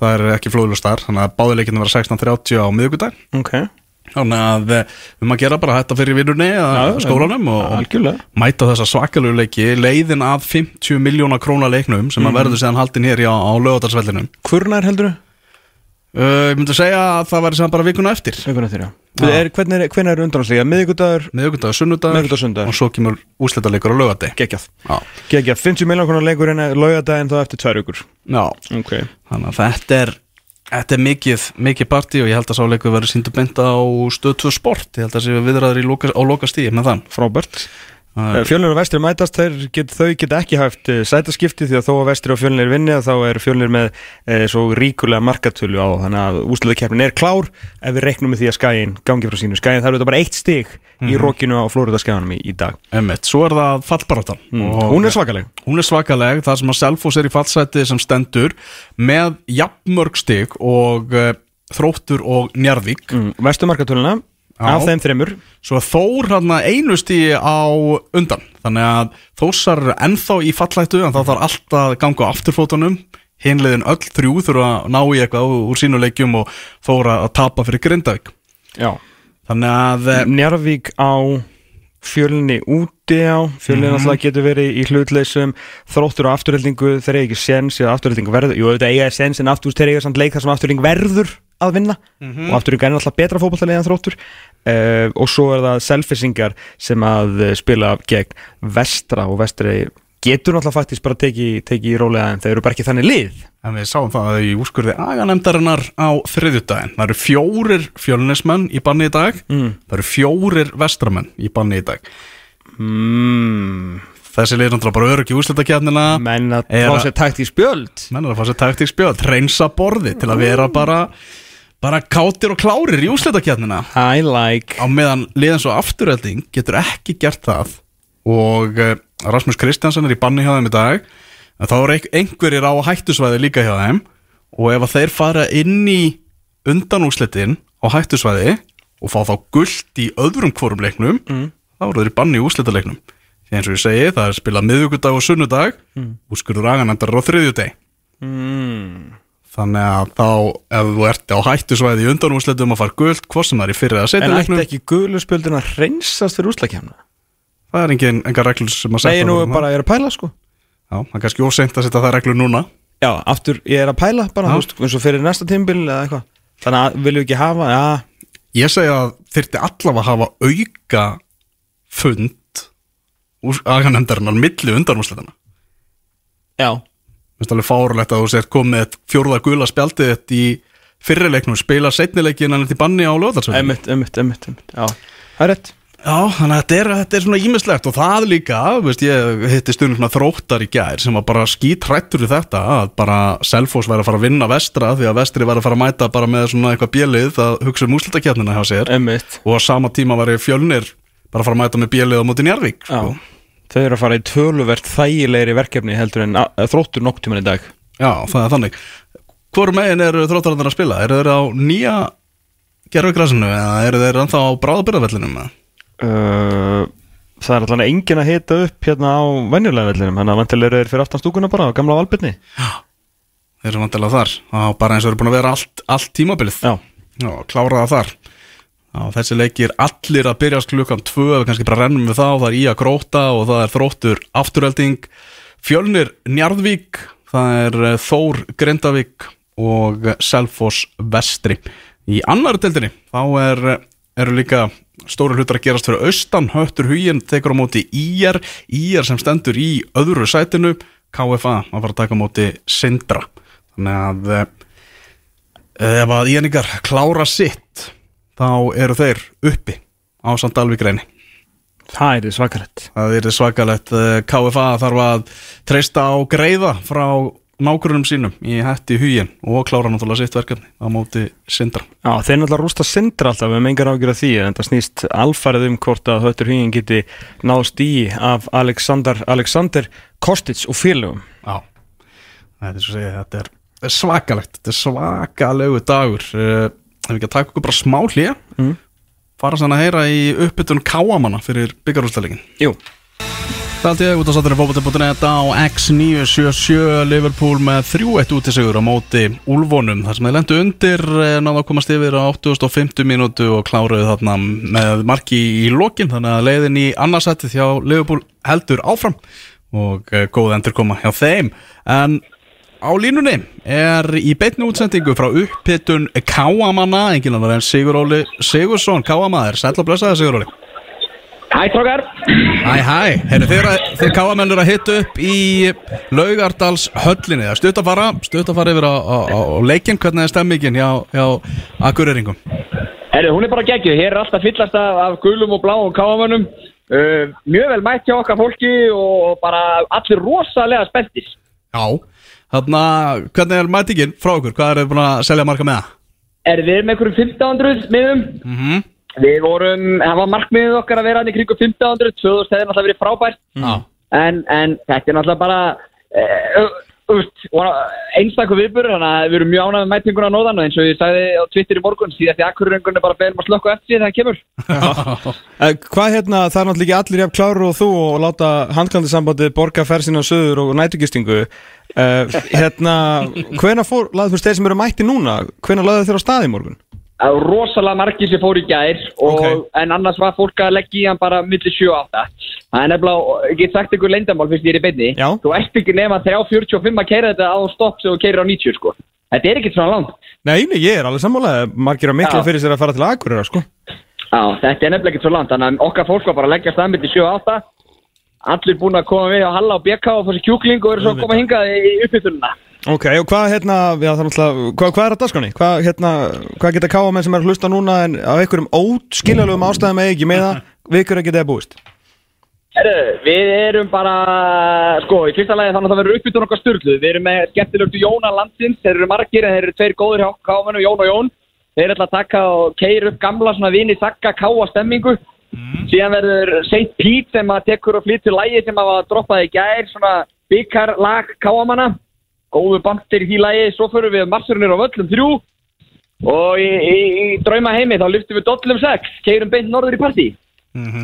það er ekki flóðljós þar þannig að báðileikinu vera 16.30 á miðvíkudag Ok. þannig að eh, við maður gera bara þetta fyrir vinnunni eða skólanum og, algjörlega. mæta þessa svakalegu leiki leiðin að 50 miljóna króna leiknum sem Mhm. að verður síðan haldin hér á, á lögadagsvellinum Hvurnar heldur þú? Uh, ég myndi segja að það væri sem bara vikuna eftir Vikuna eftir, já. Er, hvernig er, er undanhansleika? Miðvikudagur? Miðvikudagur, sunnudagur og svo kemur úrslitaleikur á lögadeg Geggjað. Já. Geggjað. 50 miljón konar leikur en laugadaginn þá eftir tvær vikur. Já, Ok. þannig að þetta er Þetta er mikið, mikið partí og ég held að sáleikur verður síndu beinta á stöð 2 sport Ég held að séu viðræður í loka, á loka stíð með þann Frábært. Það er- Fjölnir og vestri mætast, get, þau geta ekki haft eh, sætaskipti því að þó að vestri og fjölnir vinni þá er fjölnir með e, svo ríkulega markatölu á þannig að úsluðakeppnin er klár ef við reiknum með því að skæin gangi frá sínu. Skæin það eru þetta bara eitt stig í Mhm. rókinu á Flórida skæðanum í, í dag. Einmitt, svo er það fallbaráttan. Og- Hún er svakaleg. Hún er svakaleg, það sem að Selfoss er í fallsæti sem stendur með jafnmörg stig og uh, þróttur og njarðvík. Mm, Vestu markatöluna af þeim þreymur Svo Þór hann einu stíi á undan. Þannig að Þórsar eru ennþá í fallættu en það þarf alltaf að ganga á afturfótunum. Hinliðin öll þrjú þurfa að ná í eitthvað úr- úr sínu leikjum og Þóra að tapa fyrir Grindavík. Já. Þannig að eh, Njarvík á fjölni úti á fjölni Mhm. náttúrulega getur verið í hlutleysum. Þróttur á afturhaldingu þeir eiga ekki sens eða afturhaldingu verður. Jú, auðvitað eiga sens en aftur þeir eiga samt leik þar sem afturhalding verður að vinna. Mhm. og afturhalding er náttúrulega betra fótballtalið en þróttur uh, og svo er það selfisingar sem að eh, spila gegn vestra og vestri getur náttúrulega faktist bara tekið teki í rólega en þeir eru bara ekki þannig lið En við sáum það í úrskurði aganemdarinnar á þriðjudaginn. Það eru fjórir fjölnismenn í banni í dag, Mm. það eru fjórir vestramenn í banni í dag. mm. Þessi liður náttúrulega bara öryggi úrslutakefnina. menn að fá sér takt í spjöld Menn að fá sér taktík spjöld, reynsa borði til að vera bara, bara kátir og klárir í úrslutakefnina. I like Á meðan liðan svo afturölding getur ekki gert það og uh, Rasmus Kristjansson er í banni hjá þeim í dag en þá ein- einhverjir á hættusvæði líka hjá þeim og ef þeir fara inn í undanúslitin á hættusvæði og fá þá gullt í öðrum hvorum leiknum Mm. þá eru þeir í banni í úslitaleiknum því eins og ég segi það er spilað miðvíkudag og sunnudag Mm. úrskurður aganendar á þriðjudeg mm. Þannig að þá ef þú ert á hættusvæði í undanúslitum að fara gullt hvort sem það er í fyrir að En setja ætti leiknum. ekki guðluspjöldin að reynsast fyrir úslakefna? það er engin, engar reglur sem að Nei, setja ég nú þarna. bara er að pæla sko. Já, það er kannski óseint að setja það reglur núna. Já, aftur, ég er að pæla bara, veist, eins og fyrir næsta tímbil eða eitthvað. Þannig að viljum við ekki hafa, já. Ég segja að þyrfti allavega að hafa auka fund úr aganemdarinnar milli undanúsleitana Já finnst alveg fárulegt að þú sért komið fjórða gula spjaldið þetta í fyrirleiknum spila setnileikin en þetta í banni á lögðarsveitin Emmitt, emmitt, emmitt, emmitt Já, það er rétt. Já, þannig að þetta er, þetta er svona ímislegt og það líka, veist, ég hitti stundum svona þróttar í gær sem var bara skítrættur í þetta að bara Selfoss væri að fara að vinna vestra því að vestri væri að fara að mæta bara með svona eitthvað bjelið að hugsa um úslutakjarnina hjá sér. Emmitt og á sama tíma væri fjölnir bara að fara að mæta með bjelið á móti Njarvík Já. sko. Þau eru að fara í töluvert þægilegri verkefni heldur en að þróttur nokk tíman í dag. Já, það er þannig. Hvor megin eru þróttararnir að spila? Eru þeir á nýja gerfugrasinu eða eru þeir ennþá á bráðabyrðavellinum? uh, Það er allan engin að hita upp hérna á venjulega vellinum Þannig að vantilega eru þeir fyrir aftan stúkuna bara á gamla valbyrni Þeir eru vantilega þar. Já, bara eins og eru búin að vera allt, allt tímabilið. Já. Já, klára það þar Já, þessi leikir allir að byrjast klukkan tvö við kannski bara rennum við þá, það er í að gróta og það er þróttur afturölding Fjölnir Njarðvík það er eh, Þór Grindavík og Selfoss Vestri. Í annar deildinni þá er, eh, eru líka stóru hlutar að gerast fyrir austan. Höttur huginn tekur á móti IR IR sem stendur í öðru sætinu. KFA að fara að taka á móti Sindra. Þannig að eh, ef að íningar klára sitt þá eru þeir uppi á samt Dalvík reyni Það er svakalett Það er svakalett Eh, KFA þarf að treysta á greiða frá nágrunum sínum í hætti hugin og klára náttúrulega sitt verkefni á móti Sindra. Já, þeir náttúrulega rústa sindra alltaf, við hefum engar ágjur af því en það snýst alfarið um hvort að höttur hugin geti náðst í af Alexander, Alexander Kostic og félögum. Já, þetta er að er svakalegt, þetta er svakalegu dagur. Uh, Ef við ekki að taka okkur bara smá hlýja Mm. fara sann að heyra í uppbytun káamanna fyrir byggarústæðleikin Jú. Það held ég út á sattunni fókbóti.net á X977 Liverpool með 3-1 út í sigur á móti Úlfónum þar sem þeir lendu undir eh, náðu að komast yfir á 850 mínútu og kláruðu þarna með marki í lokin. Þannig að leiðin í annarsættið hjá Liverpool heldur áfram og eh, góð endur koma hjá þeim. En á línunni er í beitni útsendingu frá upphittun Káamanna, engin annar en Siguróli Sigursson, Káamaður, sætla blessaði Siguróli Hæ, trókar. Hæ, hæ, Heyrðu, þeir, að- þeir káamenn eru að hitta upp í Laugardals höllinni Það er stutt að fara, stutt að fara yfir á, á, á, leikinn Hvernig er stemmingin hjá, hjá Akureyringum? Herru, hún er bara geggjuð. Hér er alltaf fyllast af, af gulum og bláum káamönnum. Uh, mjög vel mætt hjá okkar fólki og bara allir rosalega spenntir. Já Þarna, hvernig er mætingin frá okkur? Hvað er þið búin að selja marga með það? Er við með einhverjum 1500 miðum? Mm -hmm. Við vorum, það var markmiðið okkar að vera hann í kringum 1500, 2000 hefði náttúrulega verið frábært. Já. En, en þetta er náttúrulega bara, uh, einstakur viðbörur, þannig að við erum mjög ánægð með mætinguna á nóðan eins og ég sagði á Twitter í morgun, því akkurrengun er bara beðum að slökka eftir því hann kemur. Eh, Hvað hérna, það er náttúrulega ekki allir jafn kláru og þú og láta handkvæmdisambandið borga fersina á söður og nætugistingu uh, Hérna, hvena fór, laðu þú þeir sem eru mætti núna, hvena laðu þeir á stað í morgun? Það rosalega margir sem fór í gær og, en annars var fólk að leggja í hann bara millir 7 og 8 það er nefnilega, ég get sagt ykkur leyndamál fyrst ég er í beinni, Já. þú ert ekki nema 3.45 að keira þetta á stopp sem þú keirir á 90 sko, þetta er ekki svona langt. Nei, nei, ég er alveg sammálaði, margir á mikla Já. fyrir sér að fara til Akureyra, sko. Já, þetta er nefnilega ekki svo langt. Þannig að okkar fólk var bara að leggja stað millir 7 og 8 allir búin að koma við á Halla og BK og fá sér kjúkling og eru svo að koma hingað í uppbytununa Ok, og hvað hérna, já er náttúrulega, hvað, hvað er að dasgráni? Hvað hérna, hvað geta káamenn sem er að hlusta núna en af einhverjum óskiljalögum ástæðum eða ekki með það, vikur ekki það búist? Herru, við erum bara, sko, í fyrsta lagi þannig að það verður uppbytun okkar styrlu. Við erum með skemmtilögtu Jóna landsins, þeir eru margir en þeir eru tveir góður hjá kámanum, Jón og Jón. Þeir ætla að taka og keira upp gamla svona vini sakka káa stemmingu. Síðan verður St. Pete sem að tekur og flyttur lægi sem að var droppað í gær, svona byggarlag káamanna. Góðu bandir í því lægi, svo förum við marsurinnir á völlum þrjú. Og í, í, í drauma heimi þá lyftum við dollum sex, keirum beint norður í partí.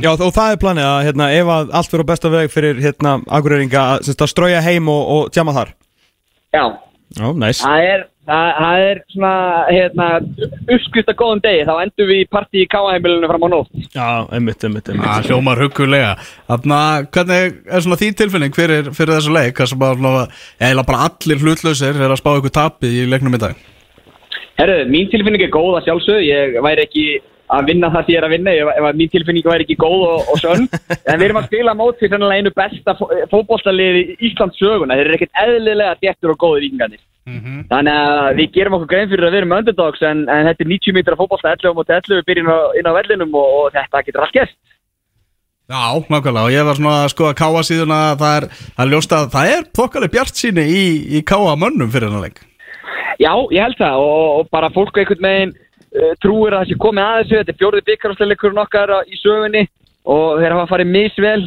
Já, og það er planið að, hérna, ef að allt fyrir á besta veg fyrir, hérna, Akureyringa að, strauja heim og, og tjama þar. Já, Já, næs Það er, það, er svona, hérna, uppskrift að góðum degi, þá endum við í partí í káaheimilinu fram á nótt. Já, einmitt, einmitt, einmitt. Það hljómar huggulega. Þannig að hvernig er svona þín tilfinning fyrir, fyrir þessu leik? Það sem að eða bara allir hlutlausir er að spá ykkur tapi í leiknum í dag? Herru, mín tilfinning er góð að sjálfsög, ég væri ekki að vinna það sem ég er að vinna ef, ef að mín tilfinning væri ekki góð og, og sönn. en við erum að spila mót fyrir sennilega einu besta fótbolltalið í Íslands söguna, þeir eru ekkert eðlilega djettur og góður yngandir. Þannig að við gerum okkur grein fyrir að við erum underdogs en, en þetta er 90 mítra fótbollta 11 mot 11 við byrjum inn á vellinum og, og þetta getur allt gert. Já, nákvæmlega og ég var svona að skoða káa síðuna það er, það er ljóst að það er þokkaleg bjart síni í, í Já, ég held það og, og bara fólk einhvern veginn trúir að sé komið að þessu, þetta er fjórði byggarásleikurinn okkar á- í sögunni. Og þeir hafa farið misvel.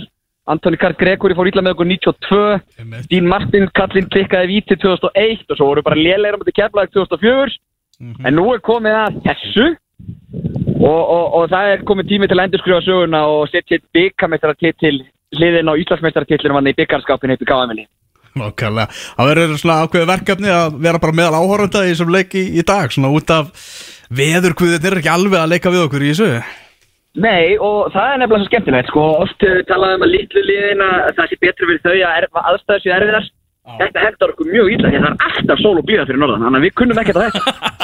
Antoni Karl Gregori fór ítla með okkur 92 Stín Martin kallinn klikkaði víti 2001 og svo voru bara léleira mútið keflaði 2004 en nú er komið að þessu. Og, og, og það er komið tími til að endurskrifa söguna og setja eitt byggarmeistaratitil hliðin á Íslandsmeistaratitlinu manni í byggarskapin upp í KML Nákvæmlega, það verður svona ákveðið verkefni að vera bara meðal áhorfenda í þessum leik í, í dag svona út af veðurkvöðin er ekki alveg að leika við okkur í þessu. Nei, og það er nefnilega svo skemmtilegt, sko, oft uh, talaðum um að litlu liðin að það sé betra fyrir þau að erfa aðstæðu sér erfiðar. Þetta hendar okkur mjög illa því að það er alltaf sól og blíða fyrir norðan, þannig að við kunnum ekkert að þetta.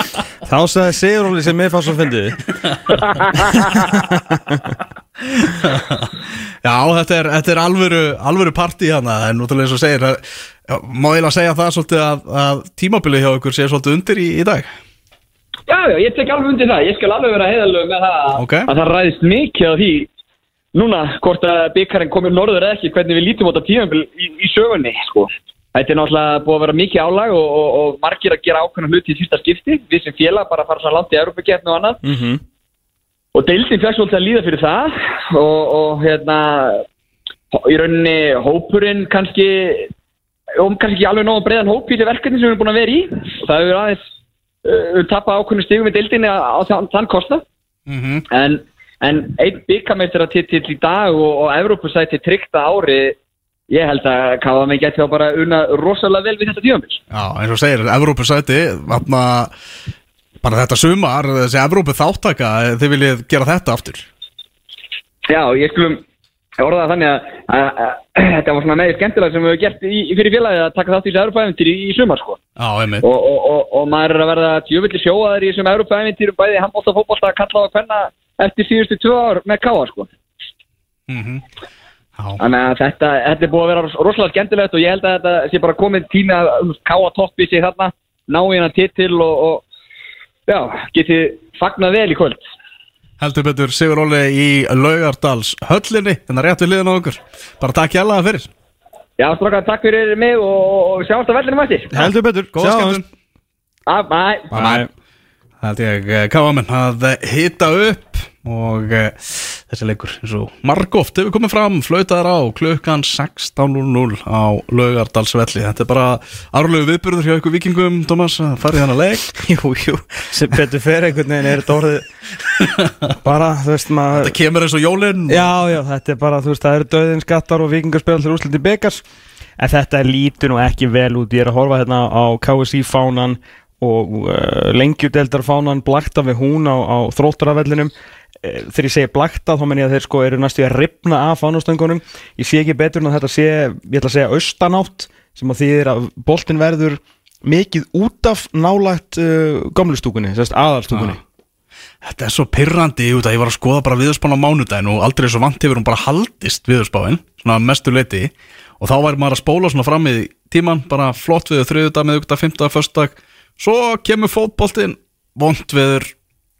Þá sagði Siguróli sem mér fannst svo fyndið. Já, þetta er, þetta er alvöru, alvöru partí hana en náttúrulega eins og segir að, má ég að segja það svolítið að, að tímabilið hjá okkur sé svolítið undir í, í dag Já, já, ég tek alveg undir það, ég skal alveg vera heiðalög með það að- Ok. að það ræðist mikið á því núna hvort að byggarinn komið norður eða ekki, hvernig við lítum á þetta tíðanbíl í, í sögunni, sko. Þetta er náttúrulega búið að vera mikið álag og, og, og margir að gera ákveðna hluti í sísta skipti, við sem félag bara fara svona langt í Európa-keppni og annað mm -hmm. og deildin fekk svolítið að líða fyrir það og, og hérna í rauninni hópurinn kannski og kannski ekki alveg nóg breiðan hóp í þetta verkefni sem við erum búin að vera í það hefur aðeins uh, tappa ákveðnu stigum í deildinni á, á þann, þann kosta Mhm. en, en einn byggameistara titill í dag og, og Evrópusæti tryggta ári ég held að mig geti þá bara unna rosalega vel við þetta tíðanbíl Já, eins og segir, Evrópusæti bara þetta sumar þessi Evrópu þáttaka, þið viljið gera þetta aftur? Já, ég skulum orða það þannig að, að, að, þetta var svona meðið skemmtilega sem við hefum gert í, fyrir félagið að taka þátt í þessu Európa-æventyri í, í sumar sko. Einmitt og, og, og, og maður er að verða djöfulli sjóaðar í þessum Európa-æventyrum bæði handbólta og fótbólta að kalla á að hvenna eftir síðustu tvö ár með káa sko. Mhm. Þannig að þetta, þetta er búið að vera ros- rosalega skemmtilegt og ég held að þetta sé bara komið tími að káa toppi sig þarna, ná titil og, og já, getið fagnað vel í kvöld. Heldur betur Sigur Óli í Laugardals höllinni, þannig að rétt við liðan á okkur bara takk hjá það fyrir Já, strókar, takk fyrir mig og, og sjáumst á vellinum eftir. Heldur betur, Góða skemmtun Ah, bye. Bye. Það held ég káamenn að hita upp og uh, þessi leikur eins og margóft hefur komið fram flautaðar á klukkan 16.00 á Laugardalsvelli. Þetta er bara árlegu viðburður hjá ykkur vikingum Thomas, að fara í þannig leik. Jú, jú, sem betur fyrir einhvern veginn er þetta orðið bara, þú veist maður Þetta kemur eins og jólin. Já, já, þetta er bara, þú veist, það eru döðin skattar og vikingar spila til úsliti byggars en þetta lítur nú ekki vel út. Ég er að horfa hérna á KSI fánan og uh, lengjudeldar fánan blakta við hún á, á þróttaravellinum. Eh, þegar ég segi blakta þá menn ég að þeir sko eru næstu að ripna af fánastöngunum ég sé ekki betur en að þetta sé ég ætla að segja austanátt sem að þýðir að boltin verður mikið út af nálagt uh, gamlustúkunni, aðalstúkunni. Þetta er svo pirrandi út að ég var að skoða bara viðurspána á mánudaginn og aldrei svo vant hefur hún bara haldist viðurspáin, svona mestu leiti og þá væri maður að spóla svona fram í tíman, bara flott viður þriðudag, miðugdag, fymtudag, föstudag. Svo kemur fótboltinn vond viður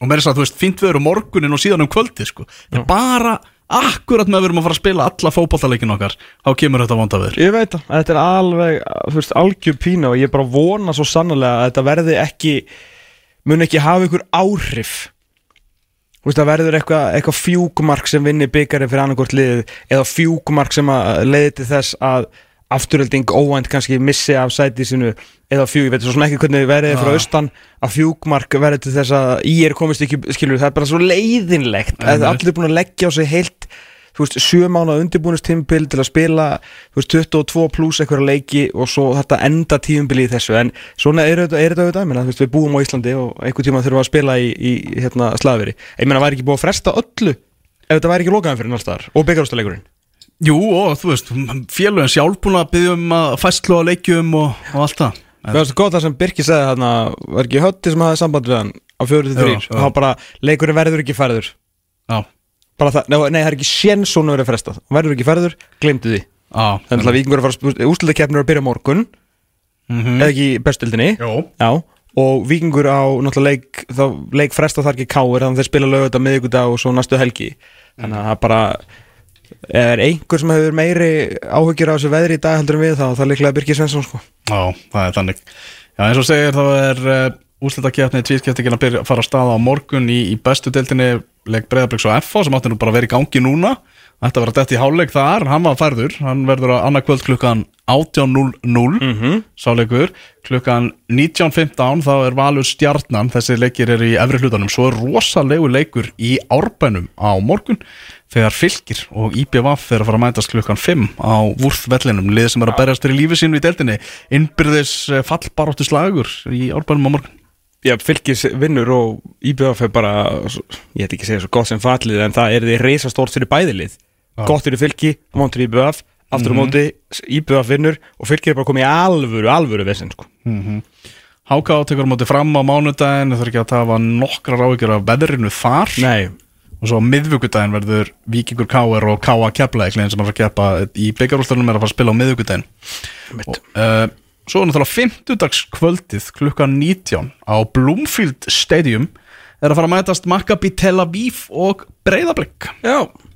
og meira þess að þú veist fínt viður um morgunin og síðan um kvöldi sko. Það er bara akkurat með að við erum að fara að spila alla fótboltaleikin okkar, þá kemur þetta vonda viður Ég veit það, þetta er alveg þú veist, algjör pína og ég bara vona svo sannlega að þetta verði ekki mun ekki hafa ykkur áhrif. Þú veist, það verður eitthvað eitthva fjúkumark sem vinni byggarinn fyrir annarkort liðið eða fjúkumark sem að leiði til þess að afturölding óvænt kannski missi af sæti sinu eða fjúk, ég veit svo sem ekki hvernig verið frá Já. austan að fjúkmark verði til þess að í er komist ekki, skilur, það er bara svo leiðinlegt að allir er búin að leggja á sig heilt þú veist, sjö mánu undirbúinustímbil til að spila, þú veist, 22 pluss eitthvað leiki og svo þetta enda tímbil í þessu, en svona er þetta, er þetta auðvitað, ég meina, þú veist, við búum á Íslandi og einhvern tíma þurfum að spila í, í hérna, slagveri, fresta Jú, og þú veist, félögin sjálf búin að byggja um að fæslu á leikjum og, og allt það Það var svo gott það sem Birki segði þarna var ekki hötti sem hafði samband við hann á 4-3 Já, og já. þá bara leikurinn verður ekki færður Já. bara það, nei, nei það er ekki séns hún verið frestað verður ekki færður, glemdu því Já, þannig að vikingur er að fara úslutakefnir að byrja morgun Mhm. eða ekki bestildinni Jó. Já, og vikingur á náttúrulega leik, þá leik frestað þar ekki káir þannig að þeir spila lögut á miðvikudag og svo næstu helgi þannig að það bara er einhver sem hefur meiri áhuggjur á þessu veðri í dag heldur en við þá, það er líklega Birgir Svensson sko. Já, það er þannig. Já, eins og segir, þá er uh, úslitakefni tvískeftingin að byrja, fara að staða á morgun í, í bestu deildinni leik Breiðabliks og FH sem átti nú bara að vera í gangi núna. Var að detta í háluleik þar, hann var færður. Hann verður að annað kvöld klukkan 18.00 Mhm. sáleikur klukkan 19.15 þá er Valur Stjarnan, þessi leikir er í efri hlutanum, svo er rosalegu leikur í árbænum á morgun þegar fylgir og IBVF er að fara að mætast klukkan 5 á vúrþvellinum liðið sem er að berjast fyrir lífi sínu í deildinni innbyrðis fallbaróttu slagur í árbænum á morgun Já, fylgis vinnur og IBF er bara, ég heit ekki að segja svo gott sem fallið en það er því reisastórt fyrir bæðilið Já. gott fyrir fylgi, vondur IBF aftur á Mhm. móti, IBF vinnur og fylgir er bara komið í alvöru, alvöru vesinn sko. mm Háká tekur móti fram á mánudaginn það er ekki að tafa nokkrar áhyggjur af veðrinu þar Nei. Og svo á miðvíkudaginn verður Víkingur K.R. og K.A. Liðin sem er að fara að keppa í byggarústunum er að fara að spila á miðvíkudaginn og, uh, svo er náttúrulega 50 kvöldið klukkan 19 á Bloomfield Stadium er að fara að mætast Maccabi Tel Aviv og Breiðablík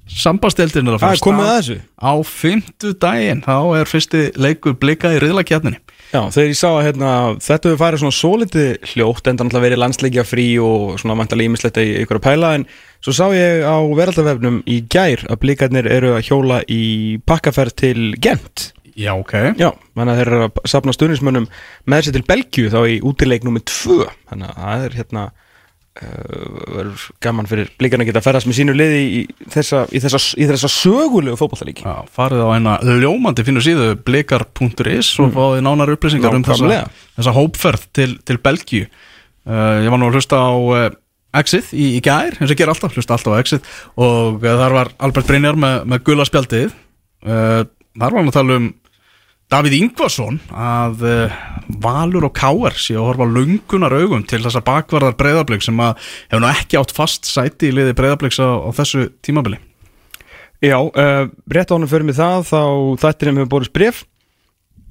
Sambastildin er að fara er komið að þessu. Á 50 daginn, þá er fyrsti leikur blika í riðlakjarninni Já, þegar ég sá að hérna, þetta hefur farið svona svo litið hljótt en það verið landsleikja frí og svona vantalega ímislegt í ykkur að pæla en svo sá ég á veraldavefnum í gær að blikarnir eru að hjóla í pakkaferð til Gent. Já, ok. Já, þannig að þeir eru að safna stuðnismönnum með sér til Belgíu þá í útileik nummið tvö. Þannig að það er hérna uh, verður gaman fyrir blikarnir að geta að ferðast með sínu liði í þessa, í þessa, í þessa sögulegu fótballtalíki Já, farið á eina ljómandi fínu síðu blikar.is og fáið nánar upplýsingar um þessa, þessa hópferð til, til Belgíu. Uh, Ég var nú að hlusta á uh, Exit í, í gær, eins og ger alltaf, hlusta alltaf á Exit. Og uh, þar var Albert Brynjar með, með gula spjaldið. Uh, Þar var hann að tala um Davíð Ingvarsson að uh, Valur og Káar sé að horfa lungunar augum til þessa bakvarðar breyðablík sem að hefur nú ekki átt fast sæti í liði breyðablíks á, á þessu tímabili. Já, uh, rétt ánum fyrir mig það þá þættinum hefur borist bref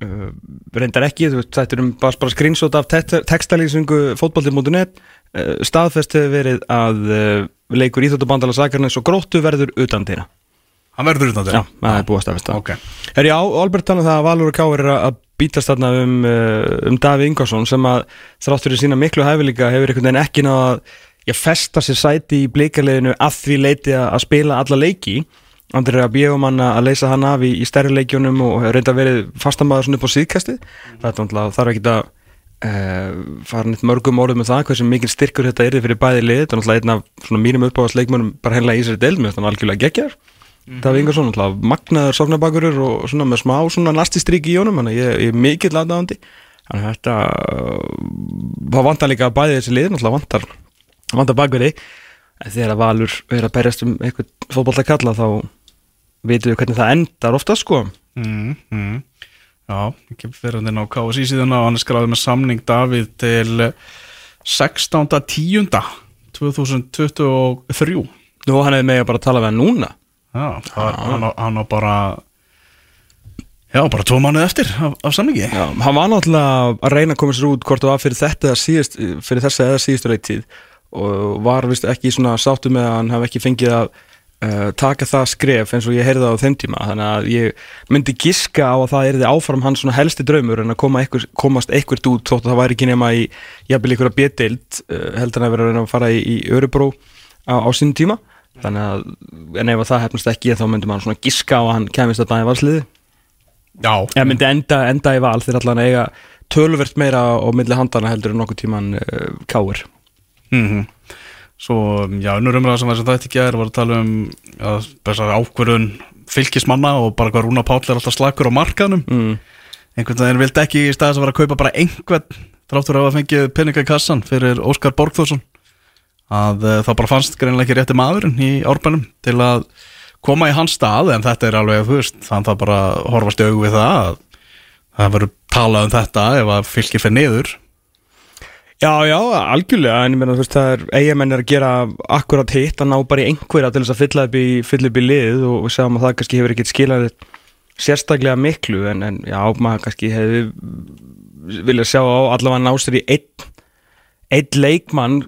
uh, reyndar ekki, veist, þættinum bara, bara screenshot af te textalýsingu fótbolti.net uh, staðfest hefur verið að uh, leikur Íþjóttabandala Sakarnes og Gróttu verður utan þeirra Hann verður utan þeirra? Já, það er búið að staðfesta okay. Er já, Albert talað um það að Valur og Káir er að bítast þarna um, uh, um Davíð Ingvarsson sem að þrátt fyrir sína miklu hæfileika hefur einhvern veginn ekki náða að festa sér sæti í blikarleginu að því leiti að, að spila alla leiki Andri er að bíða um hann að leysa hann af í, í stærri leikjunum og reynda verið fastamæður svona upp á síðkasti það er náttúrulega þarf ekki að uh, fara neitt mörgum orðum með það hversu mikil styrkur þetta er fyrir bæði lið. Þetta er náttúrulega einn af svona mínum uppáðasleikmönum bara hennilega í sér del með þannig algjörlega geggjar Davíð Ingarsson, alltaf magnaður sóknarbakurur og svona með smá svona nastistrík í jónum þannig að ég, er mikill aðdáðandi þannig að þetta það vantar líka bæði þessi lið alltaf vantar, vantar bakverði þegar að Valur er að berjast um eitthvað að kalla þá vitum við hvernig það endar ofta sko. Mm, mm. Já, ekki fyrir hann inn á KSI síðan og hann er skráðið með samning Davíð til 16. 10. 2023 Nú hann hefði með að bara tala við hann núna Já, það, hann, á, hann á bara Já, bara tvo mánuð eftir af, af samningi Já, hann var náttúrulega að reyna að koma sér út hvort það var fyrir þetta síðust, fyrir þessa eða síðustu reytíð og var vist ekki svona sáttu með að hann hafði ekki fengið að uh, taka það skref eins og ég heyrði það á þeim tíma. Þannig að ég myndi giska á að það erði áfram hans svona helsti draumur en að koma einhver, komast eitthvað út þótt að það væri ekki nema í jafnvel ykkur að betild uh, heldur en að vera að fara í, í Örubró á, á sín tíma. Þannig að en ef að það hefnast ekki þá myndi maður svona giska á að hann kemist að dæði valsliði Já. Ég myndi enda, enda í val þegar allan eiga töluvert meira á milli handana heldur en nokkuð tíman uh, káir mm Svo, já, unnur umræða sem var sem það ekki er var að tala um ákvörðun fylgismanna og bara hvað Rúna Páll er alltaf slakur á markanum mm. einhvern veginn vildi ekki í staðis að vera að kaupa bara einhvern þráttur að hafa fengið peninga í kassan fyrir Óskar Borgþórsson. Að uh, það bara fannst greinlega ekki rétti maðurinn í árbænum til að koma í hans stað en þetta er alveg, þú veist, þannig að bara horfast í augu við það að það verður talað um þetta ef að fylgir fyrir niður Já, já, algjörlega, en ég meina þú veist það er eigamenn er að gera akkurat hitt að ná bara í einhverja til þess að fylla upp í, fylla upp í lið og við sjáum að það kannski hefur ekkert skilað sérstaklega miklu en, en já, maður kannski hefði vilja sjá á allavega ná sér í einn einn leikmann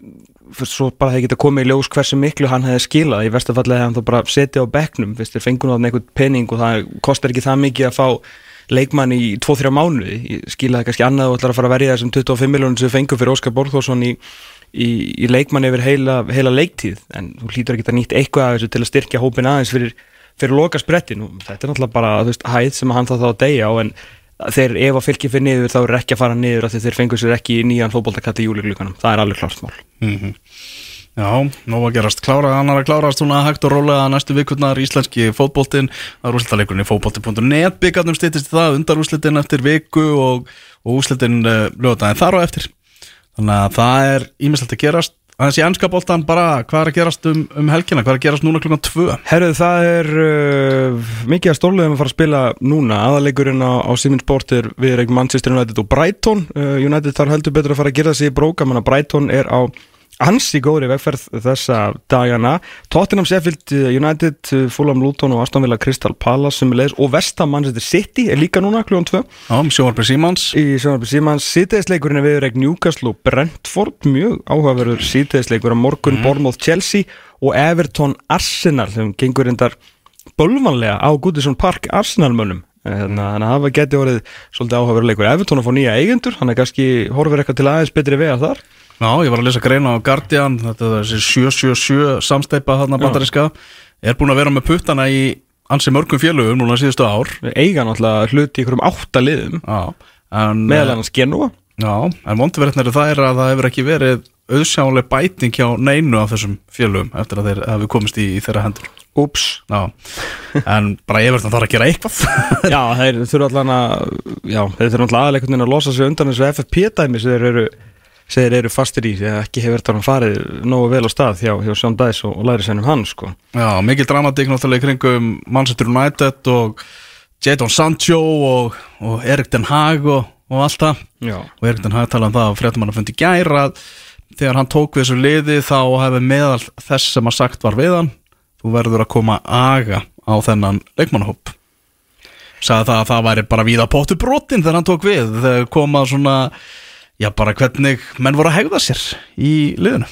svo bara hefði getað komið í ljós hversu miklu hann hefði skilað. Í verstafallega hefði hann þá bara setið á bekknum fyrst þér fengur náttúrulega einhvern penning og það kostar ekki það mikið að fá leikmann í 2-3 mánuði. Skilaði kannski annað og ætlar að fara að verja þessum 25 miljónum sem við fengum fyrir Óskar Borgþórsson í, í, í leikmann yfir heila, heila leiktíð. En þú hlýtur ekki að nýtt eitthvað þessu til að styrkja hópin aðeins fyrir, fyrir loka sprettin og þetta er náttúrulega bara veist, hæð sem hann þá þá að deyja á en þeir ef að fylgja fyrir niður þá er ekki að fara niður af því þeir fengur sér ekki í nýjan fótboltakatti í júligluganum, það er alveg klart mál. Mm -hmm. Já, nú að gerast. Klára, annar að klárast svona hægt og rólega næstu vikurnar íslenski fótboltinn. Það er úrslitaleikurinn í fótbolti.net byggarnum stýttist það, undar úrslitin eftir viku og, og úrslitin uh, lögðaðin þar á eftir. Þannig að það er ímislegt að gerast. Aðeins í ennska boltan bara, hvað er að gerast um, um helgina, hvað er að gerast núna klukkan 2 Herruð, það er uh, mikið að stórlegum að fara að spila núna. Aðalegurinn á, á Simin Sport er við erum Manchester United og Brighton. Uh, United þarf heldur betur að fara að gera þessi í bróka, manna Brighton er á ansi góðri vegferð þessa dagana. Tottenham, Sheffield United Fulham Luton og Aston Villa Crystal Palace og Manchester City er líka núna klúan 2 Já, Sjónarby Símans. Í Sjónarby Símans síðdegisleikurinn er viðurreik Newcastle og Brentford mjög áhugaverður síðdegisleikur á morgun Mhm. Bournemouth Chelsea og Everton Arsenal sem gengur reyndar bölvanlega á Goodison Park Arsenal-mönnum. Þannig að það geti orðið svolítið áhugaveruleikur Everton að fá nýja eigendur, hann er kannski horfur eitthvað til aðeins betri vegar þar? Já, ég var að lesa greina á Guardian þetta er þessi 777 samsteipa þarna Já. bandaríska. Er búin að vera með puttana í ansi mörgum félögum núna síðustu ár. Eiga náttúrulega hluti í einhverjum átta liðum. Já, en Meðal annars Genova Já, en vonduverðin er það er að það hefur ekki verið auðsjánuleg bæting hjá neinu af þessum félögum eftir að þeir hafi komist í, í þeirra hendur Úps. En bara ég verðin að það að gera eitthvað. Já, þeir þurfa allan að Já, þeir þurfa allan aðleikunnin að losa sig undan þessu FFP-dæmi sem þeir eru eru fastir í, að ekki hefur þetta farið nógu vel á stað hjá, hjá Sjón Dæs og, og læri sennum hann, sko. Já, mikil dramatík náttúrulega kringum Manchester United og Jadon Sancho og, og Erik Den Haag og, og allt það. Já. og Erik Den Haag talaði um það að fréttum hann að fundi gæra þegar hann tók við þessu liði þá hefði meðal þess sem að sagt var við hann þú verður að koma aga á þennan leikmannahóp. Sagði það að það væri bara víða pottu brotin þegar hann tók við þegar koma svona já bara hvernig menn voru að hegða sér í liðinu.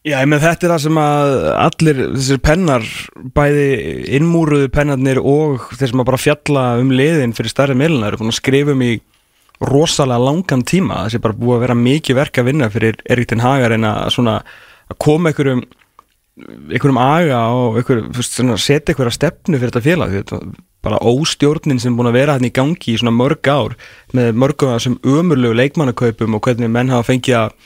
Já, ég með þetta er það sem að allir þessir pennar, bæði innmúruðu pennarnir og þeir sem að bara fjalla um liðin fyrir stærri miðluna eru búin að skrifa um í rosalega langan tíma. Þessi bara búið að vera mikið verk að vinna fyrir Erik Ten Hagar en að svona að koma einhverjum einhverjum aga og einhver, setja einhverja stefnu fyrir þetta félag þetta bara óstjórnin sem búin að vera hérna í gangi í svona mörg ár með mörgum þessum ömurlegu leikmannakaupum og hvernig menn hafa fengið að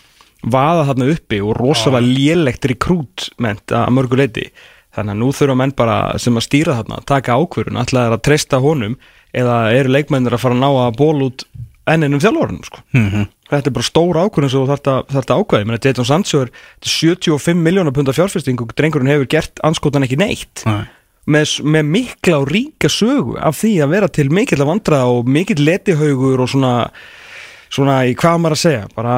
vaða þarna uppi og rosalega lélegt rekrútment að mörgu leiti þannig að nú þurfa menn bara sem að stýra þarna að taka ákvörun, alltaf er að treysta honum eða eru leikmennir að fara að ná að ból út enninum þjálfórunum sko. Mhm. Þetta er bara stór ákvörun sem þú þarft að, þarft að ákvæði, menn að Jadon Sancho er þetta er 75 miljónar punda fjárfesting og drengurinn hefur gert anskotan ekki neitt. Nei. með, með mikla og ríka sögu af því að vera til mikill að vandra og mikill letihaugur og svona svona í hvað maður að segja. Bara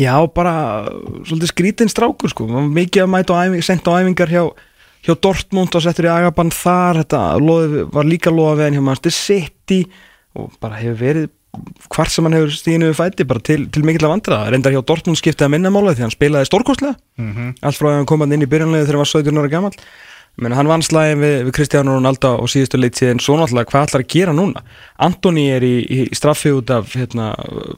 já bara svolítið skrítinn strákur sko. Mikið að mæta æfing, sent á æfingar hjá, hjá Dortmund og settur í agabann þar. Þetta loði, var líka loða við hann hjá Manchester City og bara hefur verið hvart sem hann hefur stíðinu við fæti bara til, til mikill að vandra reyndar hjá Dortmund skiptið að minnamála því hann spilaði stórkostlega. Mhm. allt frá að hann kom hann inn í byrjanlega þegar hann var 17 ára gammal Men hann vann slæðin við, við Kristján Ronaldo og síðustu leitt síðan. Svo náttúrulega hvað ætlar að gera núna? Antoni er í, í straffi út af hérna,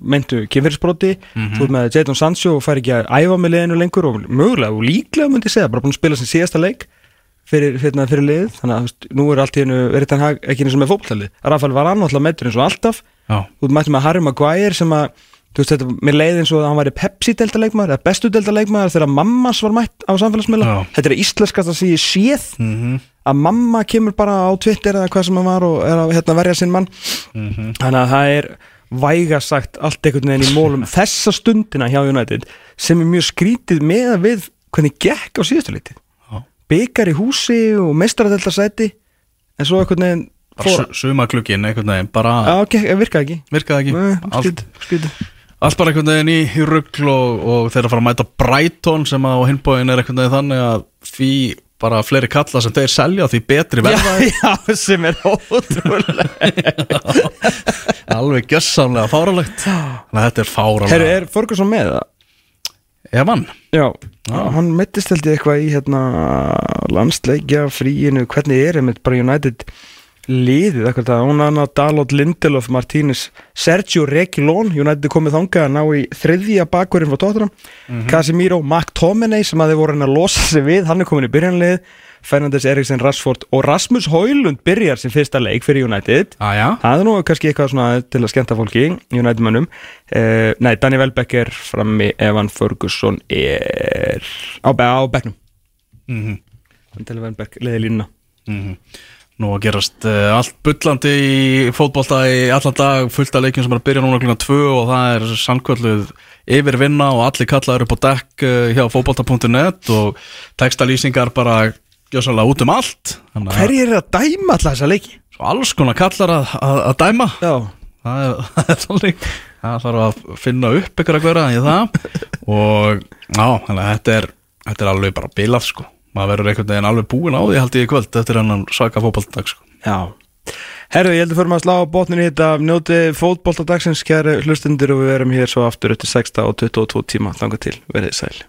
meintu kynferðisbroti. Mhm. þú ert með Jadon Sancho og fær ekki að æfa með liðinu lengur og mögulega og líklega myndi segja, bara búin að spila sin síðasta leik fyrir, hérna, fyrir liðið þannig að veist, nú er allt í hennu verið þannig ekki eins og með fókbaltalið Rafael var annáttúrulega meittur eins og alltaf Já. þú mættum með Harry Maguire sem að þú veist þetta, mér leiði eins og að hann væri Pepsi-deltaleikmaður eða bestu-deltaleikmaður þegar mammas var mætt á samfélagsmiðla Já. þetta er íslenskast að segja séð Mhm. að mamma kemur bara á Twitter eða hvað sem hann var og er að hérna, verja sinn mann Mhm. þannig að það er væga sagt allt einhvern veginn í mólum þessa stundina hjá United sem er mjög skrítið með að við hvernig gekk á síðustu liti byggar í húsi og meistaradeltarsæti en svo einhvern veginn fór, Sumaklukkin einhvern veginn bara Já, gekk, virkaði ekki. Virkaði ekki. Nei, allt, skrítið, skrítið. allt bara einhvern veginn í, í rugl og, og þeir að fara að mæta Brighton sem á hinbóin er einhvern veginn þannig að því bara fleiri kalla sem þeir selja því betri verða. Já, já, sem er ótrúlega alveg gjössamlega fáralegt þetta er fáralegt Herru, er Ferguson með það? Ef hann? Já, hann mittist held ég eitthvað í hérna landsleikja fríinu, hvernig er einmitt bara United liðið, eitthvað það, hún hann að Dalot Lindelof, Martínez, Sergio Reguilón, United komið þangað að ná í þriðja bakverðin frá Tottenham Mhm. Casemiro, McTominay sem að þið voru hann að losa sig við, hann er komin í byrjanlið Fernandes Eriksen Rashford og Rasmus Højlund byrjar sin fyrsta leik fyrir United. Ah, það er nú kannski eitthvað svona til að skemmta fólki United mönnum. Uh, nei, Danny Welbeck er frammi Evan Ferguson er á, á bekknum. Mhm. Danny Welbeck leði línuna. Mhm. Nú að gerast uh, allt bullandi í fótbolta í allan dag fullt af leikjum sem er að byrja núna klukkan 2 og það er sannkvölduð yfirvinna og allir kallaður upp á dekk uh, hjá fótbolta.net og textalýsingar bara gjössalega út um allt. Hverjir er að dæma alltaf þessa leiki? Svo alls konar kallar að, að, að dæma. Já. það er, það er þannig. Það þarf að finna upp ykkur að vera í það. Og já, þannig að þetta er þetta er alveg bara bilað sko. Maður verður einhvern veginn alveg búin á því held ég í kvöld eftir hennan svaka fótballdag sko. Já. Herðu, ég heldur fyrir maður að slá á botnin í þetta. Njóti fótboltadagsins, kæri hlustundir og við verum hér svo aftur eftir 6 og 22 tíma, þanga til, verðið sæl